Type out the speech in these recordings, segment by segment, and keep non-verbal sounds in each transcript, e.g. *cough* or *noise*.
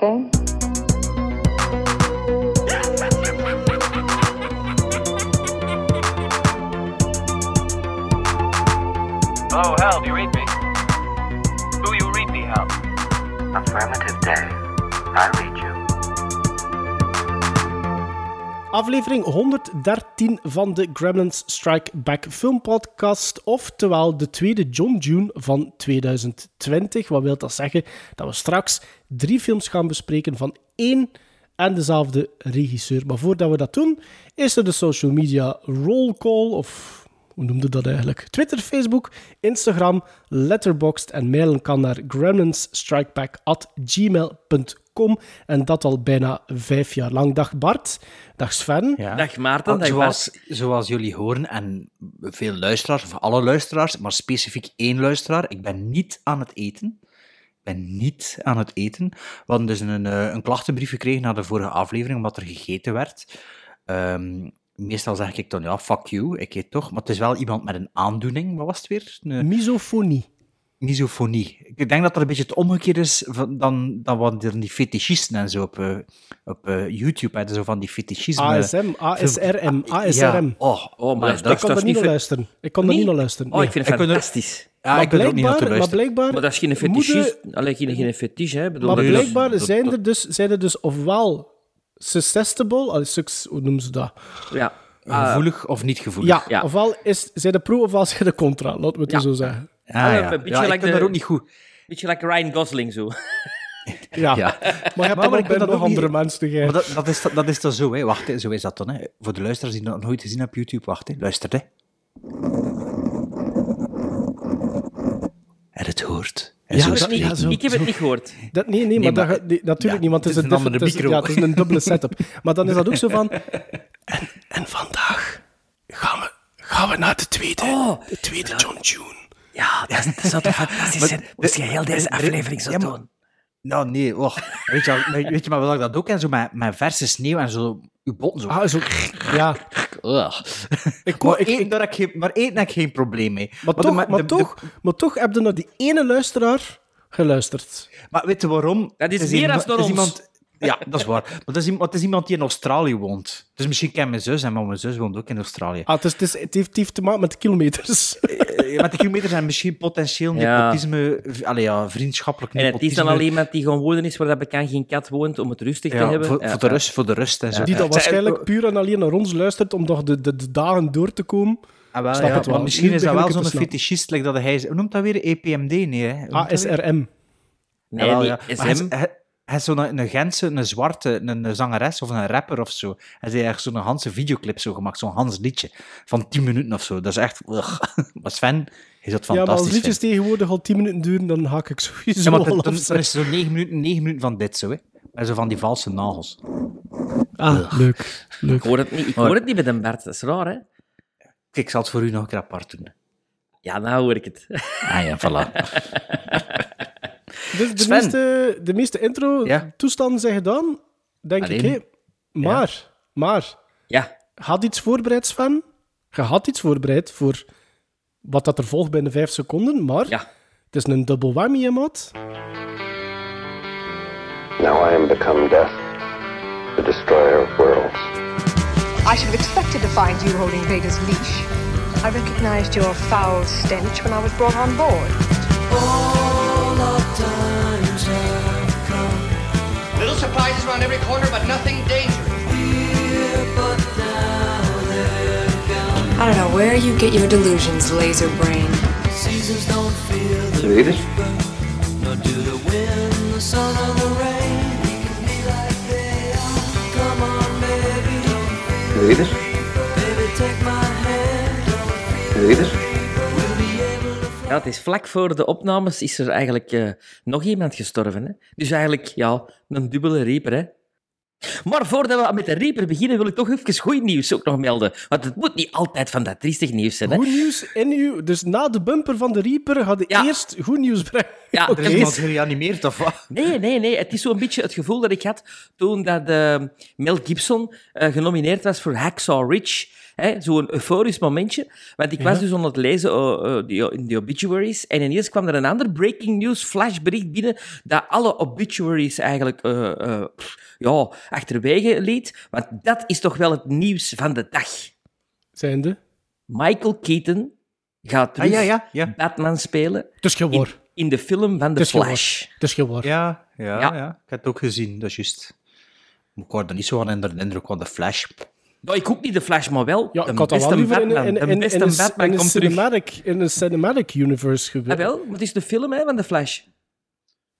that Aflevering 113 van de Gremlins Strike Back filmpodcast, oftewel de tweede John June van 2020. Wat wil dat zeggen? Dat we straks drie films gaan bespreken van één en dezelfde regisseur. Maar voordat we dat doen, is er de social media roll call, of hoe noemde dat eigenlijk? Twitter, Facebook, Instagram, Letterboxd en mailen kan naar gremlinsstrikeback.gmail.com en dat al bijna vijf jaar lang. Dag Bart, dag Sven. Ja. Dag Maarten, Want dag zoals, zoals jullie horen, en veel luisteraars, of alle luisteraars, maar specifiek één luisteraar, ik ben niet aan het eten. Ik ben niet aan het eten. We hadden dus een, eh, een klachtenbrief gekregen na de vorige aflevering, omdat er gegeten werd. Ehm, meestal zeg ik dan, ja, fuck you, ik eet toch. Maar het is wel iemand met een aandoening, wat was het weer? Een Misofonie. Misofonie. Ik denk dat dat een beetje het omgekeerd is van, dan, dan wat er die fetischisten en zo op, eh, op eh, YouTube hebben, zo van die fetischisme... ASM, ASRM, ASRM. Ja, oh, Oh, maar dat, ik kon dat er niet naar luisteren. Ik kon er niet naar luisteren. Oh, ik vind het Ik er- fantastisch. Ja, maar, ik ben er ook niet blijkbaar, naartoe maar luisteren. blijkbaar, Maar dat is geen fetischist. Alleen geen, geen fetisch, hè. Bedoel, maar blijkbaar dat- zijn, dat- er dus, zijn er dus ofwel suggestible, allee, suc- hoe noemen ze dat? Ja. Ah, Gevoelig of niet gevoelig? Ja, ja. ofwel is, zijn de pro ofwel zijn de contra, laten we het Ja. zo zeggen. Ah, Ah, ja. een beetje ja, ik like ben de- daar ook niet goed. beetje like Ryan Gosling, zo. *laughs* Ja, Ja. maar je hebt Maar- dan maar ook ik ben bij dat nog niet- andere mensen. Maar dat, dat, is, dat is toch zo, hè? Wacht, hè. zo is dat dan. Hè? Voor de luisteraars die dat nog nooit gezien hebben op YouTube, wacht, hè. luister. Hè. En het hoort. En Ja, zo dat- ja, zo- ik heb het niet gehoord. Dat, nee, nee, maar, maar- dat, nee, natuurlijk ja, niet, want het is, het is een, andere is- micro. ja, het is een dubbele *laughs* setup. Maar dan is dat ook zo van... En, en vandaag gaan we, gaan we naar de tweede, Oh, de tweede John June. Ja, dat, dat zou toch fantastisch zijn. Moest je heel deze aflevering zo Ja, maar- doen. Nou, nee, oh. weet, je, wel- weet je maar wat ik dat ook en zo met, met verse sneeuw en zo, uw botten zo. Ah, zo... Ja. Ugh. Ik, Maar, ik, eten, daar heb ik geen, maar eten heb ik geen probleem mee. maar, toch, de- maar, de- toch, maar toch heb je naar die ene luisteraar geluisterd. Maar weet je waarom? Dat is Het meer is ons. Iemand, ja, dat is waar. Maar het is, iemand, het is iemand die in Australië woont. Dus misschien ken mijn zus, en maar mijn zus woont ook in Australië. Ah, het, is, het, is, het, heeft, het heeft te maken met de kilometers. Eh, Met de kilometers en misschien potentieel Ja. nepotisme, allee, ja, vriendschappelijk En het is nepotisme. dan alleen iemand die gewoon wonen is waar dat bekend geen kat woont om het rustig te ja, hebben. voor, Ja, voor, de ja. rust, voor de rust en zo. Die dan Ja. waarschijnlijk puur en alleen naar ons luistert om nog de, de, de dagen door te komen. Ah, wel, snap ja, het wel. Maar misschien is dat wel zo'n fetischist, like dat hij... Hoe noemt dat weer? EPMD? Nee, hè? ASRM. Nee, ja. Maar hij is- SM. hij- Hij is zo'n een Gentse, een zwarte, een, een zangeres of een rapper of zo. Hij heeft eigenlijk zo'n Hanse videoclip zo gemaakt, zo'n Hans liedje. Van 10 minuten of zo. Dat is echt... ugh. *laughs* Maar Sven is dat Ja, maar als fantastisch. liedjes tegenwoordig al 10 minuten duren, dan haak ik sowieso Ja, maar dan, is het zo 9 minuten, 9 minuten van dit zo, hè. Met zo van die valse nagels. Ah, leuk. leuk. Ik hoor het niet, ik hoor het niet met een Bert. Dat is raar, hè? Kijk, ik zal het voor u nog een keer apart doen. Ja, nou hoor ik het. Ah ja, voilà. *laughs* Dus de Sven. meeste, de meeste intro-toestanden Ja. zijn gedaan, denk Alleen. ik. Hè? Maar, maar, Ja. had iets voorbereid, Sven? Je had iets voorbereid voor wat dat er volgt binnen 5 seconden, maar Ja. het is een double whammy, hè, maat. Now I am become death, the destroyer of worlds. I should have expected to find you holding Vader's leash. I recognized your foul stench when I was brought on board. Little surprises around every corner, but nothing dangerous. I don't know where you get your delusions, laser brain. Seasons don't feel Should we eat it? Nor do the wind, the sun, or the rain. We can be like they are. Come on, baby, don't feel Should we eat it? Baby, take my hand, don't feel Should we eat it? Ja, het is vlak voor de opnames is er eigenlijk eh, nog iemand gestorven. Hè? Dus eigenlijk, ja, een dubbele reaper, hè. Maar voordat we met de reaper beginnen, wil ik toch even goed nieuws ook nog melden. Want het moet niet altijd van dat triestig nieuws zijn, hè. Goed nieuws in uw... Dus na de bumper van de Reaper hadden Ja. eerst goed nieuws brengen. *laughs* Ja, Oké. Er is iemand gereanimeerd of wat? Nee, nee, nee. Het is zo'n beetje het gevoel dat ik had toen dat eh, Mel Gibson eh, genomineerd was voor Hacksaw Ridge. Hè, zo'n euforisch momentje. Want ik was dus aan het lezen eh, eh, die- in de obituaries en ineens kwam er een ander breaking news flashbericht binnen dat alle obituaries eigenlijk eh, eh, pff, ja, achterwege liet. Want dat is toch wel het nieuws van de dag. Zijnde. Michael Keaton gaat terug Ah, ja, ja, ja. Batman spelen Het is geen in, de film van The Flash. Het is. Ja, ja, Ja. ja. Ik heb het ook gezien, dat is juist. Ik word er niet zo aan onder de indruk van de Flash. Nou, ik hoop niet de Flash, maar wel Ja, de ik had beste in, Batman. in, de in, in, beste in, een- Batman in een komt terug. cinematic, in een cinematic universe gebeurd. Ah, wel, maar het is de film hè, van de Flash.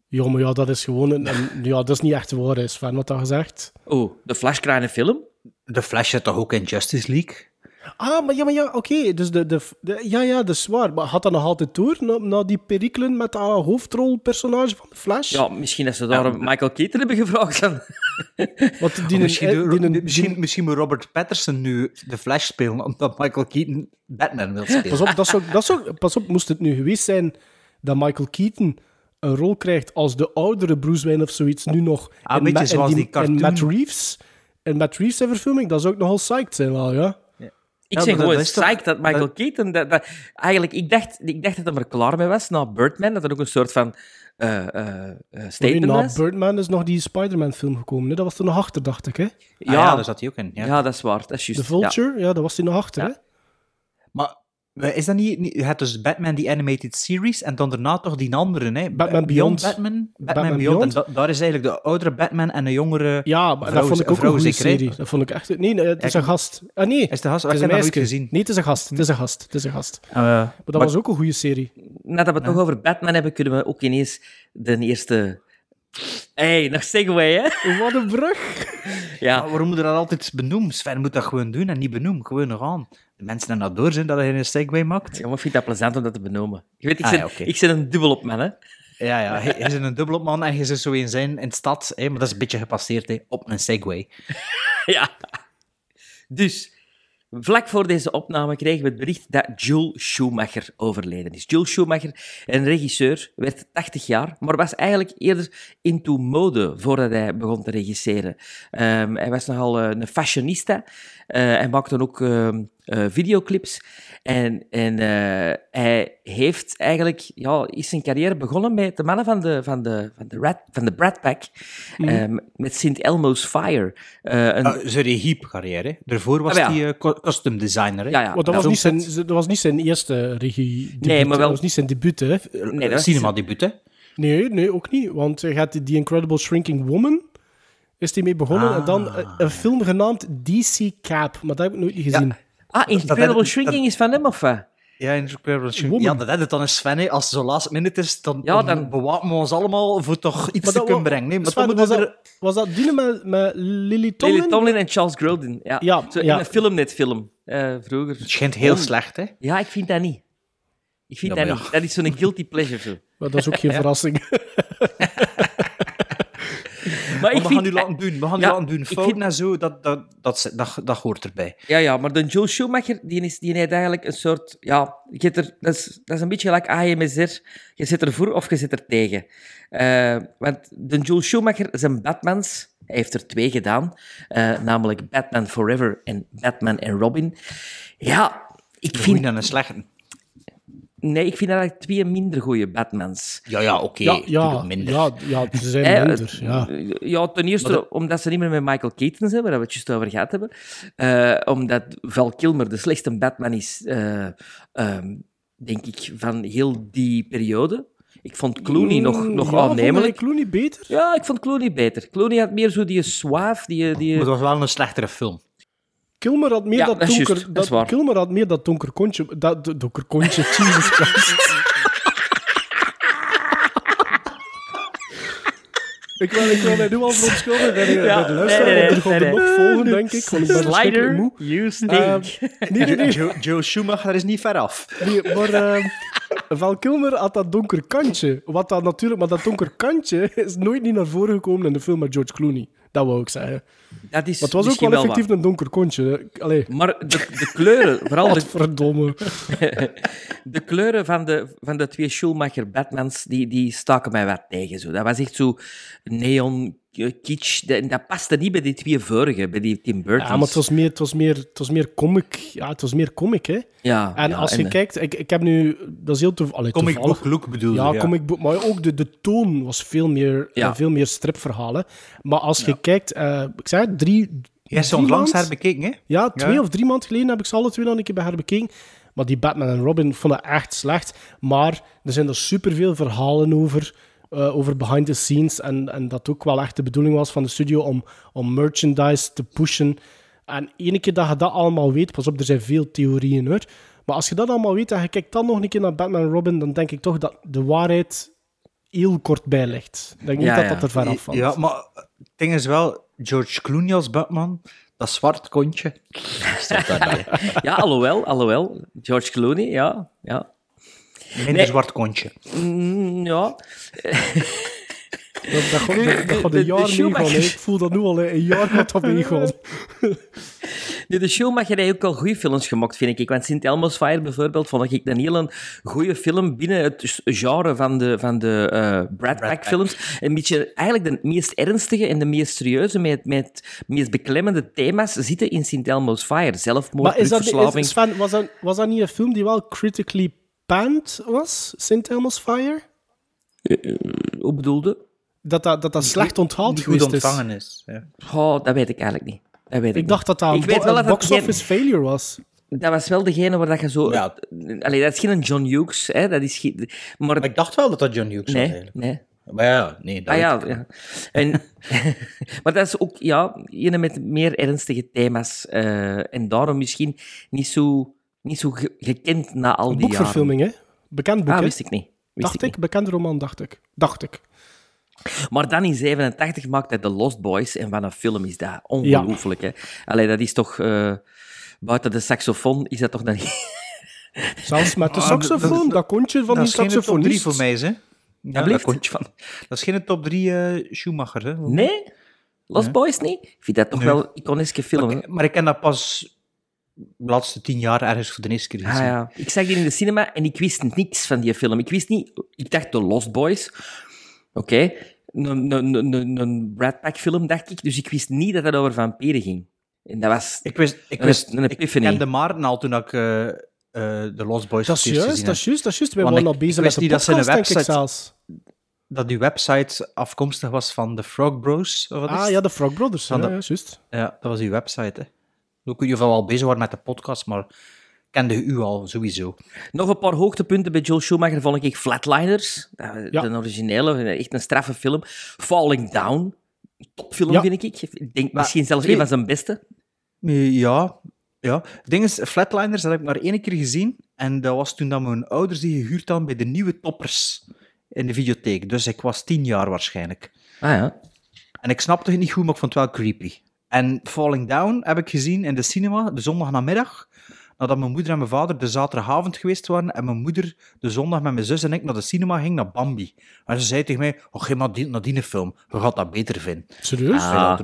Ja, maar ja, dat is gewoon... Een, een- ja, dat is niet echt waar, is Sven, wat dat gezegd. Oh, de Flash krijgt een film? De Flash zit toch ook in Justice League? Ah, maar ja, maar ja, oké. Dus de, de, de- ja, ja, dat is waar. Maar had dat nog altijd door, na, na die perikelen met dat hoofdrolpersonage van de Flash? Ja, misschien dat ze daar een Michael Keaton hebben gevraagd. Dan. Want die, *laughs* misschien, eh, die, misschien, misschien moet Robert Patterson nu de Flash spelen, omdat Michael Keaton Batman wil spelen. Pas op, dat zou, dat zou, pas op, moest het nu geweest zijn dat Michael Keaton een rol krijgt als de oudere Bruce Wayne of zoiets, nu nog Ah, in, beetje Ma- in zoals die in. Matt Reeves. En Matt Reeves verfilming, dat zou ook nogal psyched zijn wel, ja. Ik Ja, zeg gewoon psyched dat Michael Keaton... Dat, dat, eigenlijk, ik dacht, ik dacht dat hij er klaar mee was na Birdman, dat er ook een soort van eh, eh, eh, Nee, statement na was. Birdman is nog die Spider-Man film gekomen, hè? dat was er nog achter, dacht ik. Hè? Ah ja, daar zat hij ook in. Ja. Ja, dat is waar. Dat is juist. The Vulture, ja. dat was die nog achter. Ja. Hè? Maar is dat niet, niet... Je hebt dus Batman, die animated series, en dan daarna toch die andere, hè? Batman Beyond. Batman, Batman, Batman Beyond. Beyond. En da- daar is eigenlijk de oudere Batman en de jongere... Ja, maar Vrouw dat vond ik ook een goede zeker, hè? serie. Dat vond ik echt... Nee, nee, het is een gast. Ah, nee. Is de gast? Het is Ik een heb dat nooit meisje. gezien. Nee, het is een gast. Het is een gast. Het is een gast. Eh, Maar dat was ook een goede serie. Nadat we het toch over Batman hebben, kunnen we ook ineens de eerste... hey, nog Segway, hè? Wat een brug. Ja. Maar waarom moet je dat altijd benoemen? Sven moet dat gewoon doen en niet benoemen. Gewoon nog aan. De mensen er nou door zijn dat hij een segway maakt. Ja, maar ik vind dat plezant om dat te benoemen. Je weet, ik Ah, zit, ja, ik zit een dubbel op man, hè? Ja, ja. Hij is een dubbelopman en je zit zo in zijn in de stad. Hè, maar dat is een beetje gepasseerd hè, op een segway. *laughs* Ja. Dus, vlak voor deze opname kregen we het bericht dat Joel Schumacher overleden is. Joel Schumacher, een regisseur, werd 80 jaar, maar was eigenlijk eerder into mode voordat hij begon te regisseren. Ehm, hij was nogal eh, een fashionista. Eh, hij maakte ook ehm, eh, videoclips. En, en eh, hij heeft eigenlijk, ja, is zijn carrière begonnen met de mannen van de, van de, van de, Rat, van de Brat Pack, ehm, met St. Elmo's Fire. Eh, een, Uh, zijn regie-carrière. hè. Daarvoor was Ah, ja. hij co- costume designer. Hè. ja, dat, ja. was niet zijn, dat was niet zijn eerste regie Nee, maar wel- Dat was niet zijn debuut, hè. Nee, dat hè. Dus- Nee, nee, ook niet. Want hij gaat die Incredible Shrinking Woman... Is hij mee begonnen. En dan eh, een film genaamd DC Cap. Maar dat heb ik nooit niet gezien. Ah, Incredible dat- Shrinking is van hem, of wat? Ja, Incredible Shrinking. Ja, dat is het dan is Sven. hè. Als het zo last minute is, dan, Ja, dan, bewaken we ons allemaal voor toch iets Maar te kunnen brengen. Nee, maar Sven, was, dat, was dat die met, met Lily Tomlin? Lily Tomlin en Charles Grodin. Ja, Ja, Zo ja. in een filmnet-film, eh, vroeger. Het schijnt heel Oh. slecht, hè. Ja, ik vind dat niet. Ik vind Ja, dat niet. Dat is zo'n guilty pleasure. Maar dat is ook geen *laughs* verrassing. *laughs* Maar ik we gaan nu laten doen. We gaan nu laten doen. vind- en zo, dat, dat, dat, dat, hoort erbij. Ja, ja, maar de Joel Schumacher, die, is, die heeft eigenlijk een soort... Ja, je er, dat, is, dat is een beetje gelijk AMSR. Je zit ervoor of je zit er tegen. Eh, want de Joel Schumacher zijn Batmans... Hij heeft er twee gedaan. eh, namelijk Batman Forever en Batman en Robin. Ja, ik Een vind... goeie en een slechte. Nee, ik vind eigenlijk twee minder goede Batmans. Ja, ja, oké. ja, ja, minder. ja, ja, ze zijn minder. Ja. ja, ten eerste omdat ze niet meer met Michael Keaton zijn, waar we het juist over gehad hebben. Eh, omdat Val Kilmer de slechtste Batman is, eh, ehm, denk ik, van heel die periode. Ik vond Clooney nog, Mm, nog ja, vond jij aannemelijk. Clooney beter? Ja, ik vond Clooney beter. Clooney had meer zo die suave, die... die... Maar het was wel een slechtere film. Kilmer had meer Ja, dat donker... juist, dat. Kilmer had meer dat donker kontje... Dat donker kontje, *laughs* Jesus Christ. Ik wil, ik wil mij nu al verontschuldigen Ja, bij de luisteraar, nee, nee, want er gaat nee, er nee. nog volgen, denk ik. Want ik ben verschrikkelijk moe. you stink. Ehm, nee, nee, nee. Joe, Joe Schumacher is niet ver af. Nee, maar ehm, Val Kilmer had dat donker kantje. Wat dat natuurlijk, maar dat donker kantje is nooit niet naar voren gekomen in de film met George Clooney. Dat wou ik zeggen. dat is Maar het was ook wel wel effectief een donker kontje. Allee. Maar de, de kleuren, *laughs* vooral de, verdomme. *laughs* de kleuren van de, van de twee Schumacher Batmans, die, die staken mij wat tegen. Zo. Dat was echt zo neon, kitsch. Dat, dat paste niet bij die twee vorige, bij die Tim Burton. Ja, maar het was meer, het was meer, het was meer comic. Ja, het was meer comic, hè. Ja, En ja, als je eh, kijkt, ik, ik heb nu, dat is heel toev allee, Comic toevallig. book look bedoel je? Ja, comic book, maar ook de, de toon was veel meer, Ja. eh, veel meer stripverhalen. Maar als je kijkt, eh, ik zei het, drie. Jij hebt ze onlangs herbekeken, hè? Ja, twee Ja. of drie maanden geleden heb ik ze alle twee nog een keer bij herbekeken. Maar die Batman en Robin vond ik echt slecht. Maar er zijn er superveel verhalen over, eh, over behind the scenes. En, en dat ook wel echt de bedoeling was van de studio om, om merchandise te pushen. En ene keer dat je dat allemaal weet, pas op, er zijn veel theorieën hoor. Maar als je dat allemaal weet en je kijkt dan nog een keer naar Batman en Robin, dan denk ik toch dat de waarheid heel kort bij ligt. Ik denk niet Ja, dat dat er ver af valt. Ja, maar het ding is wel, George Clooney als Batman, dat zwart kontje. *laughs* Ja, alhoewel, alhoewel. George Clooney, ja. ja. Minder Nee. zwart kontje. Mm, ja. Dat, dat, gaat- dat, dat gaat een de jaar meegaan. Ik voel dat nu al, een jaar gaat dat meegaan. *laughs* Nu, de Schumacher heeft ook al goede films gemaakt, vind ik. Want Sint Elmo's Fire bijvoorbeeld vond ik een hele goede film binnen het genre van de, van de eh Brad Pack films. Een beetje eigenlijk de meest ernstige en de meest serieuze, met, met meest beklemmende thema's zitten in Sint Elmo's Fire. Zelfmoord, Maar is dat, drugsverslaving. is, Sven, was, dat, was dat niet een film die wel critically panned was? St. Elmo's Fire? Hoe bedoelde? Dat dat, dat, dat slecht onthaald goed ontvangen is. Ja. Oh, dat weet ik eigenlijk niet. Dat weet ik, Ik dacht dat dat Ik een, weet bo- wel een dat het geen- box-office failure was. Dat was wel degene waar dat je zo... Ja. Allee, dat is geen John Hughes, hè. Dat is geen... Maar... Maar ik dacht wel dat dat John Hughes was nee, eigenlijk. nee. Maar ja, nee, dat Ah ja. En, *laughs* maar dat is ook ja, een met meer ernstige thema's. eh, en daarom misschien niet zo, niet zo ge- gekend na al Een die boekverfilming, hè? Bekend boek, jaren. Ah, wist ik niet. Wist Dacht ik ik, bekende roman, dacht ik. Dacht ik. Maar dan in 87 maakt hij The Lost Boys. En wat een film is dat. Ongelooflijk, hè. Allee, dat is toch... eh, buiten de saxofoon is dat toch dan niet... *laughs* Zelfs met de Ah, saxofoon, dat- dat, kontje van dat die is geen top 3 saxofonist. voor mij, hè? Ja, dat, kontje van, dat is geen top 3 eh Schumacher, hè? Nee? Lost Boys niet? Ik vind dat toch Nee. wel een iconische film, Maar, maar ik ken dat pas de laatste tien jaar ergens voor de eerste keer Ah, ja. Ik zag die in de cinema en ik wist niks van die film. Ik wist niet... Ik dacht The Lost Boys. Oké. Een, een, een, een- een Brad Pack film, dacht ik. Dus ik wist niet dat het over vampieren ging. En dat was... Ik wist, ik Een- wist, een ik epiphany. kende Maarten al toen ik eh, eh, de Lost Boys Dat is juist, dat is juist, dat is juist. Wij Want waren al bezig met de niet dat ze een podcast, denk ik website- zelfs. Dat die website afkomstig was van de Frog Bros. Of wat is Ah ja, de Frog Brothers. Van Ja, de- ja, juist. Ja, dat was uw website. Hè. Ook ieder geval al bezig waren met de podcast, maar kende u al sowieso. Nog een paar hoogtepunten bij Joel Schumacher vond ik Flatliners. Ja. De originele, echt een straffe film. Falling Down. Topfilm, Ja. vind ik. Ik denk Maar misschien zelfs een van zijn beste. Ja, ja. Ding is, Flatliners dat heb ik maar één keer gezien. En dat was toen dat mijn ouders die gehuurd hadden bij de nieuwe toppers in de videotheek. Dus ik was tien jaar waarschijnlijk. Ah ja. En ik snapte het niet goed, maar ik vond het wel creepy. En Falling Down heb ik gezien in de cinema de zondagnamiddag. Nadat mijn moeder en mijn vader de zaterdagavond geweest waren. En mijn moeder de zondag met mijn zus en ik naar de cinema ging, naar Bambi. En ze zei tegen mij, oh, ga maar die, naar die film. Je gaat dat beter vinden. Serieus? Ah. Ja.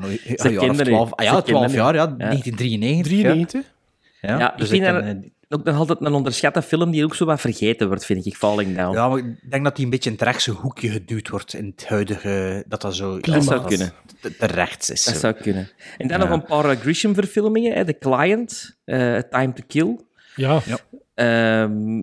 12, ah, ja, 12 kenden u. jaar, ja, Ja. 1993. 93? Ja, Ja, ik dus vind ik dat- Ook nog altijd een onderschatte film die ook zo wat vergeten wordt, vind ik. Falling Down. Ja, maar ik denk dat hij een beetje in het rechtse hoekje geduwd wordt in het huidige... Dat dat zo... Dat zou kunnen. Te rechts is. Dat zo. zou kunnen. En dan Ja. nog een paar Grisham-verfilmingen. hè. The Client, eh, Time to Kill. Ja. Ehm,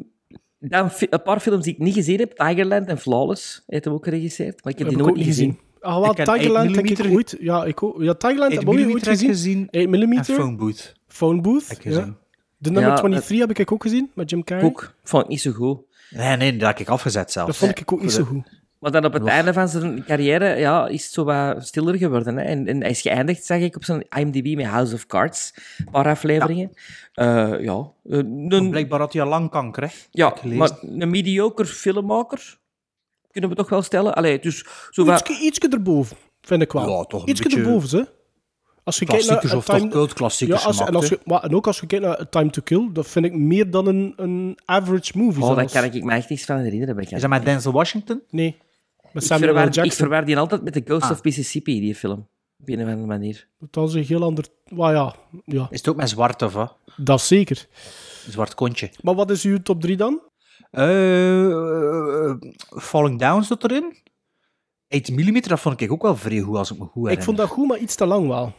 dan fi- een paar films die ik niet gezien heb. Tigerland en Flawless heeft hem ook geregisseerd. Maar ik heb Heb die nooit ook niet gezien. Ah, wel, Ik heb Tigerland 8 denk ik ooit. Ja, ik ook. Ja, Tigerland 8 heb ik ooit heb gezien. gezien 8 en mm. Phone Booth Phone Booth. heb ik ja. De nummer Ja, 23 heb ik ook gezien, met Jim Carrey. Ook. Vond ik niet zo goed. Nee, nee, dat heb ik afgezet zelfs. Dat vond ik ook niet zo goed. Maar dan op het einde van zijn carrière ja, is het zo wat stiller geworden. Hè. En, en hij is geëindigd, zag ik, op zijn IMDb met House of Cards. Een paar afleveringen. Ja, ja. een, Blijkbaar had hij al lang kanker, hè? ja maar een mediocre filmmaker. Kunnen we toch wel stellen? Allee, dus zo wat... Ietske, ietske erboven, vind ik wel. Ja, toch een beetje erboven, hè. Als je kijkt naar Klassiekers of Time- toch cultklassiekers ja, als, en, als je, maar, en ook als je kijkt naar A Time to Kill, dat vind ik meer dan een, een average movie. Oh, daar kan ik me echt niks van herinneren. Is dat met Denzel Washington? Nee, met ik, Samuel L. verwaar, ik Jackson. verwaar die altijd met The Ghost Ah. of Mississippi, die film. Op een of andere manier. Dat is een heel ander... Maar ja, ja, Is het ook met zwart, of wat? dat zeker. Een zwart kontje. Maar wat is uw top 3 dan? Eh, eh, Falling Down zit erin. 8 mm, dat vond ik ook wel vrij goed, als ik me goed herinner. Ik vond dat goed, maar iets te lang wel.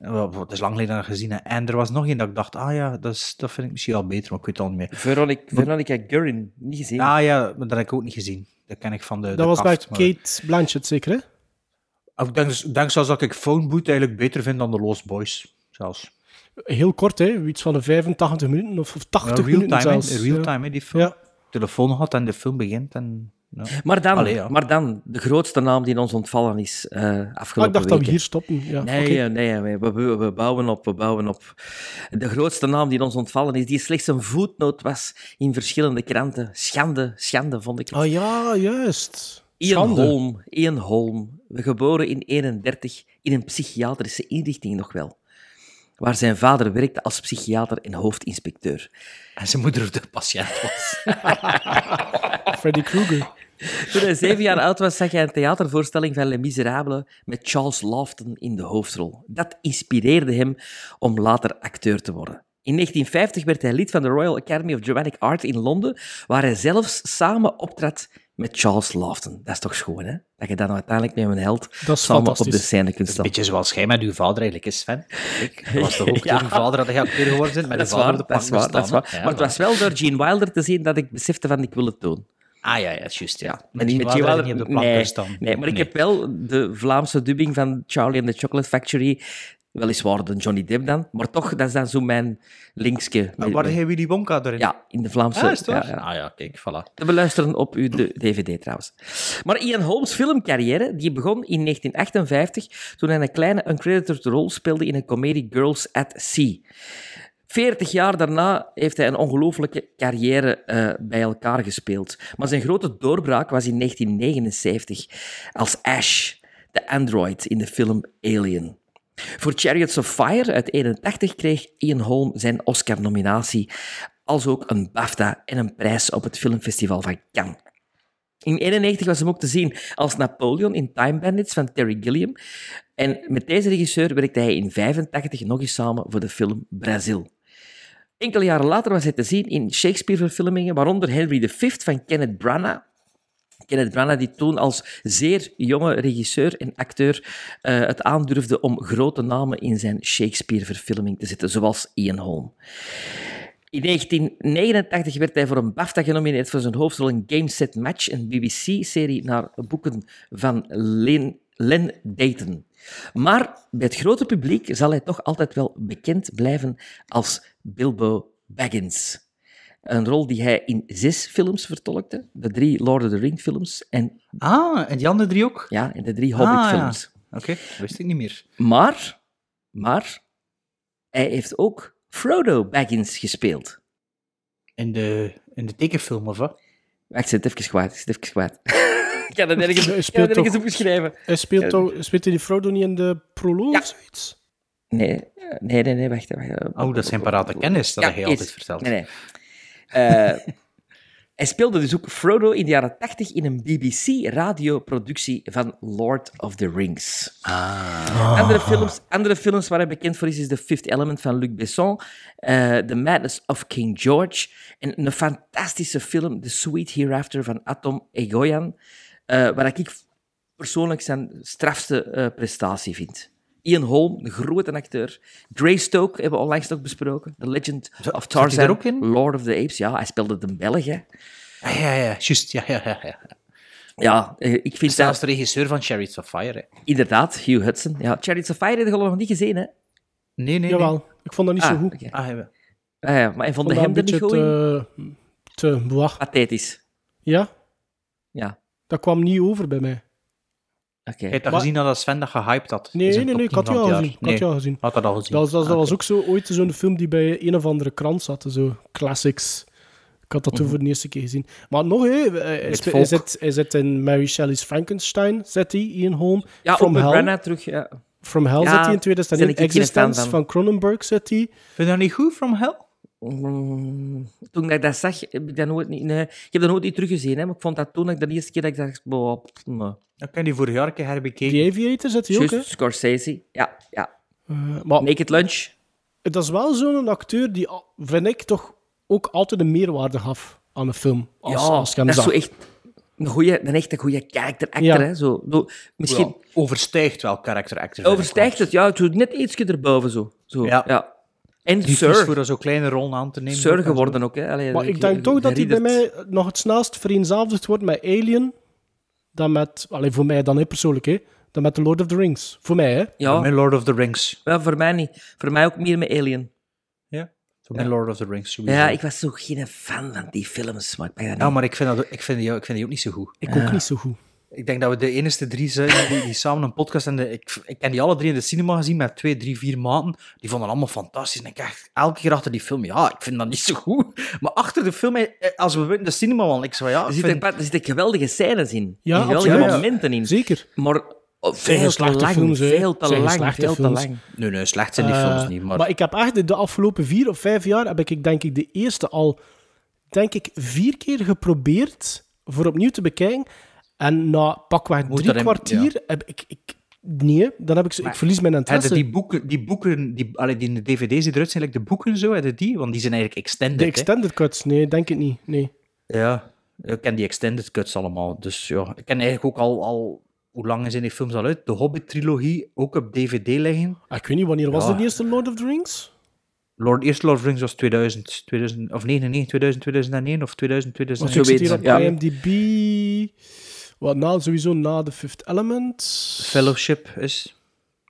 Het is lang geleden ik gezien. En er was nog één dat ik dacht, ah ja, dat, is, dat vind ik misschien wel beter, maar ik weet het al niet meer. Veronica, Veronica Gurin, niet gezien. Ah ja, maar dat heb ik ook niet gezien. Dat ken ik van de Dat de was bij maar- Kate Blanchett zeker, hè? Ik denk, ik denk zelfs dat ik Phone Boot eigenlijk beter vind dan de Lost Boys. Zelfs. Heel kort, hè? Iets van de 85 minuten of of 80 Ja, real minuten time, zelfs. real ja. time, hè, die film. Ja. Telefoon had en de film begint. En, ja. Maar, dan, Allee, ja. maar dan, de grootste naam die ons ontvallen is eh Maar afgelopen ik dacht dat we hier stoppen. Ja, Nee, oké. eh, nee we, we, we bouwen op, we bouwen op. De grootste naam die ons ontvallen is, die slechts een voetnoot was in verschillende kranten. Schande, schande vond ik het. Ah ja, juist. Ian. Holm, Ian Holm, geboren in 31 in een psychiatrische inrichting nog wel. Waar zijn vader werkte als psychiater en hoofdinspecteur. En zijn moeder de patiënt was. *laughs* *laughs* Freddy Krueger. Toen hij zeven jaar oud was, zag hij een theatervoorstelling van Les Miserables met Charles Laughton in de hoofdrol. Dat inspireerde hem om later acteur te worden. In 1950 werd hij lid van de Royal Academy of Dramatic Art in Londen, waar hij zelfs samen optrad met Charles Laughton. Dat is toch schoon, hè? Dat je dan uiteindelijk met een held Dat is samen op de scène kunt staan. Beetje zoals jij met uw vader eigenlijk is, Sven. Ik was toch ook *laughs* Ja. toen uw vader dat hij acteur geworden *laughs* is, met Dat de is vader waar, de dat is plank waar, dat is staan, waar. hè. Ja, Maar het was wel door Gene Wilder te zien dat ik besefte van ik wil het doen. Ah ja, ja, juist, ja. Met die met niet op de plank nee, staan. nee, maar ik heb wel de Vlaamse dubbing van Charlie and the Chocolate Factory. Weliswaar de Johnny Depp dan, maar toch, dat is dan zo mijn linkske. Ah, Waar hij Willy Wonka erin? Ja, in de Vlaamse... Ah, is het waar? ja, ja. Ah ja, kijk, voilà. Te beluisteren op uw de- DVD trouwens. Maar Ian Holmes' filmcarrière die begon in 1958 toen hij een kleine uncredited rol speelde in een comedie Girls at Sea. 40 jaar daarna heeft hij een ongelooflijke carrière eh, bij elkaar gespeeld. Maar zijn grote doorbraak was in 1979 als Ash, de android in de film Alien. Voor Chariots of Fire uit 81 kreeg Ian Holm zijn Oscar-nominatie, als ook een BAFTA en een prijs op het filmfestival van Cannes. In 91 was hem ook te zien als Napoleon in Time Bandits van Terry Gilliam. En met deze regisseur werkte hij in 85 nog eens samen voor de film Brazil. Enkele jaren later was hij te zien in Shakespeare-verfilmingen, waaronder Henry V van Kenneth Branagh. Kenneth Branagh, die toen als zeer jonge regisseur en acteur eh, het aandurfde om grote namen in zijn Shakespeare-verfilming te zetten, zoals Ian Holm. In 1989 werd hij voor een BAFTA genomineerd voor zijn hoofdrol in Game Set Match, een BBC-serie naar boeken van Len, Len Dayton. Maar bij het grote publiek zal hij toch altijd wel bekend blijven als Bilbo Baggins. Een rol die hij in zes films vertolkte. De drie Lord of the Rings films en Ah, en die andere drie ook? ja, in de drie Ah, ja. Hobbit-films. Oké, wist ik niet meer. Maar, maar, hij heeft ook Frodo Baggins gespeeld. In de, in de tekenfilm, of wat? Wacht, *laughs* ik zit even kwijt. Ik zit even kwijt. ik had het Hij ergens, ik had speelt het ergens toch- opgeschreven. Hij speelt, toch, speelt hij die Frodo niet in de proloog Ja. of zoiets? Nee, nee, nee, nee, wacht. wacht. Oh, dat zijn parate kennis, dat Ja, hij is- altijd vertelt. Nee, nee. Eh, *laughs* hij speelde dus ook Frodo in de jaren 80 in een BBC-radioproductie van Lord of the Rings. Ah. Andere, films, andere films waar hij bekend voor is, is The Fifth Element van Luc Besson, eh, The Madness of King George en een fantastische film, The Sweet Hereafter van Atom Egoyan, eh, waar ik persoonlijk zijn strafste eh, prestatie vind. Ian Holm, een grote acteur. Greystoke hebben we onlangs nog besproken. The Legend of Tarzan, ook in? Lord of the Apes. Ja, hij speelde de Belg. hè. Ah, ja, ja, juist. Ja, ja, ja. ja. Ja, eh, ik vind Zelfs dat... de regisseur van Chariots of Fire. Hè. Inderdaad, Hugh Hudson. Ja, Chariots of Fire heb je nog niet gezien, hè? Nee, nee, Jawel, ik vond dat niet zo Ah, goed. nee. Ah, ja. Ah, ja, maar hij Ik vond vond hem er niet goed in. te... te boah. Pathetisch. Ja, Ja, dat kwam niet over bij mij. Oké. Je hebt dat Maar- gezien dat Sven dat gehyped had? Nee, nee, nee, ik had 10 die van al het gezien. Ik had al gezien. had dat al gezien. Dat was, dat, dat was ook zo ooit zo'n film die bij een of andere krant zat. Zo classics. Ik had dat toen voor de eerste keer gezien. Maar nog, hij, hij, Met spe- volk. hij, zit, hij zit in Mary Shelley's Frankenstein, zit hij, Ian Holm. Ja, From Hell. Terug. Ja. From Hell Ja, zit hij in ben 2001. ik geen fan Existence van. Cronenberg zit hij. Vind je dat niet goed, From Hell? Mm, Toen ik dat zag, heb ik dat nooit niet... Nee, ik heb dat nooit niet teruggezien, hè, maar ik vond dat toen ik de eerste keer dat ik dacht... Ik heb die vorig jaar een keer herbekeken. The Aviator zit hij ook, hè. Scorsese. Ja, ja. Eh, maar Naked Lunch. dat is wel zo'n acteur die, vind ik, toch ook altijd een meerwaarde gaf aan een film. Als, ja, als dat is zo echt... Een, goeie, een echte goede character actor, Ja. hè. Zo, zo, misschien Ja, overstijgt wel character actor. overstijgt het, ja, het doet net ietsje erboven, zo. zo Ja. ja. En Die Sir, voor zo'n kleine rol aan te nemen. Sir geworden ook, hè. Allee, Maar ik- denk toch dat hij bij mij nog het snelst vereenzelvigd wordt met Alien dan met... Allee, voor mij dan, hè, persoonlijk, hè. Dan met The Lord of the Rings. Voor mij, hè. Ja, Met Lord of the Rings. ja, voor mij niet. Voor mij ook meer met Alien. Ja. Met Lord of the Rings. sowieso. Ja, ik was zo geen fan van die films, maar ik ben dat Ja, niet. maar ik vind, dat, ik, vind die, ik vind die ook niet zo goed. Ik ook niet zo goed. Ik denk dat we de enige drie zijn die, die samen een podcast hebben. Ik, ik ken die alle drie in de cinema gezien met twee, drie, vier maanden. Die vonden allemaal fantastisch. En ik echt elke keer achter die film, ja, ik vind dat niet zo goed. Maar achter de film, eh, als we in de cinema waren, ik zo, ja, Er ik zitten, vind- er zitten geweldige scènes in. Ja, geweldige absoluut. momenten in. Zeker. Maar oh, veel te slechte lang, films, veel te lang, slechte veel te films. lang. Nee, nee, slecht zijn die Eh, films niet. Maar, maar ik heb echt de, de afgelopen vier of vijf jaar heb ik denk ik de eerste al denk ik vier keer geprobeerd voor opnieuw te bekijken. En na pakweg Moet drie kwartier heb ik, ik nee, dan heb ik, zo- ik verlies mijn interesse. die boeken, die, boeken die, allee, die in de dvd's die eruit zijn, like de boeken zo, hadden die? Want die zijn eigenlijk extended. de hè. extended cuts, nee, denk ik niet. Nee. Ja, ik ken die extended cuts allemaal. Dus ja, ik ken eigenlijk ook al, al hoe lang zijn die films al uit? De Hobbit-trilogie, ook op DVD liggen. Ah, Ik weet niet, wanneer was de eerste Lord of the Rings? Lord, eerste Lord of the Rings was 2000, 2000 of 99, 2000, 2001 of 2000, Want 2001. ik zit hier op ja. Wat, na, sowieso na The Fifth Element. Fellowship is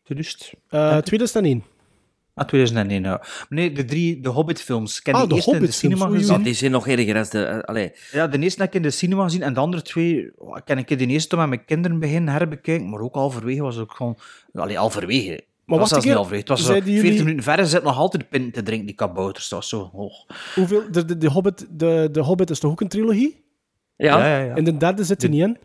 2000. Eh 2001. Ah, 2001, ja. Nee, de drie, de Hobbit-films. Ik heb Ah, die de eerste in de Hobbit-films, cinema gezien. Ja, die zijn nog erger als de... allee. Ja, de eerste heb ik in de cinema gezien en de andere twee oh, ken ik de eerste toen met mijn kinderen beginnen herbekijken, maar ook halverwege was het ook gewoon... Allee, halverwege. Maar was zelfs een niet. Het was zo zeiden 40 jullie- minuten verder, zit nog altijd pinten te drinken, die kabouters. Dat was zo hoog. Hoeveel, de, de, de, Hobbit, de, de Hobbit is toch ook een trilogie? Ja? ja, ja. En de derde zit er niet in.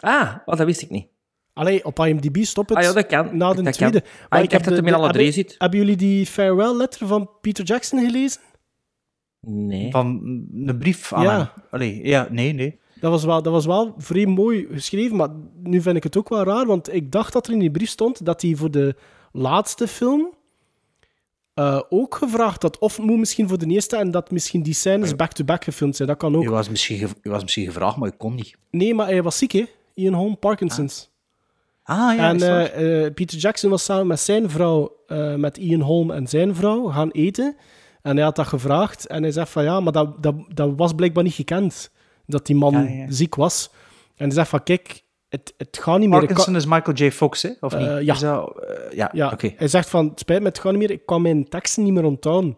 Ah, oh, dat wist ik niet. Allee, op IMDb stop het Ah ja, dat kan. na de Dat tweede. kan. Maar Ah, ik dacht heb dat hem in alle drie hebben- zit. Hebben jullie die farewell letter van Peter Jackson gelezen? Nee. Van een brief aan Ja. hem. Allee, ja, nee, nee. Dat was, wel, dat was wel vrij mooi geschreven, maar nu vind ik het ook wel raar, want ik dacht dat er in die brief stond dat hij voor de laatste film eh, ook gevraagd had, of moet misschien voor de eerste, en dat misschien die scènes back-to-back gefilmd zijn. Dat kan ook. Je was, misschien je was misschien gevraagd, maar je kon niet. Nee, maar hij was ziek, hè? Ian Holm, Parkinson's. Ah, ja, en eh, Peter Jackson was samen met zijn vrouw, eh, met Ian Holm en zijn vrouw, gaan eten. En hij had dat gevraagd. En hij zegt van ja, maar dat, dat, dat was blijkbaar niet gekend. Dat die man Ja, ja. ziek was. En hij zegt van kijk, het, het gaat niet meer. Parkinson is Michael J. Fox, hè? Of niet? Ja. Dat, ja, ja, oké. hij zegt van, het spijt me, het gaat niet meer. Ik kan mijn teksten niet meer onthouden.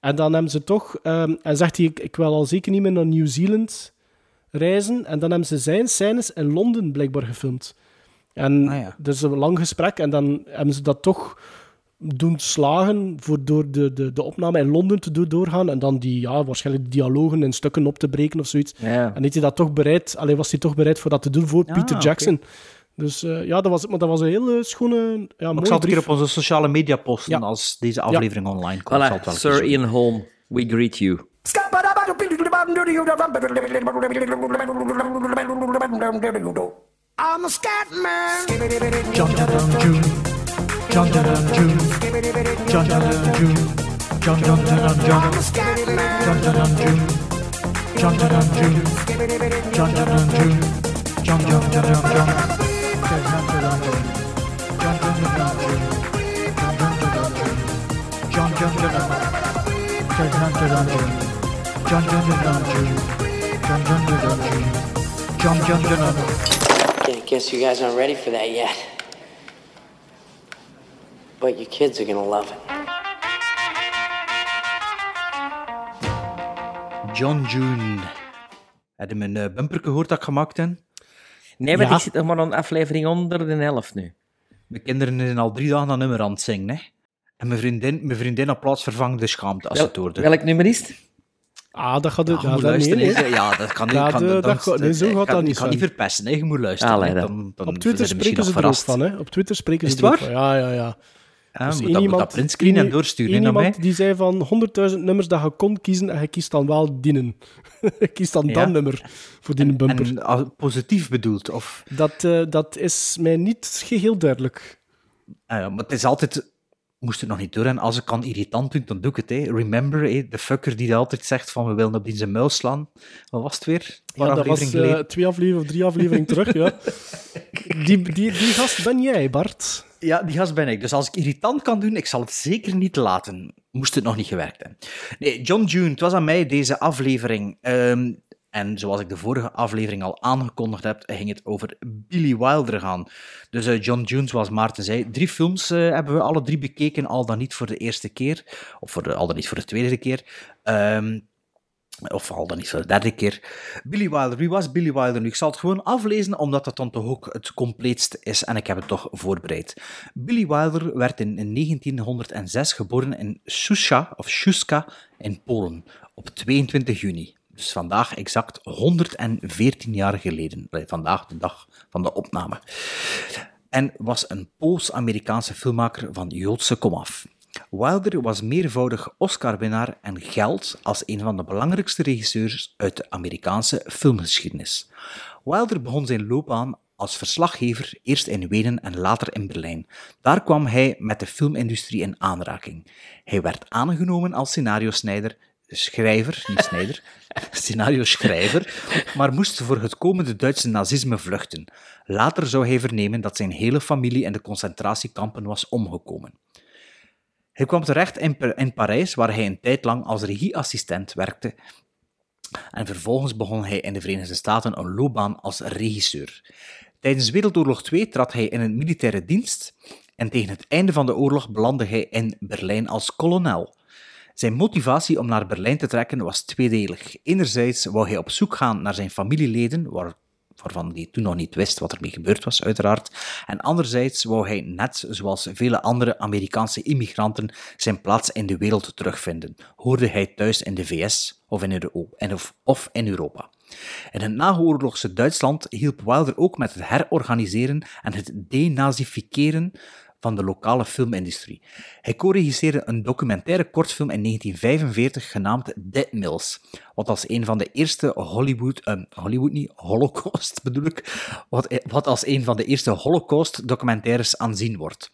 En dan hebben ze toch... ehm en zegt hij, ik, ik wil al zeker niet meer naar Nieuw-Zeeland reizen. En dan hebben ze zijn scènes in Londen blijkbaar gefilmd. En Ah, ja. dat is een lang gesprek. En dan hebben ze dat toch doen slagen voor door de, de, de opname in Londen te doen doorgaan. En dan die, ja, waarschijnlijk die dialogen in stukken op te breken of zoiets. Ja. En heeft hij dat toch bereid, allee, was hij toch bereid voor dat te doen voor Ah, Peter. Jackson. Dus eh, ja, dat was, maar dat was een hele schone, ja, ik mooie zal het een keer op onze sociale media posten Ja. als deze aflevering online komt. Ik zal Voilà, het wel Sir Ian Holm, we greet you. I'm a scat man. John John June. John John June. John John June. John John John John. John John June. John John June. John John June. John John John. John John John June. John John John June. John John John June. John John John June. John John John June. I guess you guys aren't ready for that yet. But your kids are gonna love it. John June. Heb je mijn uh, bumper gehoord dat ik gemaakt heb? Nee, maar Ja. ik zit nog maar aan aflevering onder de helft nu. Mijn kinderen zijn al drie dagen dat nummer aan het zingen. Hè? En mijn vriendin, mijn vriendin op plaats vervangt de schaamte als ze het hoorde. Welk nummer is het? Ah, dat gaat Ja, je moet dat, nee. Ja, dat kan niet. Dat, kan, dat gaat- nee, zo gaat kan- dat niet Ik kan niet verpesten. Hè. Je moet luisteren. Allee, dan. dan, dan Op Twitter spreken ze er ook verrast. van, hè? Op Twitter spreken Is ze het er ook van. Ja, ja, ja. Ja, Dus moet dat, iemand- dat printscreen en één- doorsturen naar mij. iemand die zei van 100.000 nummers dat je kon kiezen en je kiest dan wel dienen. *laughs* je kiest dan Ja. dat nummer voor die bumper. En als positief bedoeld. Of, Dat, eh, dat is mij niet geheel duidelijk. ah ja, maar het is altijd moest het nog niet door. En als ik kan irritant doen, dan doe ik het. Hè. Remember, hè, de fucker die altijd zegt van we willen op die zijn muil slaan. Wat was het weer? Een Ja, dat was eh, twee afleveringen of drie afleveringen terug, ja. *laughs* Die, die, die gast ben jij, Bart. Ja, die gast ben ik. Dus als ik irritant kan doen, ik zal het zeker niet laten. Moest het nog niet gewerkt hebben. Nee, John June, het was aan mij deze aflevering. Ehm, en zoals ik de vorige aflevering al aangekondigd heb, ging het over Billy Wilder gaan. Dus eh, John June, zoals Maarten zei, drie films eh, hebben we alle drie bekeken, al dan niet voor de eerste keer. Of voor de, al dan niet voor de tweede keer. Ehm, of al dan niet voor de derde keer. Billy Wilder, wie was Billy Wilder nu? Ik zal het gewoon aflezen, omdat dat dan toch ook het compleetste is en ik heb het toch voorbereid. Billy Wilder werd in 1906 geboren in Susha, of Shuska, in Polen, op 22 juni. Dus vandaag exact 114 jaar geleden. Vandaag de dag van de opname. En was een Pools-Amerikaanse filmmaker van Joodse komaf. Wilder was meervoudig Oscar-winnaar en geldt als een van de belangrijkste regisseurs uit de Amerikaanse filmgeschiedenis. Wilder begon zijn loopbaan als verslaggever, eerst in Wenen en later in Berlijn. Daar kwam hij met de filmindustrie in aanraking. Hij werd aangenomen als scenario-snijder, schrijver, niet snijder, *laughs* scenario-schrijver, maar moest voor het komende Duitse nazisme vluchten. Later zou hij vernemen dat zijn hele familie in de concentratiekampen was omgekomen. Hij kwam terecht in, in Parijs, waar hij een tijd lang als regieassistent werkte. En vervolgens begon hij in de Verenigde Staten een loopbaan als regisseur. Tijdens Wereldoorlog II trad hij in een militaire dienst en tegen het einde van de oorlog belandde hij in Berlijn als kolonel. Zijn motivatie om naar Berlijn te trekken was tweedelig. Enerzijds wou hij op zoek gaan naar zijn familieleden, waar, waarvan hij toen nog niet wist wat ermee gebeurd was, uiteraard. En anderzijds wou hij, net zoals vele andere Amerikaanse immigranten, zijn plaats in de wereld terugvinden. Hoorde hij thuis in de VS of in, of in Europa. In het naoorlogse Duitsland hielp Wilder ook met het herorganiseren en het denazificeren van de lokale filmindustrie. Hij co-regisseerde een documentaire kortfilm in 1945 genaamd Dead Mills, wat als een van de eerste Hollywood, eh, Hollywood niet, Holocaust *laughs* bedoel ik, wat, wat als een van de eerste Holocaust-documentaires aanzien wordt.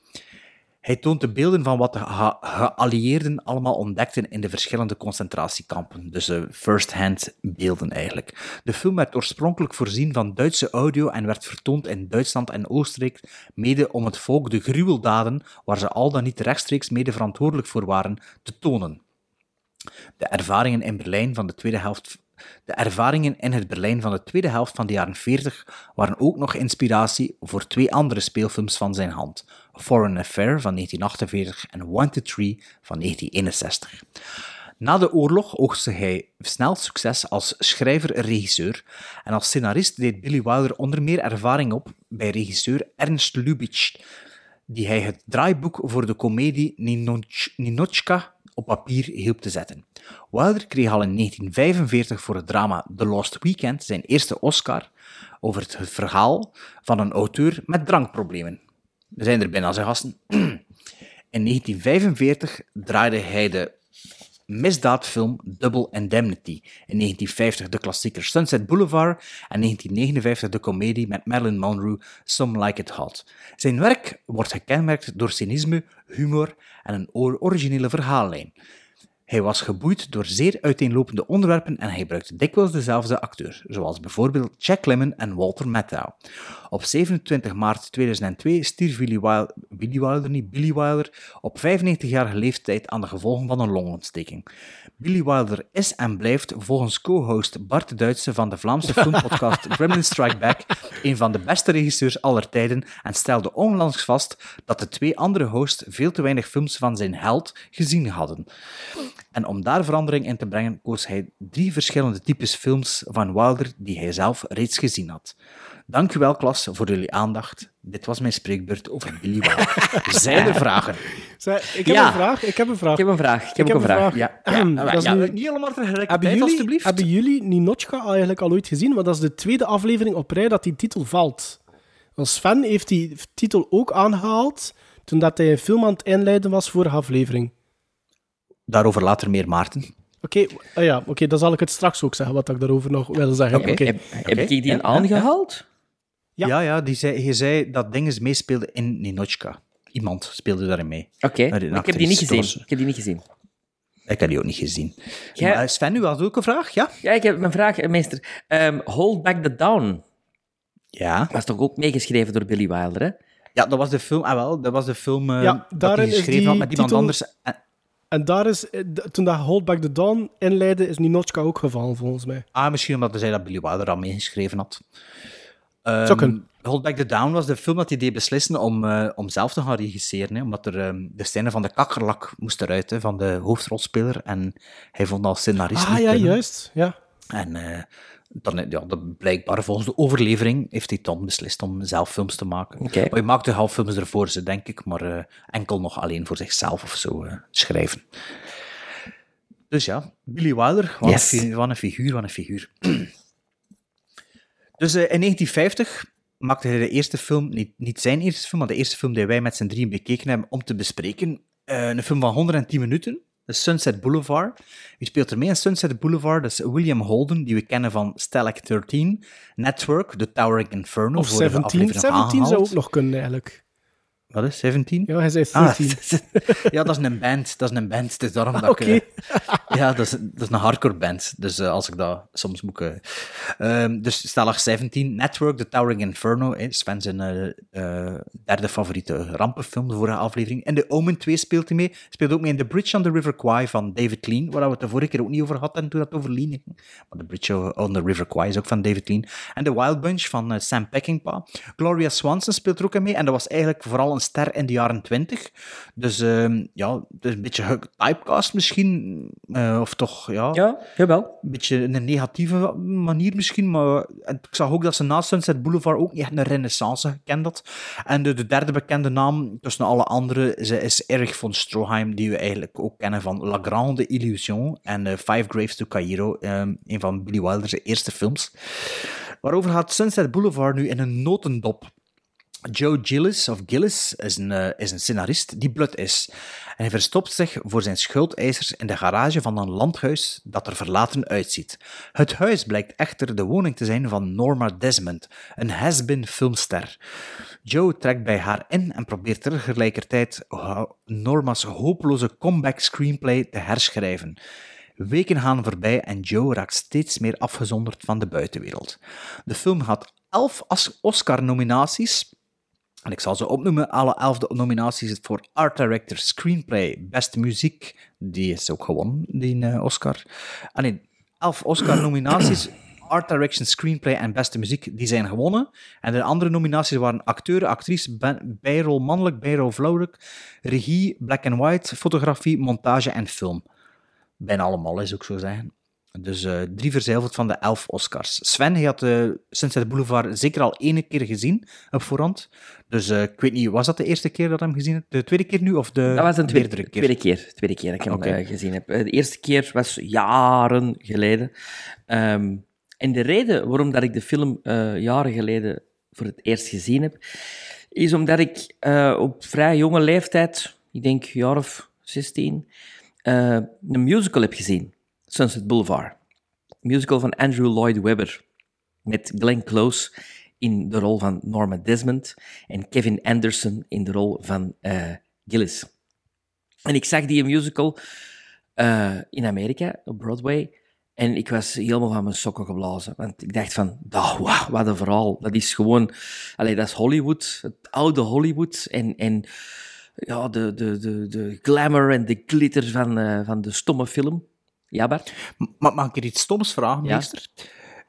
Hij toont de beelden van wat de ge- geallieerden allemaal ontdekten in de verschillende concentratiekampen. Dus de first-hand beelden eigenlijk. De film werd oorspronkelijk voorzien van Duitse audio en werd vertoond in Duitsland en Oostenrijk, mede om het volk de gruweldaden, waar ze al dan niet rechtstreeks mede verantwoordelijk voor waren, te tonen. De ervaringen in Berlijn van de tweede helft. De ervaringen in het Berlijn van de tweede helft van de jaren 40 waren ook nog inspiratie voor twee andere speelfilms van zijn hand: Foreign Affair van 1948 en Wanted Tree van 1961. Na de oorlog oogste hij snel succes als schrijver-regisseur en als scenarist deed Billy Wilder onder meer ervaring op bij regisseur Ernst Lubitsch, die hij het draaiboek voor de komedie Ninoch- Ninochka op papier hielp te zetten. Wilder kreeg al in 1945 voor het drama The Lost Weekend zijn eerste Oscar over het verhaal van een auteur met drankproblemen. We zijn er bijna, zijn gasten. *clears throat* In 1945 draaide hij de misdaadfilm Double Indemnity. In 1950 de klassieker Sunset Boulevard en 1959 de komedie met Marilyn Monroe Some Like It Hot. Zijn werk wordt gekenmerkt door cynisme, humor en een or- originele verhaallijn. Hij was geboeid door zeer uiteenlopende onderwerpen en hij gebruikte dikwijls dezelfde acteur, zoals bijvoorbeeld Jack Lemmon en Walter Matthau. Op 27 maart 2002 stierf Willy Wilder, Willy Wilder, niet Billy Wilder, op 95-jarige leeftijd aan de gevolgen van een longontsteking. Billy Wilder is en blijft volgens co-host Bart de Duitse van de Vlaamse *laughs* filmpodcast Gremlin Strike Back een van de beste regisseurs aller tijden en stelde onlangs vast dat de twee andere hosts veel te weinig films van zijn held gezien hadden. En om daar verandering in te brengen, koos hij drie verschillende types films van Wilder die hij zelf reeds gezien had. Dank u wel, klas, voor jullie aandacht. Dit was mijn spreekbeurt over Billy Wilder. Zijn er vragen? Zij, ik heb Ja. een vraag. Ik heb een vraag. Ik heb een vraag. Ik heb ook een vraag. Ja, Ahem, ja, dat is ja, nu- niet allemaal Hebben tegelijkertijd, jullie, alstublieft. hebben jullie Ninochka eigenlijk al ooit gezien? Want dat is de tweede aflevering op rij dat die titel valt. Als Sven heeft die titel ook aangehaald toen dat hij een film aan het inleiden was voor de aflevering. Daarover later meer, Maarten. Oké, ah ja, oké, dan zal ik het straks ook zeggen wat ik daarover nog wil zeggen. Oké. Heb, heb ik die Ja, ja, aangehaald? Ja. Ja, ja, die zei, je zei dat dingen meespeelde in Ninochka. iemand speelde daarin mee. Oké, Een ik heb die niet gezien. Dat was- Ik heb die niet gezien. Ik heb die ook niet gezien. Jij- Maar Sven, u had ook een vraag, ja? Ja, ik heb mijn vraag, eh, meester. Ehm, Hold Back the Down Ja. was toch ook meegeschreven door Billy Wilder, hè? Ja, dat was de film, ah wel, dat was de film eh, Ja, dat hij geschreven had met iemand titel- anders. En- En daar is, eh, toen dat Hold Back the Dawn inleidde, is Ninochka ook gevallen, volgens mij. Ah, misschien omdat hij zei dat Billy Wilder al meegeschreven had. Zou kunnen. Hold Back the Down was de film dat hij deed beslissen om, eh, om zelf te gaan regisseren. Hè, omdat er ehm, de scène van de kakkerlak moest eruit, hè, van de hoofdrolspeler. En hij vond als scenarist Ah niet ja, kunnen. juist. Ja. En eh, dan, ja, dat blijkbaar volgens de overlevering heeft hij dan beslist om zelf films te maken. Oké. Maar hij maakte half films ervoor, ze, denk ik, maar eh, enkel nog alleen voor zichzelf of zo schrijven. Dus ja, Billy Wilder, wat, Yes. een, wat een figuur, wat een figuur. *clears throat* dus eh, in 1950 maakte hij de eerste film, niet, niet zijn eerste film, maar de eerste film die wij met z'n drieën bekeken hebben om te bespreken. Eh, een film van 110 minuten, de Sunset Boulevard. Wie speelt er mee in Sunset Boulevard? Dat is William Holden, die we kennen van Stalag 13, Network, The Towering Inferno. Of vorige 17. aflevering 17 zou ook nog kunnen, eigenlijk. Wat is 17? Ja, hij zei Ah, 13. *laughs* ja, dat is een band. Dat is een band. Het is daarom dat Oké. ik... eh, ja, dat is, dat is een hardcore band. Dus eh, als ik dat soms moet... ehm, dus Stalag 17, Network, The Towering Inferno. hè, Sven zijn derde favoriete rampenfilm, de vorige aflevering. En The Omen 2 speelt hij mee. Speelt ook mee in The Bridge on the River Kwai van David Lean, waar we het de vorige keer ook niet over hadden toen dat over Lean ging. Maar The Bridge on the River Kwai is ook van David Lean. En The Wild Bunch van Sam Peckinpah. Gloria Swanson speelt er ook mee. En dat was eigenlijk vooral een ster in de jaren 20. Dus ehm, ja, het is een beetje typecast misschien. eh, of toch, ja, Ja, jawel. een beetje in een negatieve manier misschien. Maar ik zag ook dat ze na Sunset Boulevard ook niet echt een renaissance gekend had. En de, de derde bekende naam tussen alle anderen ze is Erich von Stroheim, die we eigenlijk ook kennen van La Grande Illusion en eh, Five Graves to Cairo, ehm, een van Billy Wilder's eerste films. Waarover gaat Sunset Boulevard nu in een notendop? Joe Gillis, of Gillis, is een, eh, is een scenarist die blut is. En hij verstopt zich voor zijn schuldeisers in de garage van een landhuis dat er verlaten uitziet. Het huis blijkt echter de woning te zijn van Norma Desmond, een has-been filmster. Joe trekt bij haar in en probeert tegelijkertijd Norma's hopeloze comeback screenplay te herschrijven. Weken gaan voorbij en Joe raakt steeds meer afgezonderd van de buitenwereld. De film had elf Oscar-nominaties. En ik zal ze opnoemen. Alle elf de nominaties voor Art Director, Screenplay, Beste Muziek. Die is ook gewonnen, die eh, Oscar. Ah nee, elf Oscar-nominaties. *clears throat* Art Direction, Screenplay en Beste Muziek, die zijn gewonnen. En de andere nominaties waren acteur, actrice, bijrol mannelijk, bijrol vrouwelijk, regie, black and white, fotografie, montage en film. Bijna allemaal, is ook zo zeggen. Dus eh, drie verzijld van de elf Oscars. Sven, hij had uh, Sunset Boulevard zeker al ene keer gezien op voorhand. Dus eh, ik weet niet, was dat de eerste keer dat hij hem gezien hebt? De tweede keer nu of de Dat was een tweede, keer? tweede keer. Tweede keer dat ik hem eh, gezien heb. Eh, De eerste keer was jaren geleden. Ehm, en de reden waarom dat ik de film eh, jaren geleden voor het eerst gezien heb, is omdat ik eh, op vrij jonge leeftijd, ik denk een jaar of 16, eh, een musical heb gezien. Sunset Boulevard. Musical van Andrew Lloyd Webber. Met Glenn Close in de rol van Norma Desmond en Kevin Anderson in de rol van eh, Gillis. En ik zag die musical eh, in Amerika, op Broadway. En ik was helemaal van mijn sokken geblazen. Want ik dacht van, oh, wauw, wat een verhaal. Dat is gewoon... Allee, dat is Hollywood. Het oude Hollywood. En, en ja, de, de, de, de glamour en de glitter van, eh, van de stomme film. Ja, Bart? Ma- mag ik er iets stoms vragen, Ja. meester?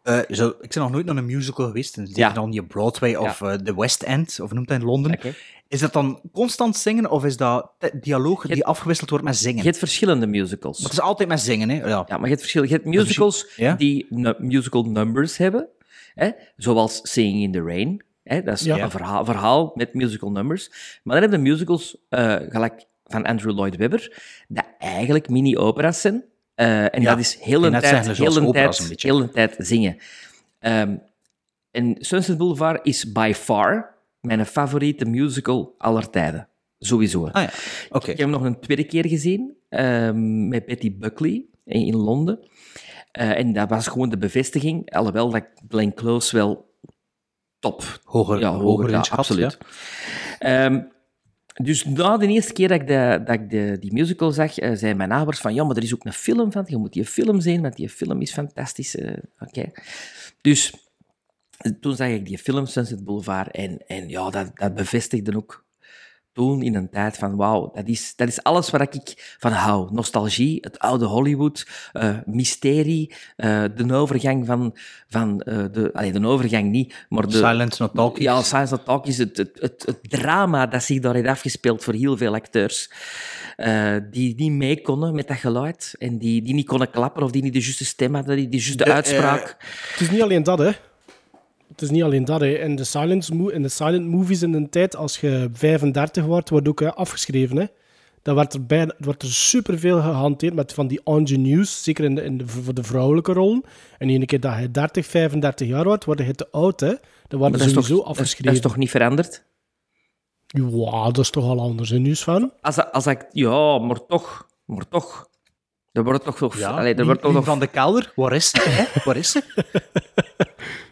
Eh, zo, ik ben nog nooit naar een musical geweest. En Ja. niet op Broadway of eh, de West End, of noemt dat in Londen. Is dat dan constant zingen, of is dat dialoog die afgewisseld wordt met zingen? Je hebt verschillende musicals. Maar het is altijd met zingen, hè? Ja. Ja, maar je hebt verschil. Je hebt musicals Ja? die musical numbers hebben, hè? zoals Singing in the Rain. Hè? Dat is Ja. een verhaal, verhaal met musical numbers. Maar dan heb je musicals, eh, gelijk van Andrew Lloyd Webber, dat eigenlijk mini-opera's zijn. Eh, en Ja, dat is heel een tijd, heel een tijd, heel een tijd zingen. Ehm, en Sunset Boulevard is by far mijn favoriete musical aller tijden. Sowieso. Ah ja. Ik heb hem nog een tweede keer gezien ehm, met Betty Buckley in, in Londen. Eh, en dat was gewoon de bevestiging, alhoewel dat Glenn Close wel top. Hoger, ja, hoger, hoger, ja, inschat, absoluut. Ehm, Dus na de eerste keer dat ik, de, dat ik de, die musical zag, uh, zei mijn ouders van, ja, maar er is ook een film van, je moet die film zien, want die film is fantastisch. Uh, Oké. Dus toen zag ik die film Sunset Boulevard en, en ja, dat, dat bevestigde ook toen in een tijd van wauw, dat is, dat is alles waar ik van hou. Nostalgie, het oude Hollywood, uh, mysterie, uh, de overgang van, van uh, de, allee, de overgang niet, maar de... Silence Not Talkies. Ja, Silence Not Talkies, het, het, het, het, drama dat zich daar heeft afgespeeld voor heel veel acteurs. die niet mee konden met dat geluid en die, die niet konden klappen of die niet de juiste stem hadden, die de juiste de, uitspraak. het is niet alleen dat, hè het is niet alleen dat. Hè. In, de silent in de silent movies in de tijd, als je 35 wordt, wordt ook hè, afgeschreven. Hè. Dan wordt er, bij, wordt er superveel gehanteerd met van die ingenues, zeker in de, in de, voor de vrouwelijke rollen. En een keer dat je 30, 35 jaar wordt, word je te oud. Hè. Dan wordt er sowieso toch, afgeschreven. Dat is toch niet veranderd? Ja, dat is toch al anders in nieuws van? Als, als ik, ja, maar toch. Maar toch. Er wordt toch nog... Ja, allee, er wordt toch nog... van de kelder. Waar is ze? Hè? Waar is ze? *laughs* *laughs*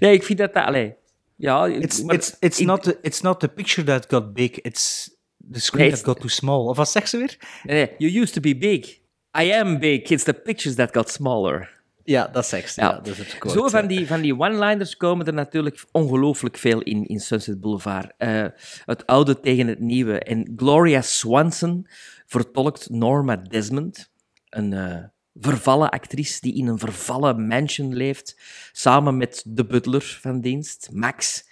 Nee, ik vind dat. Allee, ja, it's, maar, it's, not the, it's not the picture that got big, it's the screen Nee, that got too small. Of wat zegt ze weer? Nee, nee, you used to be big. I am big. It's the pictures that got smaller. Ja, dat zegt ze. Ja. Ja. dat is het Zo van die, van die one-liners komen er natuurlijk ongelooflijk veel in, in Sunset Boulevard. Eh, het oude tegen het nieuwe. En Gloria Swanson vertolkt Norma Desmond, een eh, vervallen actrice die in een vervallen mansion leeft, samen met de butler van dienst, Max,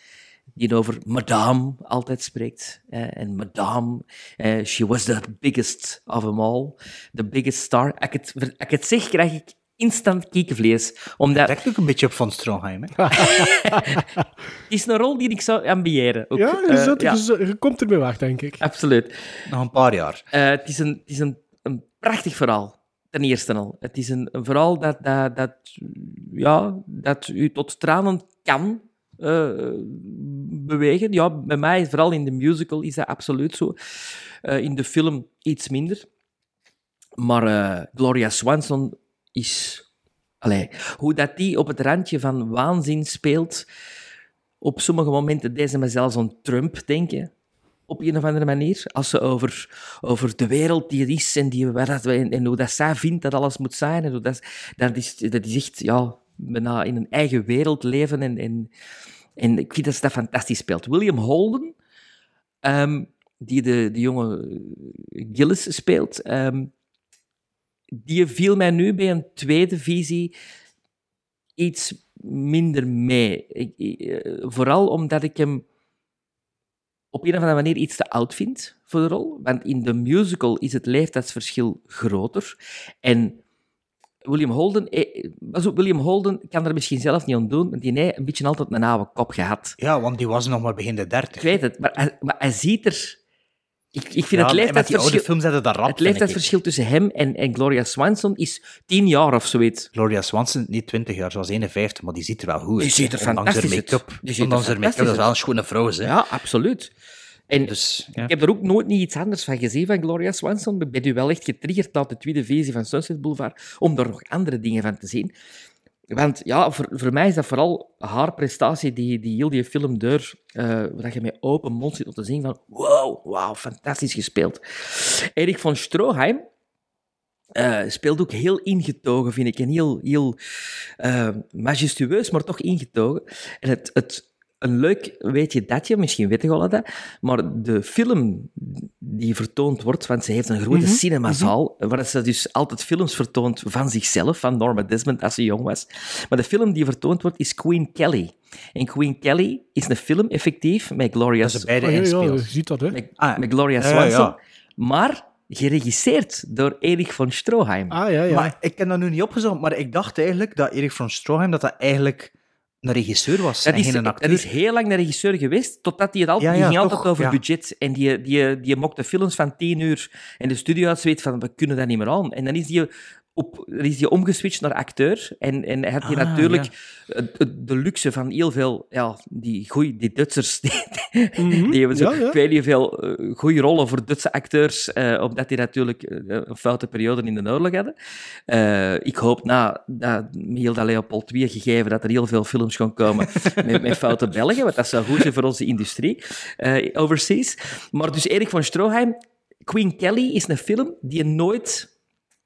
die over Madame altijd spreekt. eh, en Madame, eh, she was the biggest of them all. The biggest star. Als ik het, als ik het zeg, krijg ik instant kiekenvlees. Omdat Lijkt ook een beetje op Van Stroheim. Hè? *laughs* het is een rol die ik zou ambiëren. Ook. Ja, je, Eh, zult- ja, je zult- je komt ermee weg, denk ik. absoluut. Nog een paar jaar. Eh, het is, een, het is een, een prachtig verhaal, ten eerste al. Het is een, een dat, dat, dat, ja, dat u tot tranen kan eh, bewegen. Ja, bij mij, vooral in de musical, is dat absoluut zo. Eh, in de film iets minder. Maar eh, Gloria Swanson is... Allee, hoe dat die op het randje van waanzin speelt... Op sommige momenten deed ze me zelfs aan Trump denken op een of andere manier. Als ze over, over de wereld die er is en, die, dat, en, hoe dat zij vindt dat alles moet zijn. En hoe dat, dat, is, dat is echt ja, in een eigen wereld leven. En, en, ik vind dat ze dat fantastisch speelt. William Holden, ehm, die de, de jonge Gillis speelt, ehm, die viel mij nu bij een tweede visie iets minder mee. Eh, vooral omdat ik hem op een of andere manier iets te oud vind voor de rol. Want in de musical is het leeftijdsverschil groter. En William Holden, eh, William Holden kan er misschien zelf niet aan doen, want die heeft een beetje altijd een oude kop gehad. Ja, want die was nog maar begin de dertig. Ik weet het, maar hij, maar hij ziet er... Ik, ik vind Ja, het leeftijdsverschil... rap, Het leeftijdsverschil tussen hem en, en Gloria Swanson is tien jaar of zoiets. Gloria Swanson, niet 20 jaar, ze was 51, maar die ziet er wel goed uit. Die ziet er fantastisch uit. make-up. Er Ondanks haar make-up, dat is wel een schone vrouw, hè. Ja, absoluut. En Dus, ja. ik heb er ook nooit niet iets anders van gezien van Gloria Swanson. Ik ben nu wel echt getriggerd na de tweede visie van Sunset Boulevard om daar nog andere dingen van te zien. Want ja, voor, mij is dat vooral haar prestatie die, die heel die film deur, eh, dat je met open mond zit om te zien van wow, wow, fantastisch gespeeld. Erik van Stroheim eh, speelt ook heel ingetogen, vind ik. En heel, heel eh, majestueus, maar toch ingetogen. En het, het, een leuk weetje datje, misschien weet je al dat, maar de film die vertoond wordt, want ze heeft een grote Mhm, cinemazaal, waar ze dus altijd films vertoont van zichzelf, van Norma Desmond als ze jong was. Maar de film die vertoond wordt is Queen Kelly. En Queen Kelly is een film, effectief, met Gloria, Dat beide Oh, ja, ja, inspeelt. je ziet dat, hè. met, Ah, met Gloria Swanson, ja. maar geregisseerd door Erich von Stroheim. Ah, ja, ja. Maar ik heb dat nu niet opgezocht, maar ik dacht eigenlijk dat Erik van Stroheim dat dat eigenlijk een regisseur was Dat en is, geen dat acteur. is heel lang een regisseur geweest, totdat hij het altijd, Ja, die ja, ging toch, altijd over ja. budget. En die, die, die mokte films van tien uur. En de studio had zoiets van, we kunnen dat niet meer aan. En dan is hij op, er is hij omgeswitcht naar acteur. En, en hij had hier Ah, natuurlijk ja. de luxe van heel veel, ja, die goeie, die Duitsers, *laughs* die, Mhm, die hebben zo, ja, ja. ik weet niet veel eh, goede rollen voor Duitse acteurs, eh, omdat die natuurlijk eh, een foute periode in de oorlog hadden. Ik hoop na dat Hilda Leopold II gegeven dat er heel veel films gaan komen *laughs* met, met foute Belgen, want dat zou goed zijn voor onze industrie overseas. Maar dus Erik van Stroheim, Queen Kelly is een film die nooit...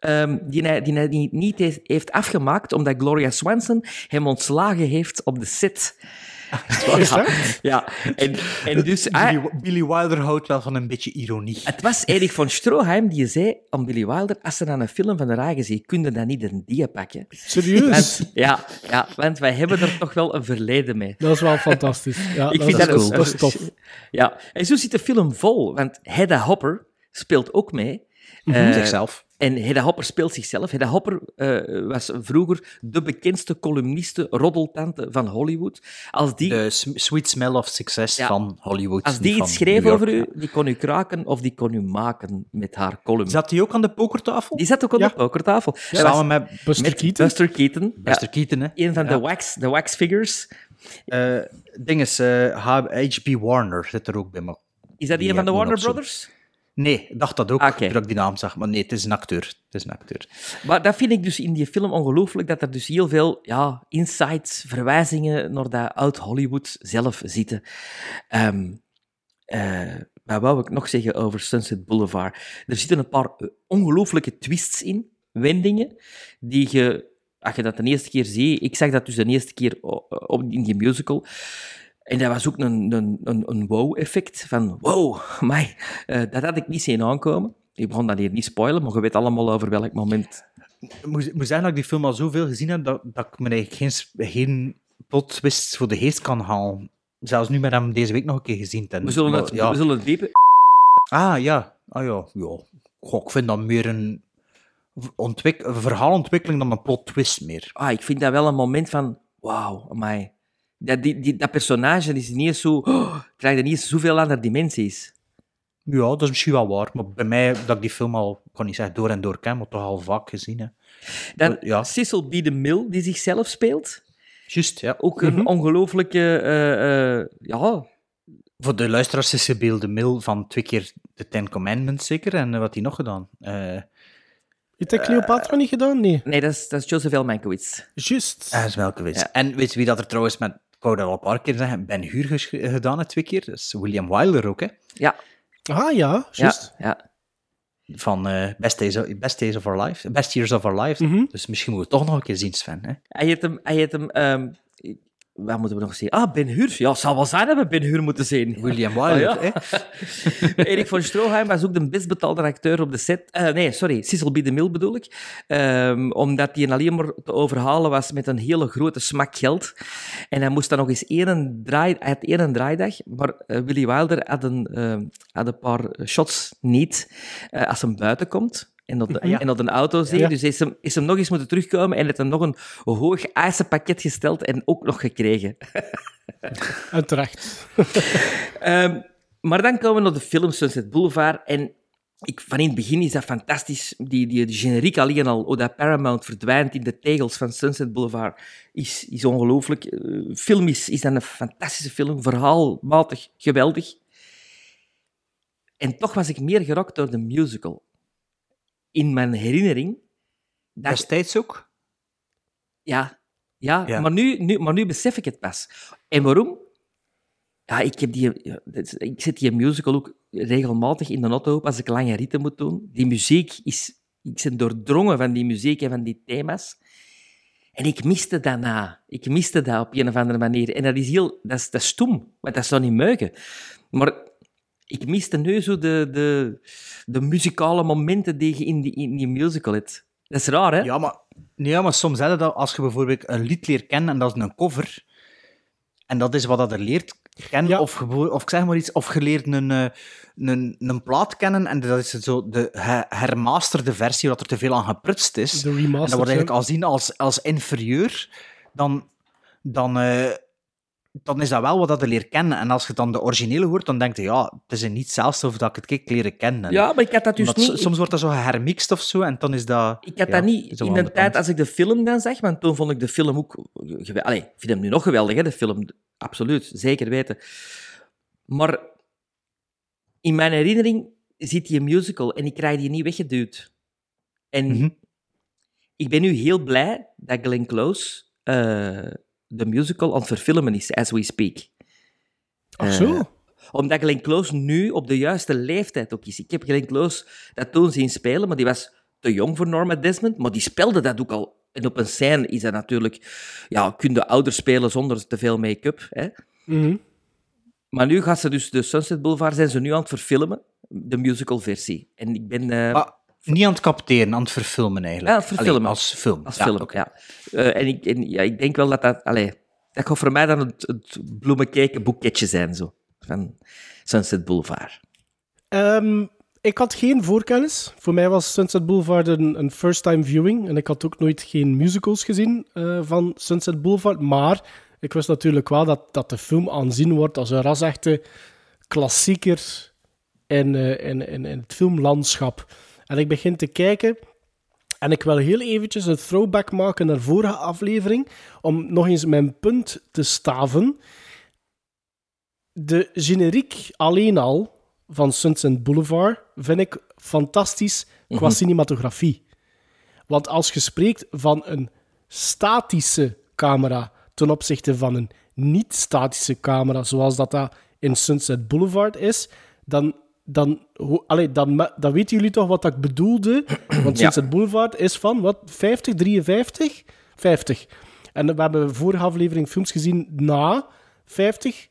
ehm, die, hij, die hij niet- niet heeft- afgemaakt, omdat Gloria Swanson hem ontslagen heeft op de set. Ja, dat? ja. En, en dus... ah, Billy, Billy Wilder houdt wel van een beetje ironie. het was Erik van Stroheim die zei aan Billy Wilder, als ze dan een film van de Ragen zien, kun je dan niet een die pakken? Serieus? Want, ja, ja, want wij hebben er toch wel een verleden mee. Dat is wel fantastisch. Ja, Ik dat, vind is, dat cool. een- dat is tof. Ja, en zo zit de film vol, want Hedda Hopper speelt ook mee. Eh, Zichzelf. En Hedda Hopper speelt zichzelf. Hedda Hopper eh, was vroeger de bekendste columniste, roddeltante van Hollywood. Als die, De sweet smell of success Ja. van Hollywood. als die iets schreef over u, die kon u kraken of die kon u maken met haar column. Zat hij ook aan de pokertafel? Die zat ook aan Ja. de pokertafel. Samen met Buster met Keaton. Buster Keaton. Buster Keaton, hè? Een van Ja. de, wax, de wax figures. Eh, ding is, eh, H.P. Warner zit er ook bij me. Is dat Die een van de Warner Brothers? Nee, ik dacht dat ook, Ah, oké. toen ik die naam zag. Maar nee, het is een acteur. Het is een acteur. Maar dat vind ik dus in die film ongelooflijk, dat er dus heel veel ja, insights, verwijzingen naar dat oud-Hollywood zelf zitten. Ehm eh, wat wou ik nog zeggen over Sunset Boulevard? Er zitten een paar eh, ongelooflijke twists in, wendingen, die je, als je dat de eerste keer ziet... Ik zag dat dus de eerste keer o- op, in die musical... En dat was ook een, een, een, een wow-effect van wow, my, dat had ik niet zien aankomen. Ik begon dat hier niet spoilen, maar je weet allemaal over welk moment moet, moet zeggen dat ik die film al zoveel gezien heb, dat, dat ik me eigenlijk geen, geen plot twists voor de geest kan halen. Zelfs nu met hem deze week nog een keer gezien. te hebben. We zullen het, ja. we zullen het diepen. Ah, ja. Ah, ja. ja. Goh, ik vind dat meer een, ontwik een verhaalontwikkeling dan een plot twist meer. Ah, ik vind dat wel een moment van wauw, amai. Dat, die, die, dat personage is niet zo, oh, krijgt niet eens zoveel andere dimensies. Ja, dat is misschien wel waar. Maar bij mij, dat ik die film al, ik kan niet zeggen door en door ken, maar toch al vaak gezien heb. Dan Ja. Cecil B. DeMille, die zichzelf speelt. Juist, ja. Ook een ongelooflijke, eh, eh, ja, Voor de luisteraars is ze de Mil van twee keer de Ten Commandments zeker. En eh, wat hij nog gedaan? Eh Heeft hij Cleopatra niet gedaan? Nee. nee, dat is, dat is Joseph L. Mankiewicz. Juist. hij is Melkewits. Ja. En weet je wie dat er trouwens met, ik wou dat al een paar keer zeggen, Ben gesch- gedaan heeft twee keer? Dat is William Wyler ook, hè? Ja, Ah ja, juist. ja. Van eh, Best, Days of, Best Days of Our Lives. Best Years of Our Lives. Mhm. Dus misschien moeten we het toch nog een keer zien, Sven. Hè? Hij heeft hem, hij heeft hem ehm, wat moeten we nog zeggen? Ah, Ben Hur. Ja, zal wel zijn dat we Ben Hur moeten zien. William Wyler, Ah, ja. hè? *laughs* Erik van Stroheim was ook de best betaalde acteur op de set. Eh, nee, sorry, Cecil B. DeMille bedoel ik. Ehm, omdat hij alleen maar te overhalen was met een hele grote smak geld. En hij moest dan nog eens één, draai, had één draaidag, maar eh, Willy Wilder had een, eh, had een paar shots niet eh, als hij buiten komt. En dat, en dat een auto zie. Ja. Dus is hem, is hem nog eens moeten terugkomen en heeft hem nog een hoog eisenpakket gesteld en ook nog gekregen. *laughs* En terecht. *laughs* Ehm, maar dan komen we naar de film Sunset Boulevard. En ik, van in het begin is dat fantastisch. Die, die, die generiek alleen al, hoe dat Paramount verdwijnt in de tegels van Sunset Boulevard, is, is ongelooflijk. Eh, film is, is dan een fantastische film, verhaalmatig geweldig. En toch was ik meer gerokt door de musical. In mijn herinnering... Dat, Destijds ook. ja, ja, Ja. Maar, nu, nu, maar nu besef ik het pas. En waarom? Ja, ik, heb die, ik zet die musical ook regelmatig in de auto op als ik lange ritten moet doen. Die muziek is... Ik ben doordrongen van die muziek en van die thema's. En ik miste dat na. Ik miste dat op een of andere manier. En dat is heel... Dat is, dat is stom, want dat zou niet meugen. Maar ik miste nu zo de, de, de muzikale momenten die je in die, in die musical hebt. Dat is raar, hè? Ja, maar, nee, maar soms heb je dat als je bijvoorbeeld een lied leert kennen en dat is een cover. En dat is wat dat er leert kennen. Ja. Of, gebo- of ik zeg maar iets, of je leert een, eh, een, een plaat kennen en dat is zo de he- hermasterde versie, wat er te veel aan geprutst is. De En dat wordt eigenlijk al zien als, als inferieur dan, dan, eh, dan is dat wel wat dat je leert kennen. En als je dan de originele hoort, dan denk je, ja, het is niet zelfs of dat ik het kijk leren kennen. Ja, maar ik had dat dus Omdat niet... Soms wordt dat zo gehermixt of zo, en dan is dat... Ik had ja, dat niet in de tijd kant. als ik de film dan zag, want toen vond ik de film ook. Allee, ik vind hem nu nog geweldig, hè, de film. Absoluut, zeker weten. Maar in mijn herinnering zit die een musical en ik krijg die niet weggeduwd. En Mhm. ik ben nu heel blij dat Glenn Close eh, de musical aan het verfilmen is, as we speak. Ach Eh, zo. omdat Glenn Close nu op de juiste leeftijd ook is. Ik heb Glenn Close dat toen zien spelen, maar die was te jong voor Norma Desmond, maar die speelde dat ook al. En op een scène is dat natuurlijk... Ja, kun je ouder spelen zonder te veel make-up. Hè? Mhm. Maar nu gaat ze dus de Sunset Boulevard zijn ze nu aan het verfilmen, de musicalversie. En ik ben... eh, niet aan het capteren, aan het verfilmen eigenlijk. Ja, het verfilmen. Allee, als film. Als Ja, film, oké. ja. Eh, en ik, en, ja, ik denk wel dat dat... Allee, dat gaat voor mij dan het, het bloemenkeken boeketje zijn, zo. Van Sunset Boulevard. Ehm, ik had geen voorkennis. Voor mij was Sunset Boulevard een, een first-time viewing. En ik had ook nooit geen musicals gezien eh, van Sunset Boulevard. Maar ik wist natuurlijk wel dat, dat de film aanzien wordt als een rasechte klassieker in, eh, in, in, in het filmlandschap. En ik begin te kijken. En ik wil heel eventjes een throwback maken naar vorige aflevering. Om nog eens mijn punt te staven. De generiek alleen al van Sunset Boulevard vind ik fantastisch qua Mhm. cinematografie. Want als je spreekt van een statische camera ten opzichte van een niet-statische camera, zoals dat, dat in Sunset Boulevard is, dan, dan, allee, dan, dan weten jullie toch wat ik bedoelde. *clears throat* Want Ja. Sunset Boulevard is van wat, 50, 53? 50. En we hebben vorige aflevering films gezien na 50.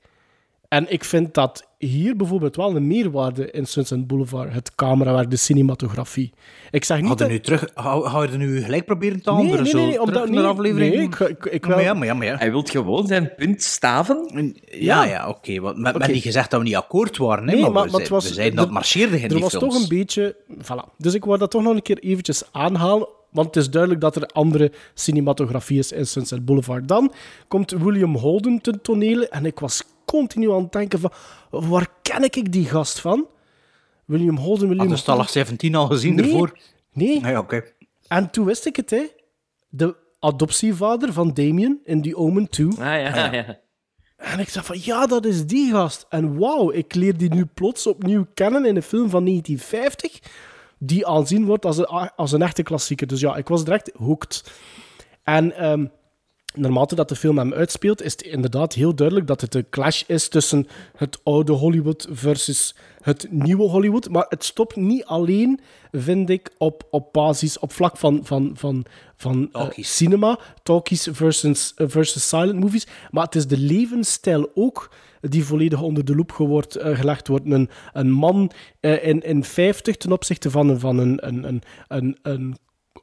En ik vind dat hier bijvoorbeeld wel een meerwaarde in Sunset Boulevard, het camerawerk, de cinematografie. Ik zeg niet Hou je dat... nu terug, hou, hou je er nu gelijk proberen te Nee, anderen? nee, zo, nee, nee, omdat- nee, aflevering? nee, ik- ik- ik maar wil- ja, maar ja, maar ja. Hij wil gewoon zijn punt staven. Ja, ja, oké. want met, niet gezegd dat we niet akkoord waren, hè, Nee, maar, maar- we, maar het was- we zeiden dat er- het marcheerde in Er die was films. toch een beetje... Voilà. Dus ik wou dat toch nog een keer eventjes aanhalen, want het is duidelijk dat er andere cinematografie is in Sunset Boulevard. Dan komt William Holden ten tonele en ik was continu aan het denken van, waar ken ik die gast van? William Holden, William Had de Stalag 17 al gezien Nee. ervoor? Nee. Ah, ja, oké. En toen wist ik het, hè. De adoptievader van Damien in The Omen 2. Ah ja, ja. En ik dacht van, ja, dat is die gast. En wauw, ik leer die nu plots opnieuw kennen in een film van 1950, die aanzien wordt als een, als een echte klassieker. Dus ja, ik was direct hooked. En ehm, naarmate dat de film hem uitspeelt, is het inderdaad heel duidelijk dat het een clash is tussen het oude Hollywood versus het nieuwe Hollywood. Maar het stopt niet alleen, vind ik, op, op basis, op vlak van, van, van, van eh, cinema, talkies versus, eh, versus silent movies. Maar het is de levensstijl ook die volledig onder de loep wordt, eh, gelegd wordt. Een, een man in, in 50 ten opzichte van, een- van een, een, een, een, een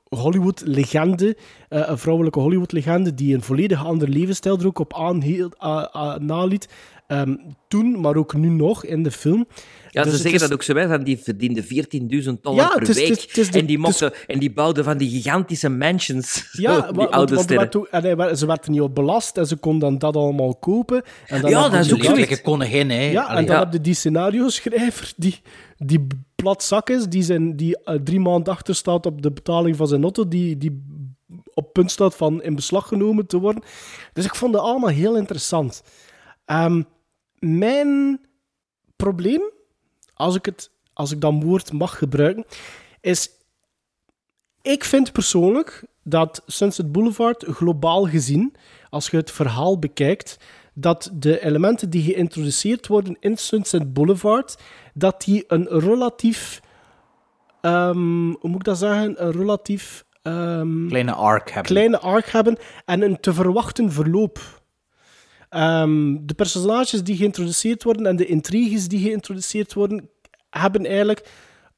Hollywood-legende, eh, een vrouwelijke Hollywood-legende, die een volledig andere levensstijl er op aanhield, a- a- naliet. Ehm, toen, maar ook nu nog in de film. Ja, Dus ze het zeggen is- dat ook zo, van die verdiende 14.000 dollar Ja, per is- week. het is- het is de- en, die mochten, en die bouwden van die gigantische mansions. *laughs* Ja, die wa- want, oude want er sterren. werd ook- en ze werd er niet op belast en ze kon dan dat allemaal kopen. En dan Ja, dat is ook lelijke koningin, hè. Ja, Allee, en dan ja. heb je die scenario-schrijver die, die plat zak is, die, zijn, die eh, drie maanden achter staat op de betaling van zijn auto, die, die op punt staat van in beslag genomen te worden. Dus ik vond het allemaal heel interessant. Ehm, mijn probleem, als ik, het, als ik dat woord mag gebruiken, is... Ik vind persoonlijk dat Sunset Boulevard globaal gezien, als je het verhaal bekijkt, dat de elementen die geïntroduceerd worden in Sunset Boulevard, dat die een relatief... ehm, hoe moet ik dat zeggen? Een relatief... ehm, Kleine arc hebben. kleine arc hebben en een te verwachten verloop. Ehm, de personages die geïntroduceerd worden en de intriges die geïntroduceerd worden, hebben eigenlijk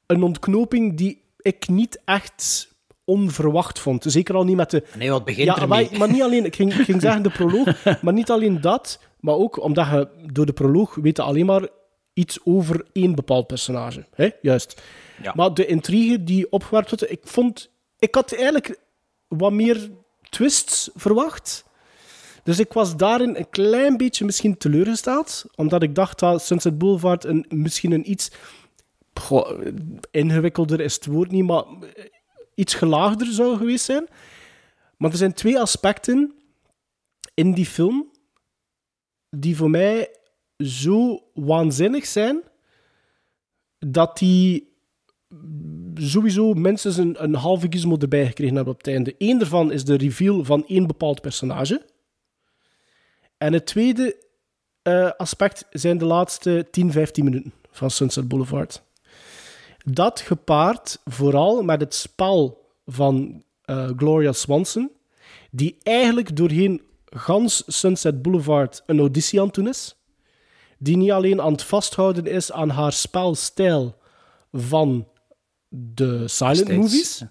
een ontknoping die ik niet echt onverwacht vond. Zeker al niet met de... Nee, wat begint Ja, ermee? maar, maar niet alleen... Ik ging, ik ging zeggen de proloog, *laughs* maar niet alleen dat, maar ook omdat je door de proloog weet alleen maar iets over één bepaald personage. Hè? Juist. Ja. Maar de intrigue die opgewerpt wordt, ik vond... Ik had eigenlijk wat meer twists verwacht. Dus ik was daarin een klein beetje misschien teleurgesteld, omdat ik dacht dat Sunset Boulevard een, misschien een iets ingewikkelder is het woord niet, maar iets gelaagder zou geweest zijn. Maar er zijn twee aspecten in die film die voor mij zo waanzinnig zijn dat die sowieso minstens een, een halve gizmo erbij gekregen hebben op het einde. Eén daarvan is de reveal van één bepaald personage. En het tweede eh, aspect zijn de laatste 10, 15 minuten van Sunset Boulevard. Dat gepaard vooral met het spel van eh, Gloria Swanson, die eigenlijk doorheen gans Sunset Boulevard een auditie aan het doen is. Die niet alleen aan het vasthouden is aan haar spelstijl van de silent Steeds. movies,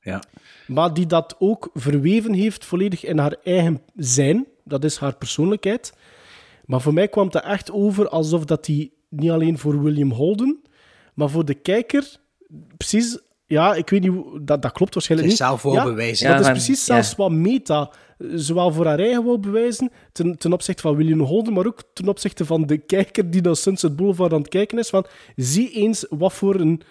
Ja. maar die dat ook verweven heeft volledig in haar eigen zijn. Dat is haar persoonlijkheid. Maar voor mij kwam het echt over alsof dat die niet alleen voor William Holden, maar voor de kijker precies... Ja, ik weet niet, hoe- dat, dat klopt waarschijnlijk niet. Zichzelf wou ja, bewijzen. Dat Ja, is maar- precies ja. zelfs wat meta, zowel voor haar eigen wou bewijzen, ten, ten opzichte van William Holden, maar ook ten opzichte van de kijker die naar Sunset Boulevard aan het kijken is, van zie eens wat voor een,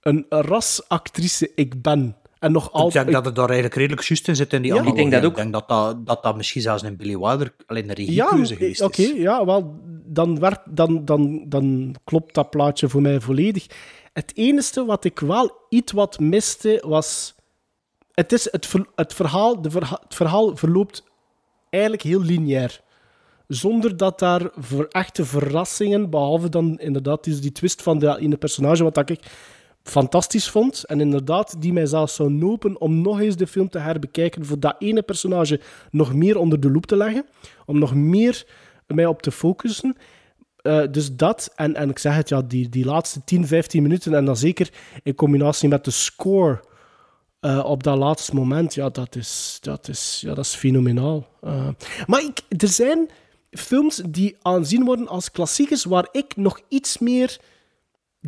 een rasactrice ik ben. En nog Ik altijd... denk dat het daar eigenlijk redelijk juist in zit in die Ja, analogie. ik denk dat ook. Ik denk dat dat, dat, dat misschien zelfs een Billy Wilder alleen een Ja, regiekeuze eh, geweest oké, is. ja, wel, dan, werkt, dan, dan, dan klopt dat plaatje voor mij volledig. Het enige wat ik wel iets wat miste was... Het, is het, ver- het, verhaal, de verha- het verhaal verloopt eigenlijk heel lineair. Zonder dat daar voor echte verrassingen, behalve dan inderdaad die, die twist van dat ene personage, wat dat ik fantastisch vond. En inderdaad, die mij zelfs zou nopen om nog eens de film te herbekijken, voor dat ene personage nog meer onder de loep te leggen. Om nog meer mij op te focussen. Eh, dus dat, en, en ik zeg het, ja, die, die laatste 10, 15 minuten, en dan zeker in combinatie met de score eh, op dat laatste moment, ja, dat is, dat is, ja, dat is fenomenaal. Eh, maar ik, er zijn films die aanzien worden als klassiekers, waar ik nog iets meer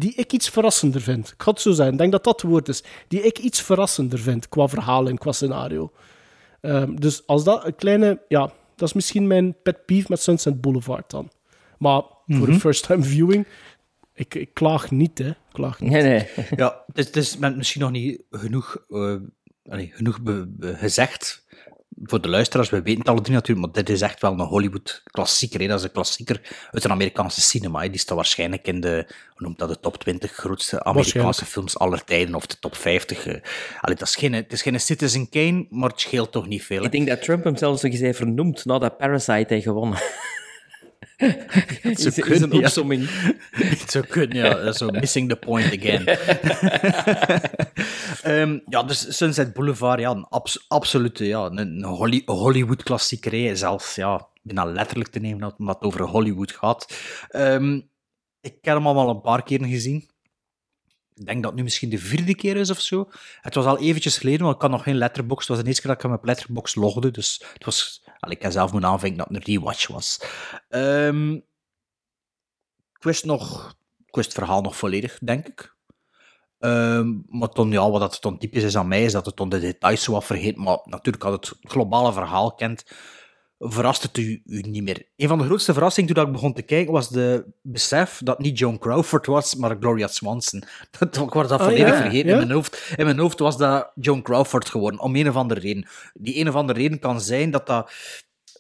die ik iets verrassender vind. Ik ga het zo zeggen, ik denk dat dat het woord is. Die ik iets verrassender vind qua verhaal en qua scenario. Ehm, dus als dat een kleine... Ja, dat is misschien mijn pet peeve met Sunset Boulevard dan. Maar voor een first-time viewing, ik, ik klaag niet, hè. Ik klaag niet. Nee, nee. Ja, het is, het is misschien nog niet genoeg, eh, genoeg be- be- gezegd voor de luisteraars. We weten het alle drie natuurlijk, maar dit is echt wel een Hollywood-klassieker. hè. Dat is een klassieker uit een Amerikaanse cinema. hè. Die staat waarschijnlijk in de, hoe noemt dat, de top 20 grootste Amerikaanse films aller tijden, of de top 50. eh. Allee, dat is geen, het is geen Citizen Kane, maar het scheelt toch niet veel. hè. Ik denk dat Trump hem zelfs nog eens heeft vernoemd nadat Parasite heeft gewonnen. *laughs* is, is kunnen, een ja. opsomming. *laughs* Het zou kunnen, ja. Zo missing the point again. *laughs* Ehm, ja, dus Sunset Boulevard, ja, een abs- absolute ja, een, een Holly- Hollywood-klassieker. Zelfs, ja, bijna letterlijk te nemen, omdat het over Hollywood gaat. Ehm, ik heb hem al een paar keer gezien. Ik denk dat het nu misschien de vierde keer is of zo. Het was al eventjes geleden, want ik had nog geen letterbox. Het was de eerste keer dat ik hem op letterbox logde, dus het was... Allee, ik zelf moeten aanvinken dat het een rewatch was. Ehm, ik wist nog... Ik het verhaal nog volledig, denk ik. Ehm, maar toen, ja, wat dat dan typisch is aan mij, is dat het dan de details zo wat vergeet. Maar natuurlijk, had het globale verhaal kent, verrast het u, u niet meer. Een van de grootste verrassingen toen ik begon te kijken, was de besef dat niet Joan Crawford was, maar Gloria Swanson. *laughs* Dat, ik was dat Ah, volledig ja, vergeten ja. in mijn hoofd. In mijn hoofd was dat Joan Crawford geworden, om een of andere reden. Die een of andere reden kan zijn dat dat...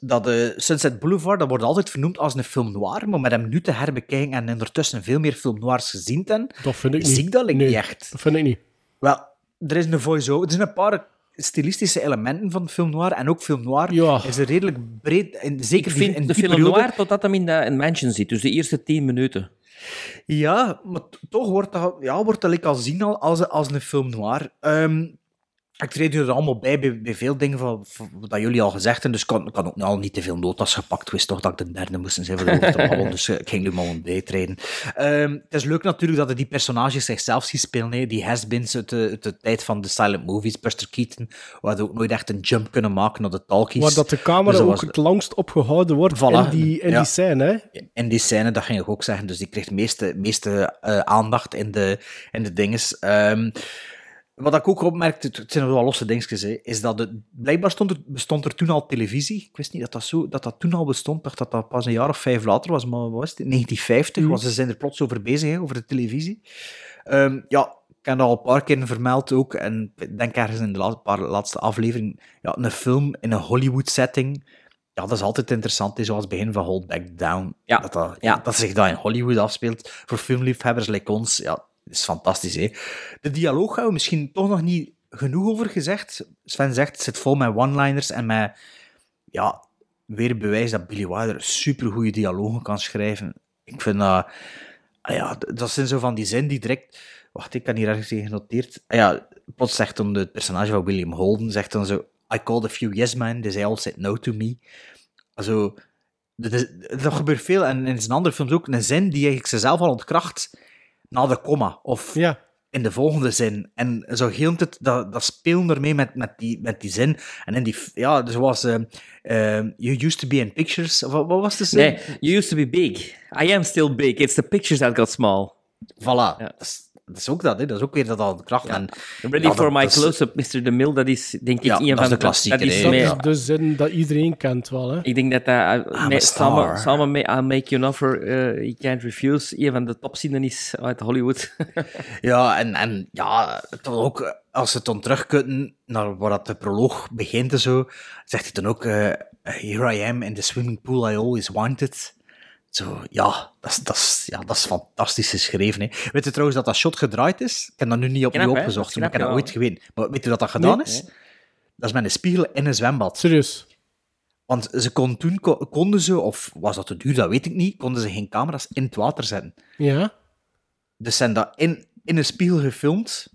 Dat de Sunset Boulevard, dat wordt altijd vernoemd als een film noir, maar met hem nu te herbekijken en ondertussen veel meer film noirs gezien te hebben, Dat vind ik niet. zie ik dat Nee, niet echt. Dat vind ik niet. Wel, er is een voice-over. Er zijn een paar stilistische elementen van film noir. En ook film noir Ja. is er redelijk breed. En zeker Ik die- vind in de die film periode- noir totdat hem in de in mansion zit. Dus de eerste tien minuten. Ja, maar toch wordt dat, ja, wordt dat like al zien al als, als een film noir. Ehm, ik treed er allemaal bij, bij, bij veel dingen van, van wat jullie al gezegd hebben, dus ik kan, ik kan ook al niet te veel notas gepakt. Ik wist toch dat ik de derde moest zijn voor de dus eh, ik ging nu maar bijtreden. Ehm, het is leuk natuurlijk dat er die personages zichzelf zien spelen, hè. die has-beens uit de, uit de tijd van de silent movies, Buster Keaton, waar ze ook nooit echt een jump kunnen maken naar de talkies. Waar dat de camera Dus dat ook was- het langst opgehouden wordt Voilà. in die, in Ja. die scène. Hè? in die scène, dat ging ik ook zeggen, dus die kreeg de meeste, meeste eh, aandacht in de, in de dinges. Ehm, wat ik ook opmerkte, het zijn wel losse dingetjes, hè, is dat het, blijkbaar stond er, bestond er toen al televisie. Ik wist niet dat dat, zo, dat dat toen al bestond. Dacht dat dat pas een jaar of vijf later was, maar wat was het? In 1950 was ze zijn er plots over bezig, hè, over de televisie. Ehm, ja, ik heb dat al een paar keer vermeld ook, en ik denk ergens in de laatste, paar, laatste aflevering, ja, een film in een Hollywood-setting, ja, dat is altijd interessant, hè, zoals het begin van Hold Back Down. Ja. Dat, dat, dat zich dat in Hollywood afspeelt, voor filmliefhebbers like ons, ja, is fantastisch. Hè? De dialoog gaan we misschien toch nog niet genoeg over gezegd. Sven zegt, het zit vol met one-liners en met, ja, weer bewijs dat Billy Wilder supergoeie dialogen kan schrijven. Ik vind dat, ah ja, dat zijn zo van die zin die direct, wacht, ik kan hier ergens in genoteerd. Ah ja, plots zegt dan het personage van William Holden, zegt dan zo, I called a few yes men, they all said no to me. Also, dat, dat gebeurt veel en in zijn andere films ook. Een zin die eigenlijk zichzelf al ontkracht na de komma. Of in de volgende zin. En zo heel tijd dat, dat spelen ermee met, met, die, met die zin. En in die, ja, zoals eh, eh, You used to be in pictures. Of, wat wat was de zin? Nee, you used to be big. I am still big. It's the pictures that got small. Voilà. Dat is ook dat, hè. dat is ook weer dat al de kracht. En, Ready ja, for my close-up, Mr. De Mille. Dat is denk ik Ja, een dat van is de klassieker, Dat is. Dat is de zin dat iedereen kent wel, hè? Ik denk dat dat uh, I'm mee- a star. samen, samen met I'll Make You an Offer, uh, You Can't Refuse, een van de topzinnen is uit Hollywood. *laughs* Ja, en, en ja, toch ook, als ze het dan terugkutten naar waar dat de proloog begint en zo, zegt hij dan ook, eh, Here I am in the swimming pool I always wanted. Zo, ja, dat is, dat ja, dat is fantastisch geschreven. Hè. Weet je trouwens dat dat shot gedraaid is? Ik heb dat nu niet opnieuw Knap, opgezocht, is maar ik heb knap, dat ooit geweten. Maar weet je dat dat gedaan Nee. is? Dat is met een spiegel in een zwembad. Serieus? Want ze kon, toen ko- konden ze, of was dat te duur, dat weet ik niet, konden ze geen camera's in het water zetten. Ja? Dus zijn dat in, in een spiegel gefilmd,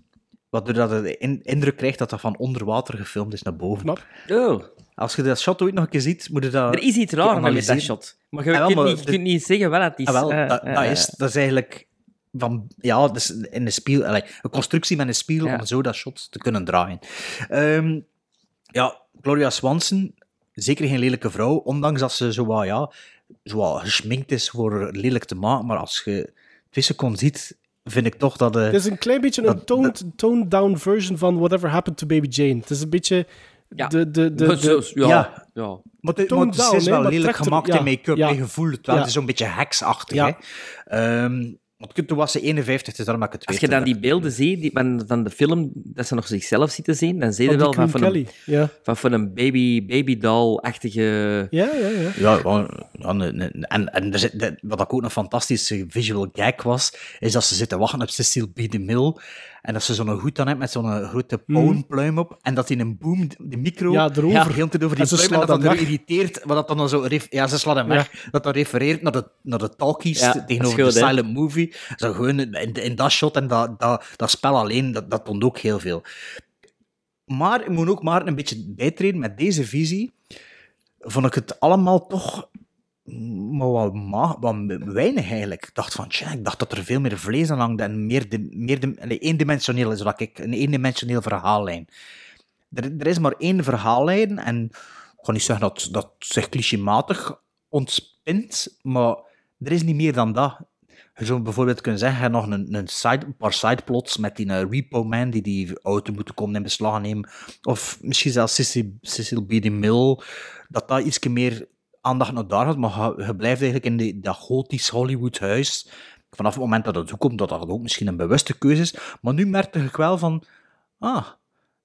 waardoor dat je de in- indruk krijgt dat dat van onder water gefilmd is naar boven. Oh, Als je dat shot ooit nog een keer ziet, moet je dat... er is iets raar met dat shot. Maar je Ah, wel, kunt, maar niet, je de- kunt niet zeggen is. Ah, wel, Eh, dat, eh, dat, eh. is, dat is eigenlijk van, ja, dus in een allee, een constructie met een spiegel Ja. om zo dat shot te kunnen draaien. Ehm, ja, Gloria Swanson, zeker geen lelijke vrouw, ondanks dat ze zo wat, ja, zo wat geschminkt is voor lelijk te maken, maar als je twee seconden ziet, vind ik toch dat... eh, Het is een klein beetje een dat- toned, toned down version van Whatever Happened to Baby Jane. Het is een beetje Ja. de... de, de, ja, ja. ja. Maar, het- Toned maar het is wel lelijk gemaakt ja, in make-up. ja. Je gevoelt het wel. Ja. Het is zo'n beetje heksachtig. Ja. Hè? Ehm, want toen was ze 51, dus daarom heb ik het Als je dan die beelden ziet die, van, van de film, dat ze nog zichzelf zitten zien, dan zie je wel van, van, een. Ja. van, van een baby, baby doll-achtige... Ja, ja, ja. Ja, en, en er zit, wat ook een fantastische visual gag was, is dat ze zitten wachten op Cecile B. DeMille en dat ze zo'n hoed aan heeft met zo'n grote pauwenpluim op en dat in een boom de micro Mhm. Ja, erover. heel de tijd over En die ze pluim en dat dat hem er weg. irriteert, wat dat dan zo... ref- Ja, ze slaat hem weg. Dat dat refereert naar de, naar de talkies Ja, tegenover goed, de silent movie. Zo gewoon in, in dat shot en dat, dat, dat spel alleen, dat, dat toont ook heel veel. Maar ik moet ook maar een beetje bijtreden met deze visie. Vond ik het allemaal toch maar wat, wat weinig eigenlijk. Ik dacht van, tja, ik dacht dat er veel meer vlees aan hangde en meer, de, meer de, eendimensioneel is wat ik, een eendimensioneel verhaallijn. Er, er is maar één verhaallijn en ik ga niet zeggen dat dat zich clichématig ontspint, maar er is niet meer dan dat. Je zou bijvoorbeeld kunnen zeggen, nog een, een, side, paar sideplots met die eh, Repo Man die die auto moeten komen in beslag nemen. Of misschien zelfs Cecil, Cecil B. DeMille, dat dat iets meer aandacht naar daar had, maar je, blijft eigenlijk in die, dat gotisch Hollywood huis. Vanaf het moment dat het toekomt, dat dat ook misschien een bewuste keuze is. Maar nu merkte ik wel van, ah,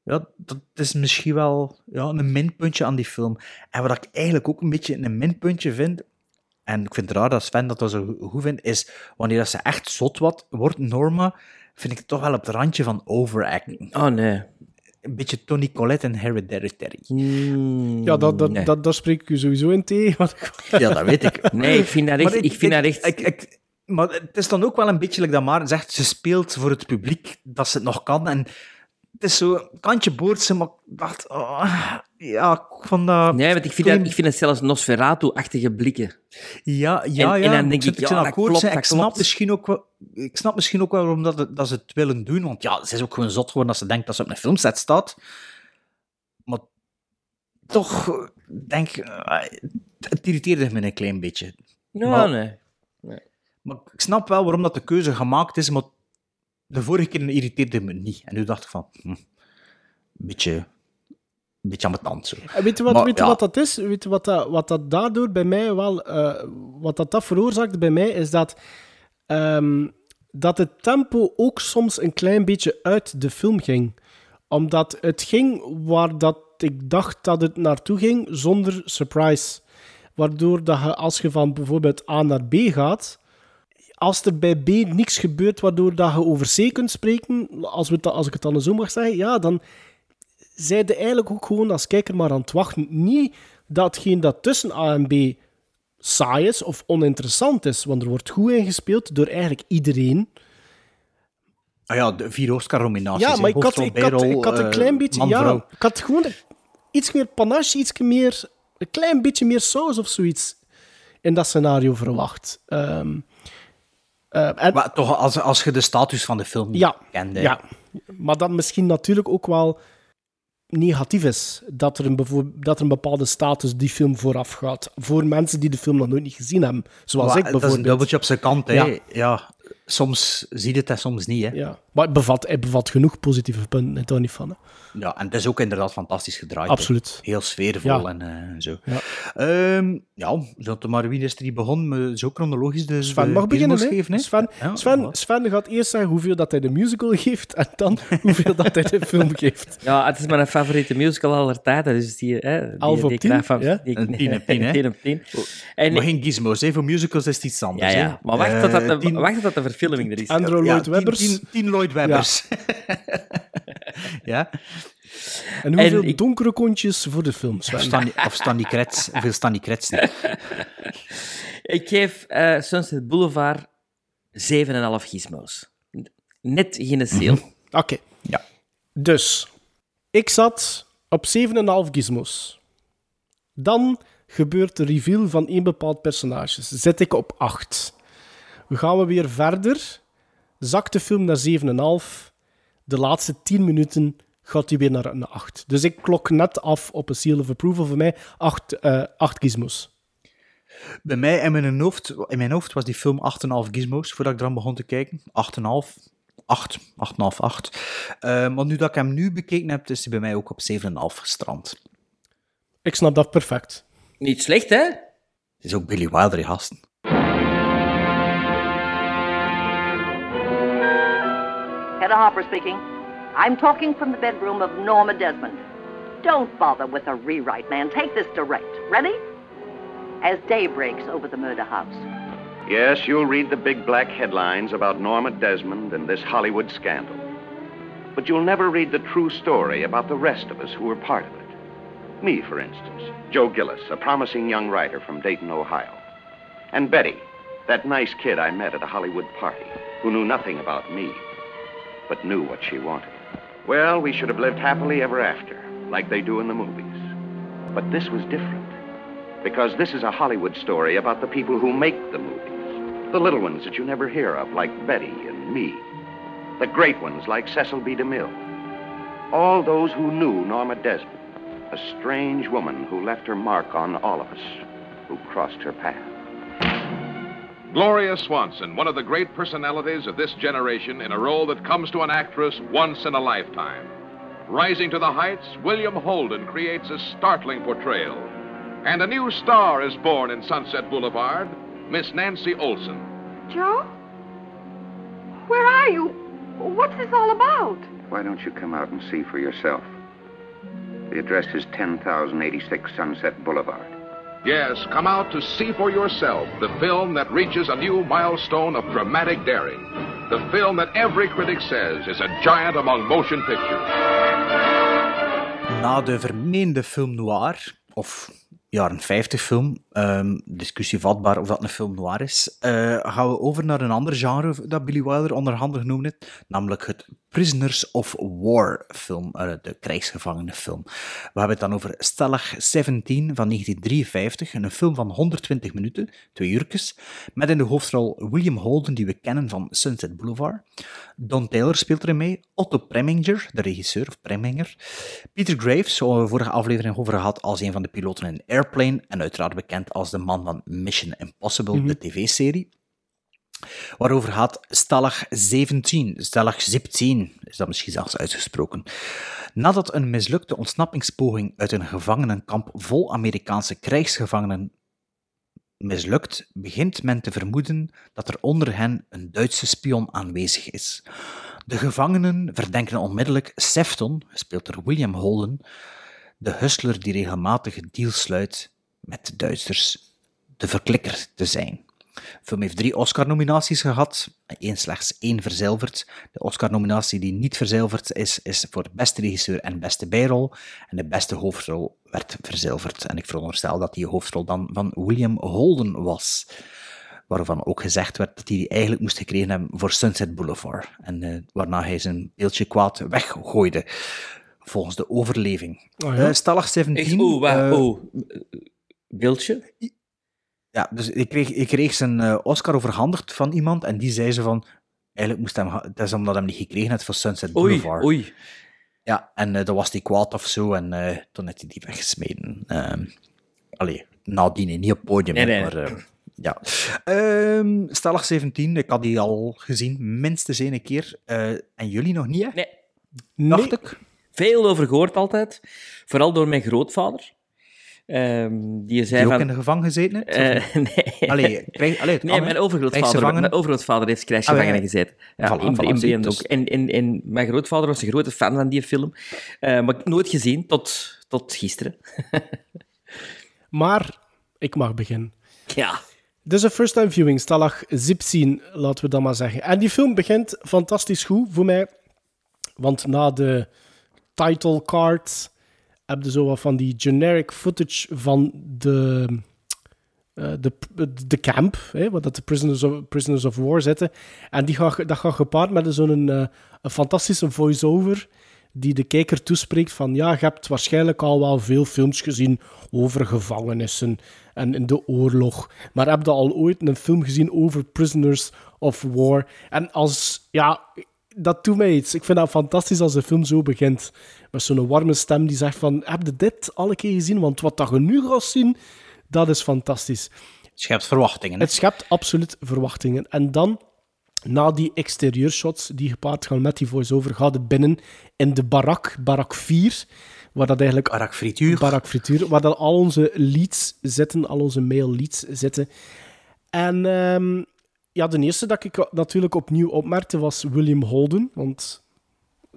ja, dat is misschien wel ja, een minpuntje aan die film. En wat ik eigenlijk ook een beetje een minpuntje vind, en ik vind het raar dat Sven dat, dat zo goed vindt, is wanneer dat ze echt zot wat wordt, Norma, vind ik het toch wel op het randje van overacting. Oh, nee. Een beetje Tony Collette en Hereditary. Mm, Ja, dat, dat, nee. dat, daar spreek ik u sowieso in tegen. want ik- Ja, dat weet ik. Nee, ik vind dat echt... Maar Ik vind dat echt... ik- ik- maar het is dan ook wel een beetje, like dat maar zegt, ze speelt voor het publiek dat ze het nog kan. En het is zo kantje boordse, maar ik dacht, oh, ja, ik vond dat... Nee, want ik vind, dat, ik vind het zelfs Nosferatu-achtige blikken. Ja, ja, En- ja. en dan denk ik, ja, dat akkoord, klopt, dat ik, snap klopt. misschien ook wel, ik snap misschien ook wel waarom dat, dat ze het willen doen, want ja, ze is ook gewoon zot geworden als ze denkt dat ze op een filmset staat. Maar toch, denk eh, het irriteerde me een klein beetje. Ja, Maar- nee. Maar ik snap wel waarom dat de keuze gemaakt is, maar de vorige keer irriteerde me niet. En nu dacht ik van, hm, een beetje, een beetje aan mijn tand zo. En weet je wat, Maar, weet je ja. wat dat is? Weet je wat dat, wat dat daardoor bij mij wel... eh, wat dat, dat veroorzaakte bij mij, is dat... ehm, dat het tempo ook soms een klein beetje uit de film ging. Omdat het ging waar dat ik dacht dat het naartoe ging, zonder surprise. Waardoor dat je, als je van bijvoorbeeld A naar B gaat, als er bij B niks gebeurt waardoor dat je over C kunt spreken, als, we, als ik het dan zo mag zeggen, ja, dan zij je eigenlijk ook gewoon als kijker maar aan het wachten. Niet datgene dat tussen A en B saai is of oninteressant is, want er wordt goed ingespeeld door eigenlijk iedereen. Ah ja, de vier Oscar-nominaties. Ja, maar ik had, ik, had, ik had een eh, klein beetje... man, ja, ik had gewoon iets meer panache, iets meer... Een klein beetje meer saus of zoiets in dat scenario verwacht. Ehm, eh, en, Maar toch, als, als je de status van de film ja, kende. ja, maar dat misschien natuurlijk ook wel negatief is dat er, een dat er een bepaalde status die film vooraf gaat. Voor mensen die de film nog nooit niet gezien hebben. Zoals Maar ik Dat is een bijvoorbeeld. dubbeltje op zijn kant. Hè. Ja. Ja. soms zie je het en soms niet. Hè. Ja. Maar het bevat, het bevat genoeg positieve punten, daar niet van. Hè. Ja, en het is ook inderdaad fantastisch gedraaid. Absoluut. Heel sfeervol Ja. en eh, zo. Ja. Ehm, ja, is er die begon zo chronologisch de Sven de mag beginnen. Hè? geven, hè? Sven, Ja, Sven, gaat eerst zeggen hoeveel dat hij de musical *laughs* geeft en dan *laughs* hoeveel dat hij de film geeft. Ja, het is mijn favoriete musical aller tijden. Dus die, hè, die, op die tien, krijg van, ja? die, Een tien op tien, hè? *laughs* tien op tien. En, Maar geen gizmos, hè. voor musicals is het iets anders. ja. hè. Maar wacht, Eh, tot dat de, tien- wacht tot de verfilming er is. Andrew Lloyd tien- Webbers. Tien, tien Lloyd Webbers. Ja. En hoeveel En ik- donkere kontjes voor de film? Of Stanley, Kretz. Hoeveel Stanley Kretz. *laughs* Ik geef eh, Sunset Boulevard 7,5 gizmos. Net geen seal. *laughs* Oké. Ja. Dus, ik zat op 7,5 gizmos. Dan gebeurt de reveal van één bepaald personage. Zit ik op 8. We gaan we weer verder. Zakt de film naar 7,5. De laatste 10 minuten gaat hij weer naar een 8. Dus ik klok net af op een seal of approval voor mij. 8, eh 8 gizmos. Bij mij in mijn, hoofd, in mijn hoofd was die film 8,5 gizmos voordat ik eraan begon te kijken. 8,5. 8, 8,5, 8. Eh, maar nu dat ik hem nu bekeken heb, is hij bij mij ook op 7,5 gestrand. Ik snap dat perfect. Niet slecht, hè? Het is ook Billy Wilder, gasten. Hedda Hopper speaking. I'm talking from the bedroom of Norma Desmond. Don't bother with a rewrite, man. Take this direct. Ready? As day breaks over the murder house. Yes, you'll read the big black headlines about Norma Desmond and this Hollywood scandal. But you'll never read the true story about the rest of us who were part of it. Me, for instance, Joe Gillis, a promising young writer from Dayton, Ohio. And Betty, that nice kid I met at a Hollywood party, who knew nothing about me, but knew what she wanted. Well, we should have lived happily ever after, like they do in the movies. But this was different. Because this is a Hollywood story about the people who make the movies. The little ones that you never hear of, like Betty and me. The great ones, like Cecil B. DeMille. All those who knew Norma Desmond, a strange woman who left her mark on all of us who crossed her path. Gloria Swanson, one of the great personalities of this generation in a role that comes to an actress once in a lifetime. Rising to the heights, William Holden creates a startling portrayal. And a new star is born in Sunset Boulevard, Miss Nancy Olson. Joe? Where are you? What's this all about? Why don't you come out and see for yourself? The address is 10,086 Sunset Boulevard. Yes, come out to see for yourself the film that reaches a new milestone of dramatic daring. The film that every critic says is a giant among motion pictures. Na de vermeende film noir, of jaren 50 film, ehm, discussie vatbaar of dat een film noir is, eh, gaan we over naar een ander genre dat Billy Wilder onderhanden genoemd heeft, namelijk het Prisoners of War film, eh, de krijgsgevangenenfilm. We hebben het dan over Stellag 17 van 1953, een film van 120 minuten, twee uurtjes, met in de hoofdrol William Holden, die we kennen van Sunset Boulevard. Don Taylor speelt erin mee, Otto Preminger, de regisseur, of Preminger, Peter Graves, zoals we vorige aflevering over gehad, als een van de piloten in Airplane, en uiteraard bekend als de man van Mission Impossible, Mhm. de tv-serie. Waarover gaat Stalag 17, Stalag 17 is dat misschien zelfs uitgesproken. Nadat een mislukte ontsnappingspoging uit een gevangenenkamp vol Amerikaanse krijgsgevangenen mislukt, begint men te vermoeden dat er onder hen een Duitse spion aanwezig is. De gevangenen verdenken onmiddellijk Sefton, gespeeld door William Holden, de hustler die regelmatig deals sluit met de Duitsers, de verklikker te zijn. De film heeft drie Oscar-nominaties gehad, één slechts één verzilverd. De Oscar-nominatie die niet verzilverd is, is voor beste regisseur en beste bijrol. En de beste hoofdrol werd verzilverd. En ik veronderstel dat die hoofdrol dan van William Holden was. Waarvan ook gezegd werd dat hij die eigenlijk moest gekregen hebben voor Sunset Boulevard. En uh, waarna hij zijn beeldje kwaad weggooide. Volgens de overleving. Oh ja? uh, Stalag 17. Echt, oh, wacht, uh, oh. Beeldje? Ja, dus ik kreeg, ik kreeg zijn uh, Oscar overhandigd van iemand en die zei ze van, eigenlijk moest hem, dat is omdat hij hem niet gekregen had voor Sunset Boulevard. Oei, oei. Ja, en uh, dan was hij kwaad of zo en uh, toen heeft hij die weggesmeden. Um, allee, nadien, niet op het podium, nee, nee. maar ja. Um, Stellig 17, ik had die al gezien, minstens één keer. en jullie nog niet, hè? Nee. Dacht nee. ik. Veel over gehoord altijd, vooral door mijn grootvader. Um, die zei die ook van, in de gevangen gezeten heeft? Uh, *laughs* nee. Allee, krijg, allee, nee, mijn overgrootvader, mijn overgrootvader heeft krijgsgevangen ah, ja. gezeten. Ja, voilà, in, voilà, in dus. ook. En, en, en mijn grootvader was een grote fan van die film. Uh, maar ik nooit gezien, tot, tot gisteren. *laughs* maar, ik mag beginnen. Ja. Dit is een first-time viewing, Stalag 17, laten we dat maar zeggen. En die film begint fantastisch goed voor mij. Want na de title cards heb zo wat van die generic footage van de, uh, de, de camp, hè, waar dat de prisoners of, prisoners of war zitten. En die gaat, dat gaat gepaard met zo'n uh, een fantastische voice-over die de kijker toespreekt van ja, je hebt waarschijnlijk al wel veel films gezien over gevangenissen en in de oorlog, maar heb je al ooit een film gezien over prisoners of war? En als, ja, dat doet mij iets. Ik vind dat fantastisch als de film zo begint. Met zo'n warme stem die zegt van, heb je dit alle keer gezien? Want wat dat je nu gaat zien, dat is fantastisch. Het schept verwachtingen. Het schept absoluut verwachtingen. En dan, na die exterieurshots die gepaard gaan met die voice-over, gaat het binnen in de barak, barak 4, waar dat eigenlijk... Barak frituur. Barak frituur, waar dan al onze leads zitten, al onze male leads zitten. En... Um, ja, de eerste dat ik natuurlijk opnieuw opmerkte was William Holden. Want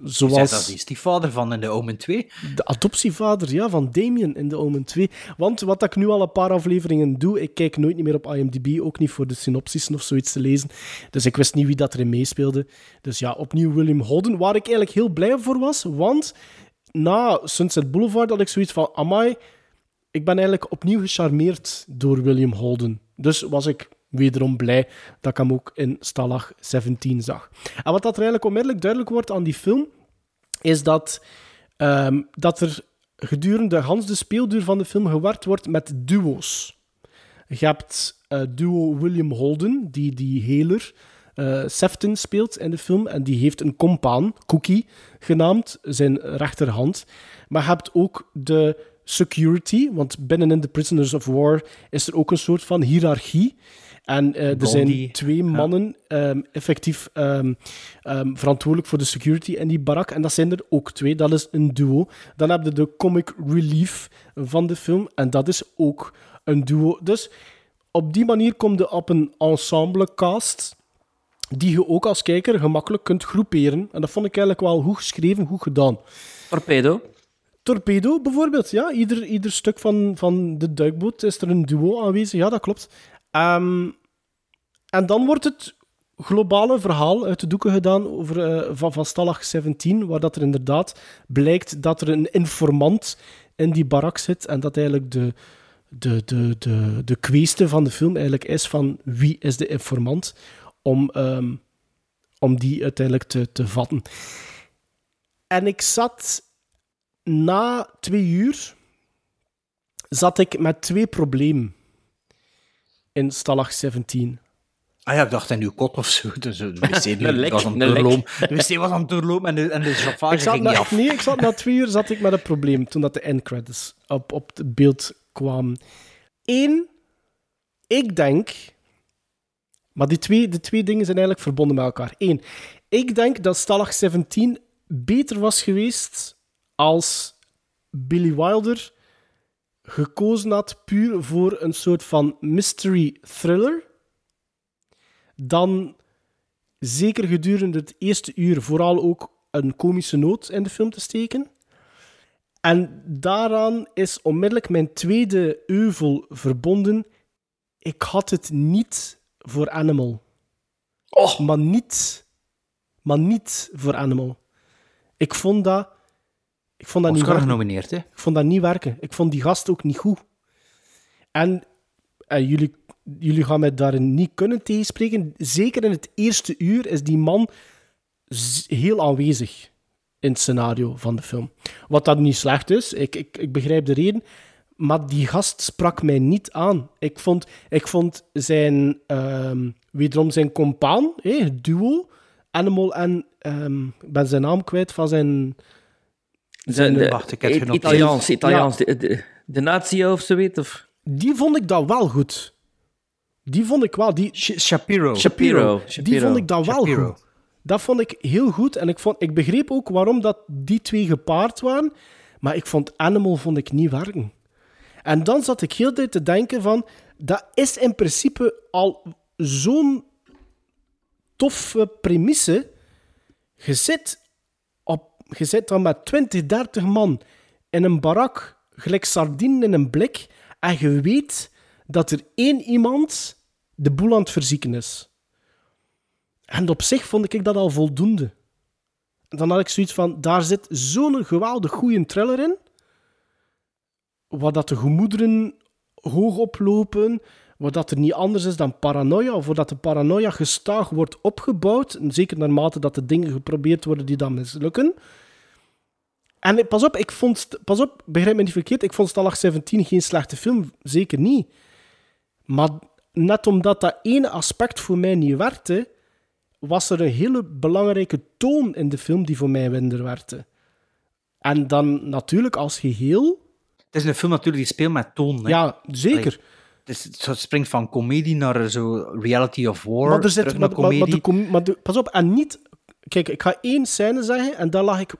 zoals... Dat is die vader van in de Omen 2. De adoptievader, ja, van Damien in de Omen 2. Want wat ik nu al een paar afleveringen doe, ik kijk nooit meer op IMDb, ook niet voor de synopsis of zoiets te lezen. Dus ik wist niet wie dat erin meespeelde. Dus ja, opnieuw William Holden, waar ik eigenlijk heel blij voor was. Want na Sunset Boulevard had ik zoiets van, amai, ik ben eigenlijk opnieuw gecharmeerd door William Holden. Dus was ik wederom blij dat ik hem ook in Stalag 17 zag. En wat dat er eigenlijk onmiddellijk duidelijk wordt aan die film, is dat, um, dat er gedurende Hans de speelduur van de film gewerkt wordt met duo's. Je hebt uh, duo William Holden, die die heler uh, Sefton speelt in de film, en die heeft een compaan, Cookie, genaamd, zijn rechterhand. Maar je hebt ook de security, want binnenin de Prisoners of War is er ook een soort van hiërarchie. En uh, er zijn twee mannen ja. um, effectief um, um, verantwoordelijk voor de security in die barak. En dat zijn er ook twee. Dat is een duo. Dan heb je de comic relief van de film. En dat is ook een duo. Dus op die manier kom je op een ensemble cast die je ook als kijker gemakkelijk kunt groeperen. En dat vond ik eigenlijk wel goed geschreven, goed gedaan. Torpedo? Torpedo bijvoorbeeld, ja. Ieder, ieder stuk van, van de duikboot is er een duo aanwezig. Ja, dat klopt. Um, en dan wordt het globale verhaal uit de doeken gedaan over, uh, van, van Stalag 17, waar dat er inderdaad blijkt dat er een informant in die barak zit en dat eigenlijk de, de, de, de, de kweeste van de film eigenlijk is van wie is de informant, om, um, om die uiteindelijk te, te vatten. En ik zat na twee uur zat ik met twee problemen in Stalag 17. Ah ja, ik dacht in uw kot of zo. Dus de wc *laughs* lek, was aan het doorlopen. De wc was aan het doorlopen en de, en de chauffage ging na, niet af. Nee, ik zat na twee uur zat ik met een probleem toen dat de endcredits op, op het beeld kwamen. Eén, ik denk Maar die twee, de twee dingen zijn eigenlijk verbonden met elkaar. Eén, ik denk dat Stalag 17 beter was geweest als Billy Wilder gekozen had puur voor een soort van mystery thriller. Dan zeker gedurende het eerste uur vooral ook een komische noot in de film te steken. En daaraan is onmiddellijk mijn tweede euvel verbonden. Ik had het niet voor Animal. Oh. Maar niet, maar niet voor Animal. Ik vond dat, ik vond dat niet Oscar werken. genomineerd, hè? Ik vond dat niet werken. Ik vond die gast ook niet goed. En eh, jullie, jullie gaan mij daar niet kunnen tegenspreken. Zeker in het eerste uur is die man heel aanwezig in het scenario van de film. Wat dat niet slecht is, ik, ik, ik begrijp de reden. Maar die gast sprak mij niet aan. Ik vond, ik vond zijn, ehm, wederom zijn compaan, het duo, Animal en, ehm, ik ben zijn naam kwijt van zijn... De, de, Wacht, ik het genoteerd. Italiaans, Italiaans. De, de, de nazi of zoiets? Of? Die vond ik dat wel goed. Die vond ik wel. Die, Shapiro. Shapiro. Die vond ik dat wel Shapiro. goed. Dat vond ik heel goed. En ik, vond, ik begreep ook waarom dat die twee gepaard waren. Maar ik vond Animal vond ik niet werken. En dan zat ik heel de tijd te denken van... Dat is in principe al zo'n toffe premisse. Je zit, op, je zit dan met 20, 30 man in een barak, gelijk sardinen in een blik, en je weet dat er één iemand de boel aan het verzieken is. En op zich vond ik dat al voldoende. En dan had ik zoiets van, daar zit zo'n geweldig goede thriller in, waar dat de gemoederen hoog oplopen, waar dat er niet anders is dan paranoia, of waar dat de paranoia gestaag wordt opgebouwd, zeker naarmate dat de dingen geprobeerd worden die dan mislukken. En pas op, ik vond, pas op, begrijp me niet verkeerd, ik vond Stalag 17 geen slechte film, zeker niet. Maar net omdat dat ene aspect voor mij niet werkte, was er een hele belangrijke toon in de film die voor mij minder werkte. En dan natuurlijk als geheel, Het is een film natuurlijk die speelt met toon. Hè? ja, zeker. Allee, het, is- het springt van comedie naar zo reality of war, Maar er zit, terug maar, naar maar, maar comedie. de com- maar de- pas op, en niet... Kijk, ik ga één scène zeggen en daar lag ik...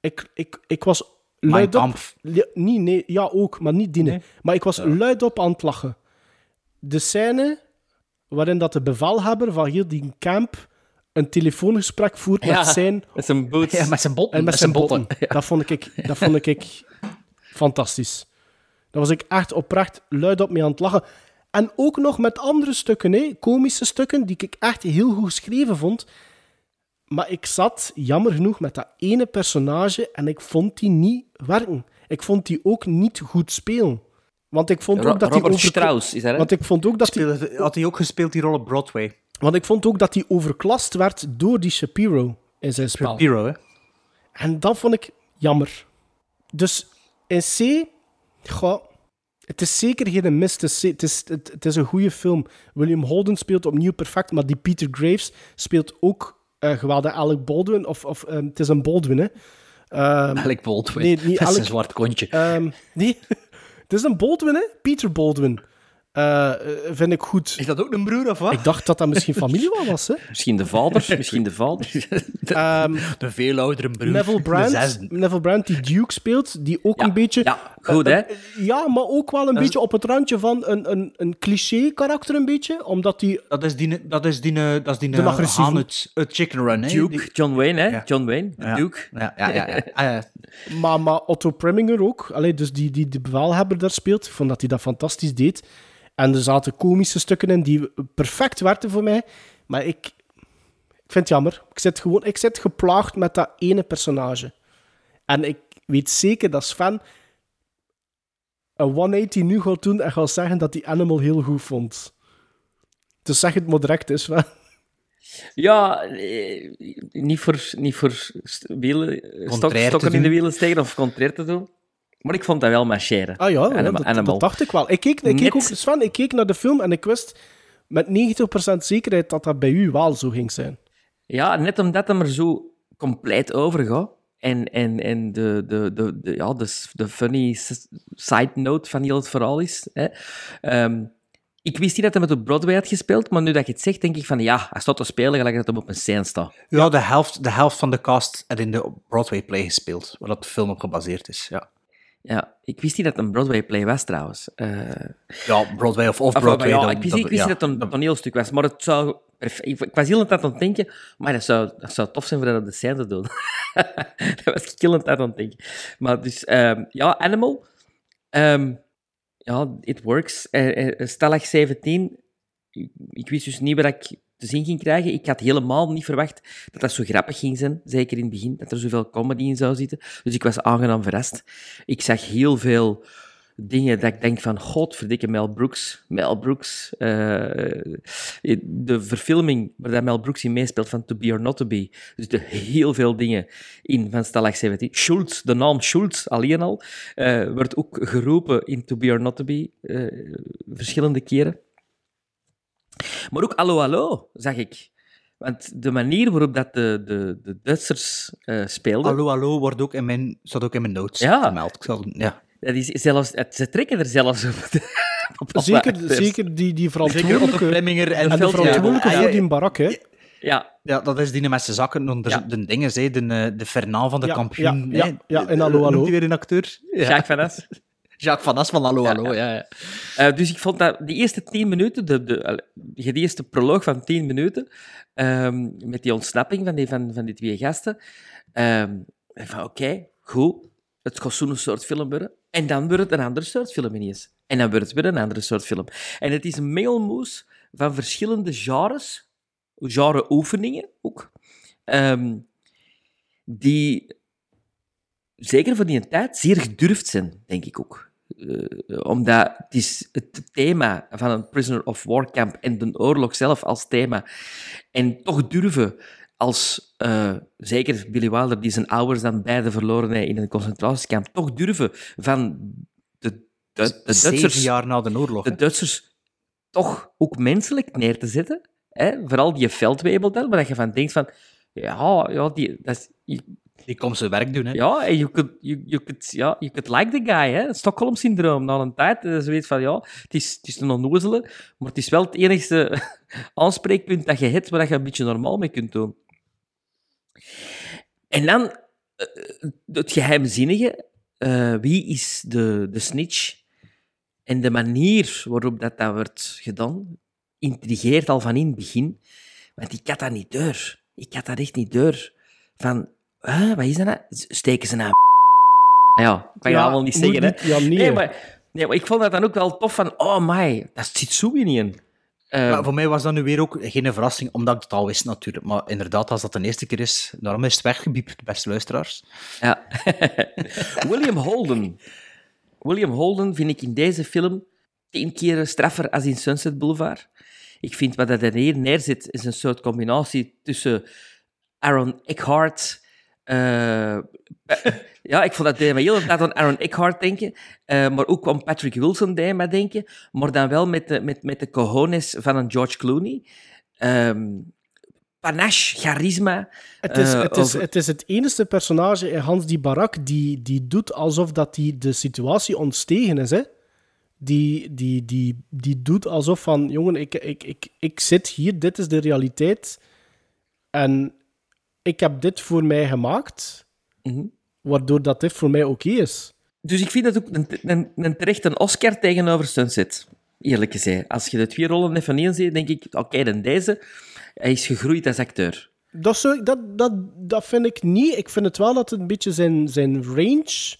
Ik, ik, ik was luidop... Ja, niet, nee, ja, ook, maar niet die. Maar ik was luidop aan het lachen. De scène waarin dat de bevelhebber van heel die camp een telefoongesprek voert Ja, met zijn... met zijn boots. Ja, met zijn botten. En met zijn botten. *laughs* Dat vond ik, dat vond ik *laughs* fantastisch. Daar was ik echt oprecht luid op mee aan het lachen. En ook nog met andere stukken, hè, komische stukken, die ik echt heel goed geschreven vond. Maar ik zat, jammer genoeg, met dat ene personage en ik vond die niet werken. Ik vond die ook niet goed spelen. Want ik vond Ro- ook dat die Robert over- Strauss, is dat, hè? Want ik vond ook dat die... Speelde- had hij ook gespeeld, die rol op Broadway? Want ik vond ook dat hij overklast werd door die Shapiro in zijn spel. Shapiro, hè? En dat vond ik jammer. Dus in C, goh, het is zeker geen mis. Het is, het, is, het, het is een goede film. William Holden speelt opnieuw perfect, maar die Peter Graves speelt ook eh geweldig. Alec Baldwin, of, of ehm, het is een Baldwin, hè? Ehm, Alec Baldwin. Nee, niet *laughs* Met zijn Alec- zwart kontje. ehm, nee, *laughs* het is een Baldwin, hè? Peter Baldwin. Eh, eh, vind ik goed. Is dat ook een broer of wat? Ik dacht dat dat misschien familie wel was, hè? Misschien de vader, misschien de vader. *laughs* Ehm, De veel oudere broer. Neville De Brand, zesde. Neville Brand, die Duke speelt, die ook een beetje... Ja, goed, hè? Eh, eh, ja, maar ook wel een beetje op het randje van een, een, een cliché-karakter, een beetje. Omdat die... Dat is die, dat is die, dat is die De agressieve. Uit, uit Chicken Run, hè? Duke, Die- John Wayne, hè? Ja. John Wayne, Ja. Duke. Ja, ja, ja. ja. Ah, ja. Maar, maar Otto Preminger ook. Allee, dus die, die de bevelhebber daar speelt. Ik vond dat hij dat fantastisch deed. En er zaten komische stukken in die perfect werkten voor mij. Maar ik, ik vind het jammer. Ik zit, gewoon, ik zit geplaagd met dat ene personage. En ik weet zeker dat Sven een 180 nu gaat doen en gaat zeggen dat die Animal heel goed vond. Dus zeg het maar direct, is Sven. Ja, eh, niet voor, niet voor wielen, stok, stokken in de wielen steken of contrair te doen. Maar ik vond dat wel marcheren. Ah ja, dat, Animal. dat dacht ik wel. Ik keek, ik keek ook, Sven, ik keek naar de film en ik wist met 90% zekerheid dat dat bij u wel zo ging zijn. Ja, net omdat hem er zo compleet over gaat. En, en, en de, de, de, de, ja, de, de funny side note van heel het verhaal is. Hè. Ehm, Ik wist niet dat hij met op Broadway had gespeeld, maar nu dat je het zegt, denk ik van ja, hij staat te spelen gelijk dat hij op een scène staat. Ja, de helft, de helft van de cast had in de Broadway-play gespeeld, waar dat de film op gebaseerd is. Ja, Ja, ik wist niet dat het een Broadway-play was trouwens. Eh, ja Broadway of off-Broadway. ja, ik wist, dat- ik wist ja. niet dat het een toneelstuk was, maar het zou... Ik, was heel de tijd aan het denken, maar dat zou, dat zou tof zijn voor dat op de scène te doen. *laughs* dat was ik heel aan het denken. Maar dus, ehm, ja, Animal. Ehm, ja, it works. Eh, Stalag 17, ik, ik wist dus niet wat ik te zien ging krijgen. Ik had helemaal niet verwacht dat dat zo grappig ging zijn. Zeker in het begin, dat er zoveel comedy in zou zitten. Dus ik was aangenaam verrast. Ik zag heel veel dingen dat ik denk van, godverdikke Mel Brooks. Mel Brooks. eh, de verfilming waar Mel Brooks in meespeelt van To Be or Not To Be. Dus er heel veel dingen in van Stalag 17. Schultz, de naam Schultz alleen al, eh, wordt ook geroepen in To Be or Not To Be eh, verschillende keren. Maar ook Allo Allo, zag ik. Want de manier waarop dat de, de, de Duitsers eh speelden... Hallo, hallo, wordt ook in mijn, staat ook in mijn notes Ja. vermeld. Ik zal, ja. Dat is zelfs, het- ze trekken er zelfs op. *laughs* Zeker, zeker die, die Zeker verantwoordelijke, Preminger en, en de verantwoordelijke Ja, voor ja, die barak, hè. Ja. Ja, dat is die met zijn zakken. Ja. De dingen, de, eh, de Fernand van de Ja, kampioen. ja, ja, ja, en Hallo, Hallo. noemt weer een acteur? Ja. Jacques Van. *laughs* Jacques Van As van Hallo, hallo. Ja, ja. Eh, dus ik vond dat die eerste tien minuten, de, de, die eerste proloog van tien minuten, ehm, met die ontsnapping van die, van, van die twee gasten, ik van oké, goed, het gaat zo'n soort film worden. En dan wordt het een ander soort film ineens. En dan wordt het weer een andere soort film. En het is een mengelmoes van verschillende genres, genre-oefeningen ook, ehm, die zeker voor die tijd zeer gedurfd zijn, denk ik ook. Eh, omdat het is het thema van een prisoner of war camp en de oorlog zelf als thema. En toch durven als, eh, zeker Billy Wilder, die zijn ouders dan beide verloren heeft in een concentratiekamp, toch durven van de, de, de Duitsers jaar na de oorlog. de Duitsers toch ook menselijk neer te zetten. Hè? Vooral die veldwebel dan, waar je van denkt van... Ja, ja die, dat is, Die komt zijn werk doen, hè. ja, en you could, you, you could, ja, you could like the guy, hè. Stockholm-syndroom. Na een tijd, eh, ze weet van, ja, het is, het is een onnozele, maar het is wel het enigste *laughs* aanspreekpunt dat je hebt waar je een beetje normaal mee kunt doen. En dan eh, het geheimzinnige. eh, wie is de, de snitch? En de manier waarop dat, dat wordt gedaan, intrigeert al van in het begin. Want ik had dat niet door. Ik had dat echt niet door. Van, huh, wat is dat nou? Steken ze nou *laughs* Ja, ik kan je Ja, allemaal niet zeggen, hè. ja, nee. nee, maar, nee, maar ik vond dat dan ook wel tof van, oh my, dat zit zo in in. Eh, Maar voor mij was dat nu weer ook geen verrassing, omdat ik het al wist natuurlijk. Maar inderdaad, als dat de eerste keer is, daarom is het weggebiept, beste luisteraars. Ja. *laughs* William Holden. William Holden vind ik in deze film tien keer straffer als in Sunset Boulevard. Ik vind wat dat er hier neerzit, is een soort combinatie tussen Aaron Eckhart... eh, *laughs* ja, ik vond dat deed me heel tijd aan Aaron Eckhart denken, eh, maar ook aan Patrick Wilson deed me denken, maar dan wel met de, met, met de cojones van een George Clooney. Ehm, panache, charisma. Het is, eh, het, is, over- het is het enige personage in Hans die Barak die, die doet alsof dat die de situatie ontstegen is. Hè? Die, die, die, die doet alsof van, jongen, ik, ik, ik, ik zit hier, dit is de realiteit. En ik heb dit voor mij gemaakt, Mhm. waardoor dat dit voor mij oké is. Dus ik vind dat ook een, een, een terecht een Oscar tegenover Sunset. Eerlijk gezegd. Als je de twee rollen even in ziet, denk ik, oké, dan deze, hij is gegroeid als acteur. Dat, dat, dat, dat vind ik niet. Ik vind het wel dat het een beetje zijn, zijn range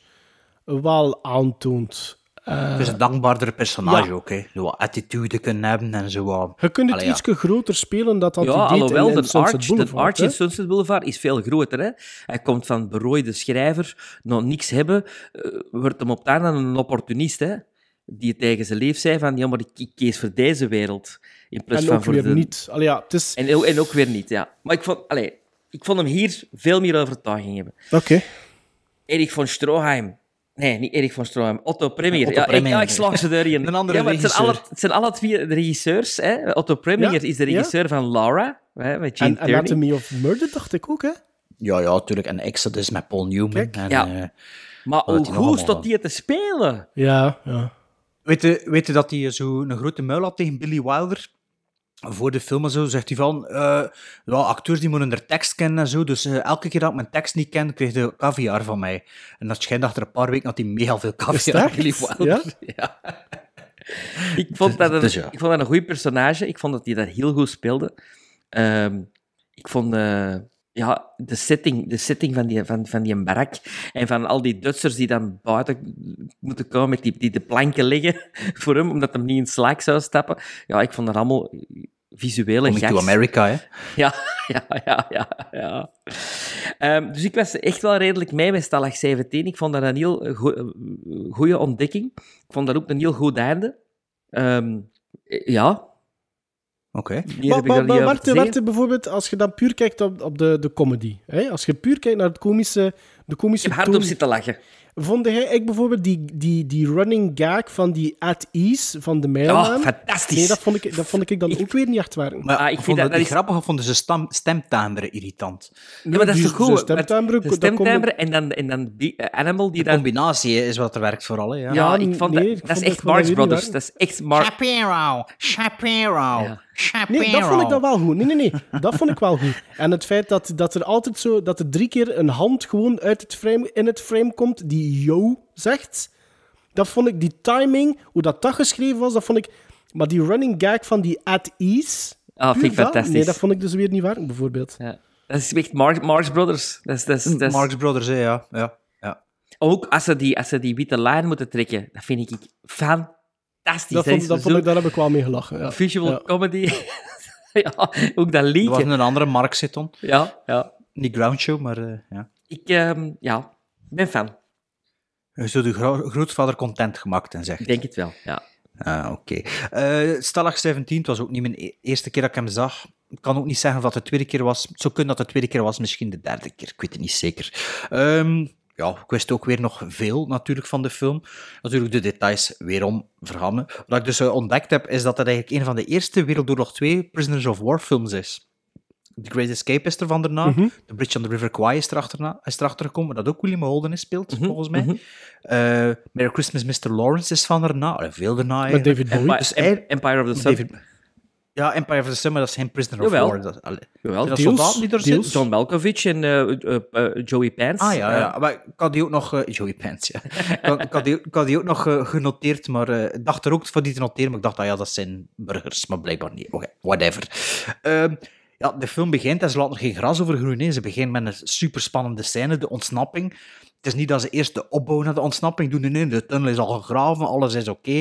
wel aantoont. Eh, het is een dankbaardere personage ja. ook, hè. Zo wat attitude kunnen hebben en zo wat... je kunt het Allee, ja. groter spelen dan dat ja, alhoewel, in, in de Sunset Arch, de. Arch in Sunset Boulevard is veel groter. Hè? Hij komt van berooide schrijver, nog niks hebben, eh, wordt hem op het einde een opportunist, hè? die tegen zijn leef zei van, ja, maar ik, kies voor deze wereld. In plaats En van ook voor weer de... niet. Allee, ja, het is... En, en ook weer niet, ja. Maar ik vond, allee, ik vond hem hier veel meer overtuiging hebben. Oké. Erik van Stroheim. Nee, niet Erik van Stroheim. Otto Preminger. Otto ja, ik, ja, ik slag ze erin. *laughs* Een andere ja, maar het, zijn alle, het zijn alle twee de regisseurs. Hè. Otto Preminger Ja, is de regisseur van Laura, hè, met Gene En Tierney. Anatomy of Murder dacht ik ook, hè? Ja, ja, natuurlijk. En Exodus met Paul Newman. En, Ja. eh, Maar hoe goed staat die te spelen? Ja, ja. Weet je, weet je dat hij zo een grote muil had tegen Billy Wilder? Voor de film en zo zegt hij van, eh, ja, acteurs die moeten de tekst kennen en zo, dus eh, elke keer dat ik mijn tekst niet ken, kreeg hij caviar van mij. En dat schijnt achter een paar weken dat hij mega veel caviar Wilder. Ja? Ik vond, dat een, Dus ja. ik vond dat een goed personage. Ik vond dat hij dat heel goed speelde. Ehm, ik vond eh, ja, de setting, de setting van, die, van, van die barak en van al die Duitsers die dan buiten moeten komen, met die, die de planken leggen *laughs* voor hem, omdat hem niet in slaak zou stappen. Ja, ik vond dat allemaal visuele Coming to. America, hè. *laughs* Ja, ja, ja, ja. ja. Ehm, dus ik was echt wel redelijk mee met Stalag 17. Ik vond dat een heel goede ontdekking. Ik vond dat ook een heel goed einde. Ehm, ja. Oké. Maar, maar, bijvoorbeeld, als je dan puur kijkt op, op de, de comedy, hè? als je puur kijkt naar het komische, de komische Ik heb hardop toon- zitten lachen. Vond jij ik bijvoorbeeld die, die, die running gag van die at ease van de mailman? Ja, fantastisch. Nee, dat vond ik, dat vond ik dan ook weer niet echt werken. Maar Ah, ik ik vind vond dat- dat is- grappig, of vonden ze stem, stemtimbre irritant? Ja, maar dat is toch goed? de stemtimbre, De stemtimbre en dan, en dan die, eh, Animal die De dan... combinatie is wat er werkt vooral, hè, ja. Ja, Ja, ik vond nee, dat... ik dat is vond echt dat gewoon Marx weer niet Brothers. Dat is echt Marx... Shapiro, Shapiro, Ja. Shapiro. Nee, dat vond ik dan wel goed. Nee, nee, nee. Dat vond ik wel goed. En het feit dat, dat er altijd zo... Dat er drie keer een hand gewoon uit het frame, in het frame komt die yo zegt. Dat vond ik... Die timing, hoe dat dat geschreven was, dat vond ik... Maar die running gag van die at ease... Ah, vind ik dat, fantastisch. Nee, dat vond ik dus weer niet werken, bijvoorbeeld. Ja. Dat is echt Marx, Marx Brothers. Dat is, dat is, dat is- Marx Brothers, hè, ja. ja, ja. Ook als ze, die, als ze die witte lijn moeten trekken, dat vind ik fantastisch. Dat Dat vond, is dat vond zo ik, daar heb ik wel mee gelachen. Ja. Visual Ja. comedy. *laughs* ja, ook dat Er was liedje. een andere Marx zitten. Ja, ja. Niet Ground Show, maar eh, ja. Ik ehm, ja, ben fan. Je zou de gro- grootvader content gemaakt en zegt. Ik denk het wel, ja. Ah, oké. Eh Stalag 17, het was ook niet mijn e- eerste keer dat ik hem zag. Ik kan ook niet zeggen of dat de tweede keer was. Het zou kunnen dat de tweede keer was, misschien de derde keer. Ik weet het niet zeker. Ehm, ja, ik wist ook weer nog veel natuurlijk van de film. Natuurlijk de details weerom vergaan me. Wat ik dus eh, ontdekt heb, is dat het eigenlijk een van de eerste Wereldoorlog 2 Prisoners of War films is. The Great Escape is er van daarna. Mhm. The Bridge on the River Kwai is erachterna, is erachter gekomen, dat ook William Holden is speelt, volgens mij. mhm. Eh, Merry Christmas, Mr. Lawrence is van daarna. Veel daarna Met. David Bowie. Empire, Dus Empire of the Sun. Ja, Empire of the Sun, maar dat is geen Prisoner of. War. Dat, allee. Jawel, dat soldaten die er deels. zitten? John Malkovich en eh, eh, eh, Joey Pants. Ah ja, ja. maar ik had die ook nog... Joey Pants, ja. ik, had, die, ik had die ook nog genoteerd, maar ik dacht er ook voor die te noteren, maar ik dacht, ah ja, dat zijn burgers, maar blijkbaar niet. Oké, whatever. Ehm, ja, de film begint en ze laten er geen gras over groeien. Ze begint met een superspannende scène, de ontsnapping. Het is niet dat ze eerst de opbouw naar de ontsnapping doen. Nee, de tunnel is al gegraven, alles is oké.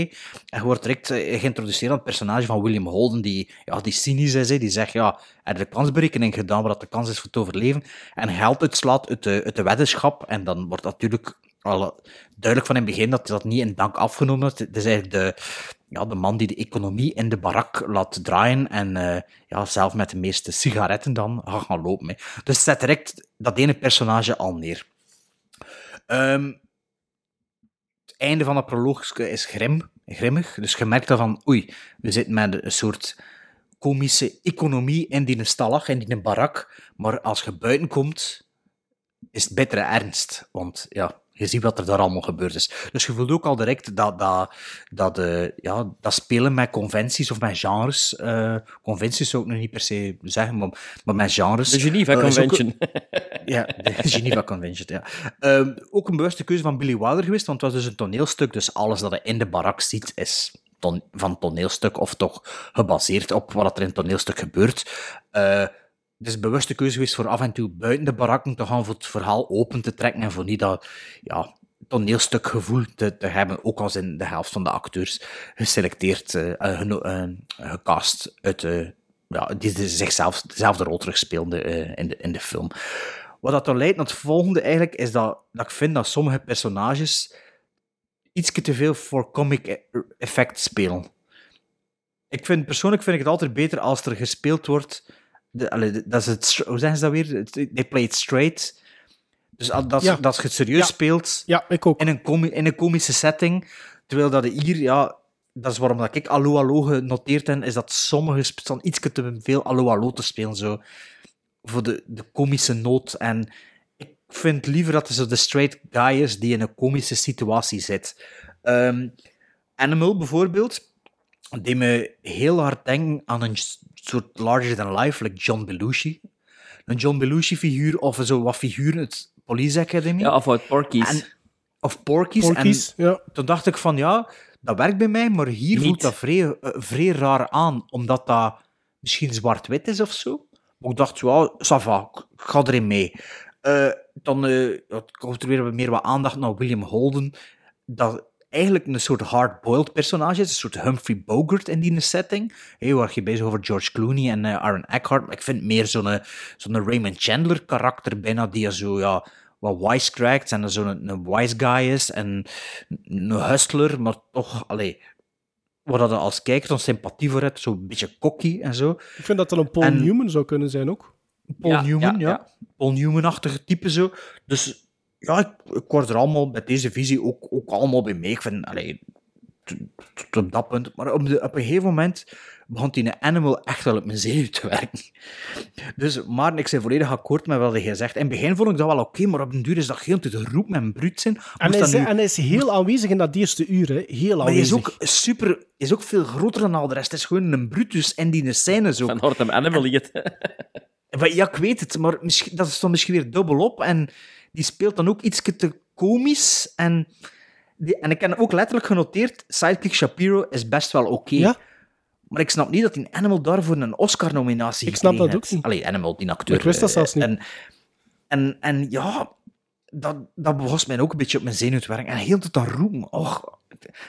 En je wordt direct eh, geïntroduceerd aan het personage van William Holden, die, ja, die cynisch is. Die zegt, ja, heeft de kansberekening gedaan, wat de kans is voor te overleven. En geld uitslaat uit de, weddenschap. En dan wordt natuurlijk al duidelijk van in het begin dat dat niet in dank afgenomen wordt. Het is eigenlijk de, ja, de man die de economie in de barak laat draaien en eh, ja, zelf met de meeste sigaretten dan gaat gaan lopen. Dus zet direct dat ene personage al neer. Ehm, het einde van het proloog is grim, grimmig. Dus je merkt dan van, oei, we zitten met een soort komische economie in die stallag, in die barak. Maar als je buiten komt, is het bittere ernst. Want ja, je ziet wat er daar allemaal gebeurd is. Dus je voelt ook al direct dat, dat, dat, eh, ja, dat spelen met conventies of met genres. eh, conventies zou ik nog niet per se zeggen, maar, maar met genres. De Geneva eh, ook- Convention. *laughs* ja, de Geneva Convention, ja. Ehm, ook een bewuste keuze van Billy Wilder geweest, want het was dus een toneelstuk, dus alles dat je in de barak ziet is ton- van toneelstuk, of toch gebaseerd op wat er in het toneelstuk gebeurt. Is een bewuste keuze geweest voor af en toe buiten de barakken te gaan, voor het verhaal open te trekken en voor niet dat ja, toneelstukgevoel te, te hebben, ook als in de helft van de acteurs geselecteerd, eh, gecast uit ja, die zichzelf dezelfde rol terugspeelden eh, in, de, in de film. Wat dat dan leidt naar het volgende eigenlijk, is dat, dat ik vind dat sommige personages iets te veel voor comic e- effect spelen. Ik vind, persoonlijk vind ik het altijd beter als er gespeeld wordt... De, allee, de- dat is het, hoe zeggen ze dat weer? They play it straight. Dus dat, Ja. dat je het serieus Ja. speelt Ja, ik ook. in een, comi- in een komische setting. Terwijl dat hier, ja, dat is waarom dat ik Allo Allo genoteerd heb, is dat sommigen sp- staan iets te veel Allo Allo te spelen, zo. Voor de, de komische noot. En ik vind liever dat er zo de straight guy is die in een komische situatie zit. Ehm, Animal bijvoorbeeld, die me heel hard denken aan een soort larger than life, like John Belushi. Een John Belushi-figuur of zo wat figuren uit Police Academy. Ja, of uit Porky's. En- of Porky's. Porky's, en ja. toen dacht ik van, ja, dat werkt bij mij, maar hier Niet. voelt dat vrij, eh, vrij raar aan, omdat dat misschien zwart-wit is of zo. Maar ik dacht, ja, ça va, ik ga erin mee. Eh, dan eh, ja, komt er weer meer wat aandacht naar William Holden, dat eigenlijk een soort hard-boiled personage is, een soort Humphrey Bogart in die setting. Hey, waar je bezig over George Clooney en eh, Aaron Eckhart, maar ik vind meer zo'n eh, zo'n Raymond Chandler karakter bijna, die zo, ja, wat wisecrackt en zo'n een, een wise guy is en een hustler, maar toch, allee, waar dat als kijker dan sympathie voor hebt, zo'n beetje cocky en zo. Ik vind dat dat een Paul En- Newman zou kunnen zijn ook. Paul Ja, Newman, ja, ja. ja. Paul Newman-achtige type zo. Dus ja, ik, ik word er allemaal met deze visie ook, ook allemaal bij mee. Ik vind, allee, tot, op dat punt. Maar op, de, op een gegeven moment begon die Animal echt wel op mijn zenuw te werken. Dus, maar ik ben volledig akkoord met wat hij zegt. In het begin vond ik dat wel oké, maar op den duur is dat heel te roep met bruut zijn. En hij, is, nu- en hij is heel aanwezig in dat eerste uur, hè. Heel maar hij is aanwezig. ook super, is ook veel groter dan al de rest. Het is gewoon een Brutus en die scène zo. Van hoort hem Animal Ja, ik weet het, maar misschien, dat is dan misschien weer dubbelop. En die speelt dan ook iets te komisch. En, die, en ik heb ook letterlijk genoteerd, Sidekick Shapiro is best wel oké. Ja. Maar ik snap niet dat die Animal daarvoor een Oscar-nominatie Ik snap dat ook niet. Allee, Animal, die acteur. Ik wist dat eh, zelfs niet. En, en, en ja, dat, dat was mij ook een beetje op mijn zenuw te werken. En heel tot dat roepen. Och,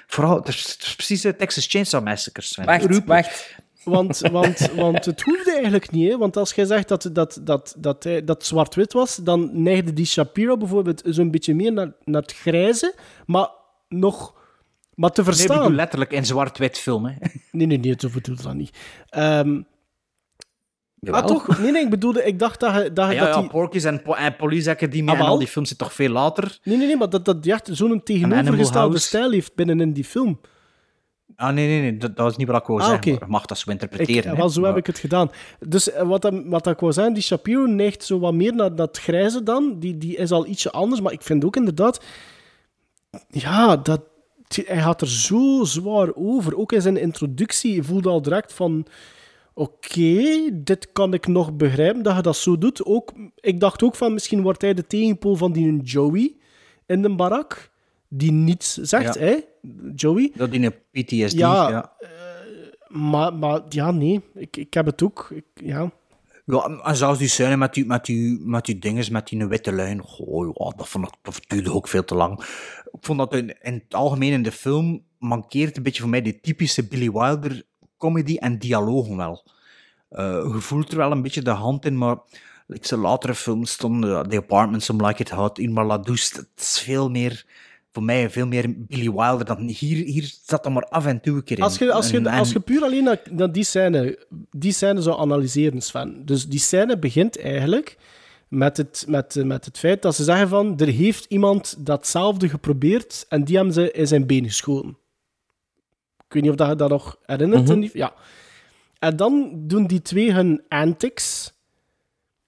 vooral, het is, het is precies de Texas Chainsaw Massacre. Wacht, wacht. Want, want, want het hoefde eigenlijk niet, hè? want als jij zegt dat dat, dat, dat, hij- dat zwart-wit was, dan neigde die Shapiro bijvoorbeeld zo'n beetje meer naar, naar het grijze, maar nog maar te Nee, ik verstaan. bedoel letterlijk in zwart-wit film. Hè. *laughs* Nee, nee, nee, zo bedoel ik dat niet. Ehm Jawel. ah, toch? Nee, nee, ik bedoelde, ik dacht dat. Dat, Ah, ja, dat ja, die... Porky's en, po en Police Academy Ah, en al die films zitten toch veel later. Nee, nee, nee, maar dat, dat die echt zo'n tegenovergestelde stijl heeft binnenin die film. Ah, nee, nee, nee, dat, dat is niet wat ik wou Ah, zeggen. mag dat zo Ik, interpreteren. wel, zo heb ik het gedaan. Dus eh, wat, wat ik wou zeggen, die Shapiro neigt zo wat meer naar dat grijze dan. Die, die is al ietsje anders, maar ik vind ook inderdaad... Ja, dat, hij gaat er zo zwaar over. Ook in zijn introductie, je voelde al direct van... Oké, dit kan ik nog begrijpen dat je dat zo doet. Ook, ik dacht ook van, misschien wordt hij de tegenpool van die Joey in de barak. Die niets zegt, Ja. hè? Joey. Dat in een PTSD. Ja, Ja, Maar, maar ja, nee. Ik, ik heb het ook. Ik, ja. ja. en zelfs die scène met die, met die, met die dinges, met die witte lijn. Goh, ja, dat, vond ik, dat duurde ook veel te lang. Ik vond dat in, in het algemeen in de film mankeert een beetje voor mij die typische Billy Wilder comedy en dialogen wel. Eh, je voelt er wel een beetje de hand in, maar ik zijn latere films stonden The Apartment, Some Like It Hot, Irma La Douce, het is veel meer, voor mij veel meer Billy Wilder dan hier. Hier zat er maar af en toe een keer in. Als je, als, je, En- en- als je puur alleen naar, naar die, scène, die scène zou analyseren, Sven. Dus die scène begint eigenlijk met het, met, eh, met het feit dat ze zeggen van er heeft iemand datzelfde geprobeerd en die hebben ze in zijn been geschoten. Ik weet niet of dat je dat nog herinnert. In die- ja. En dan doen die twee hun antics.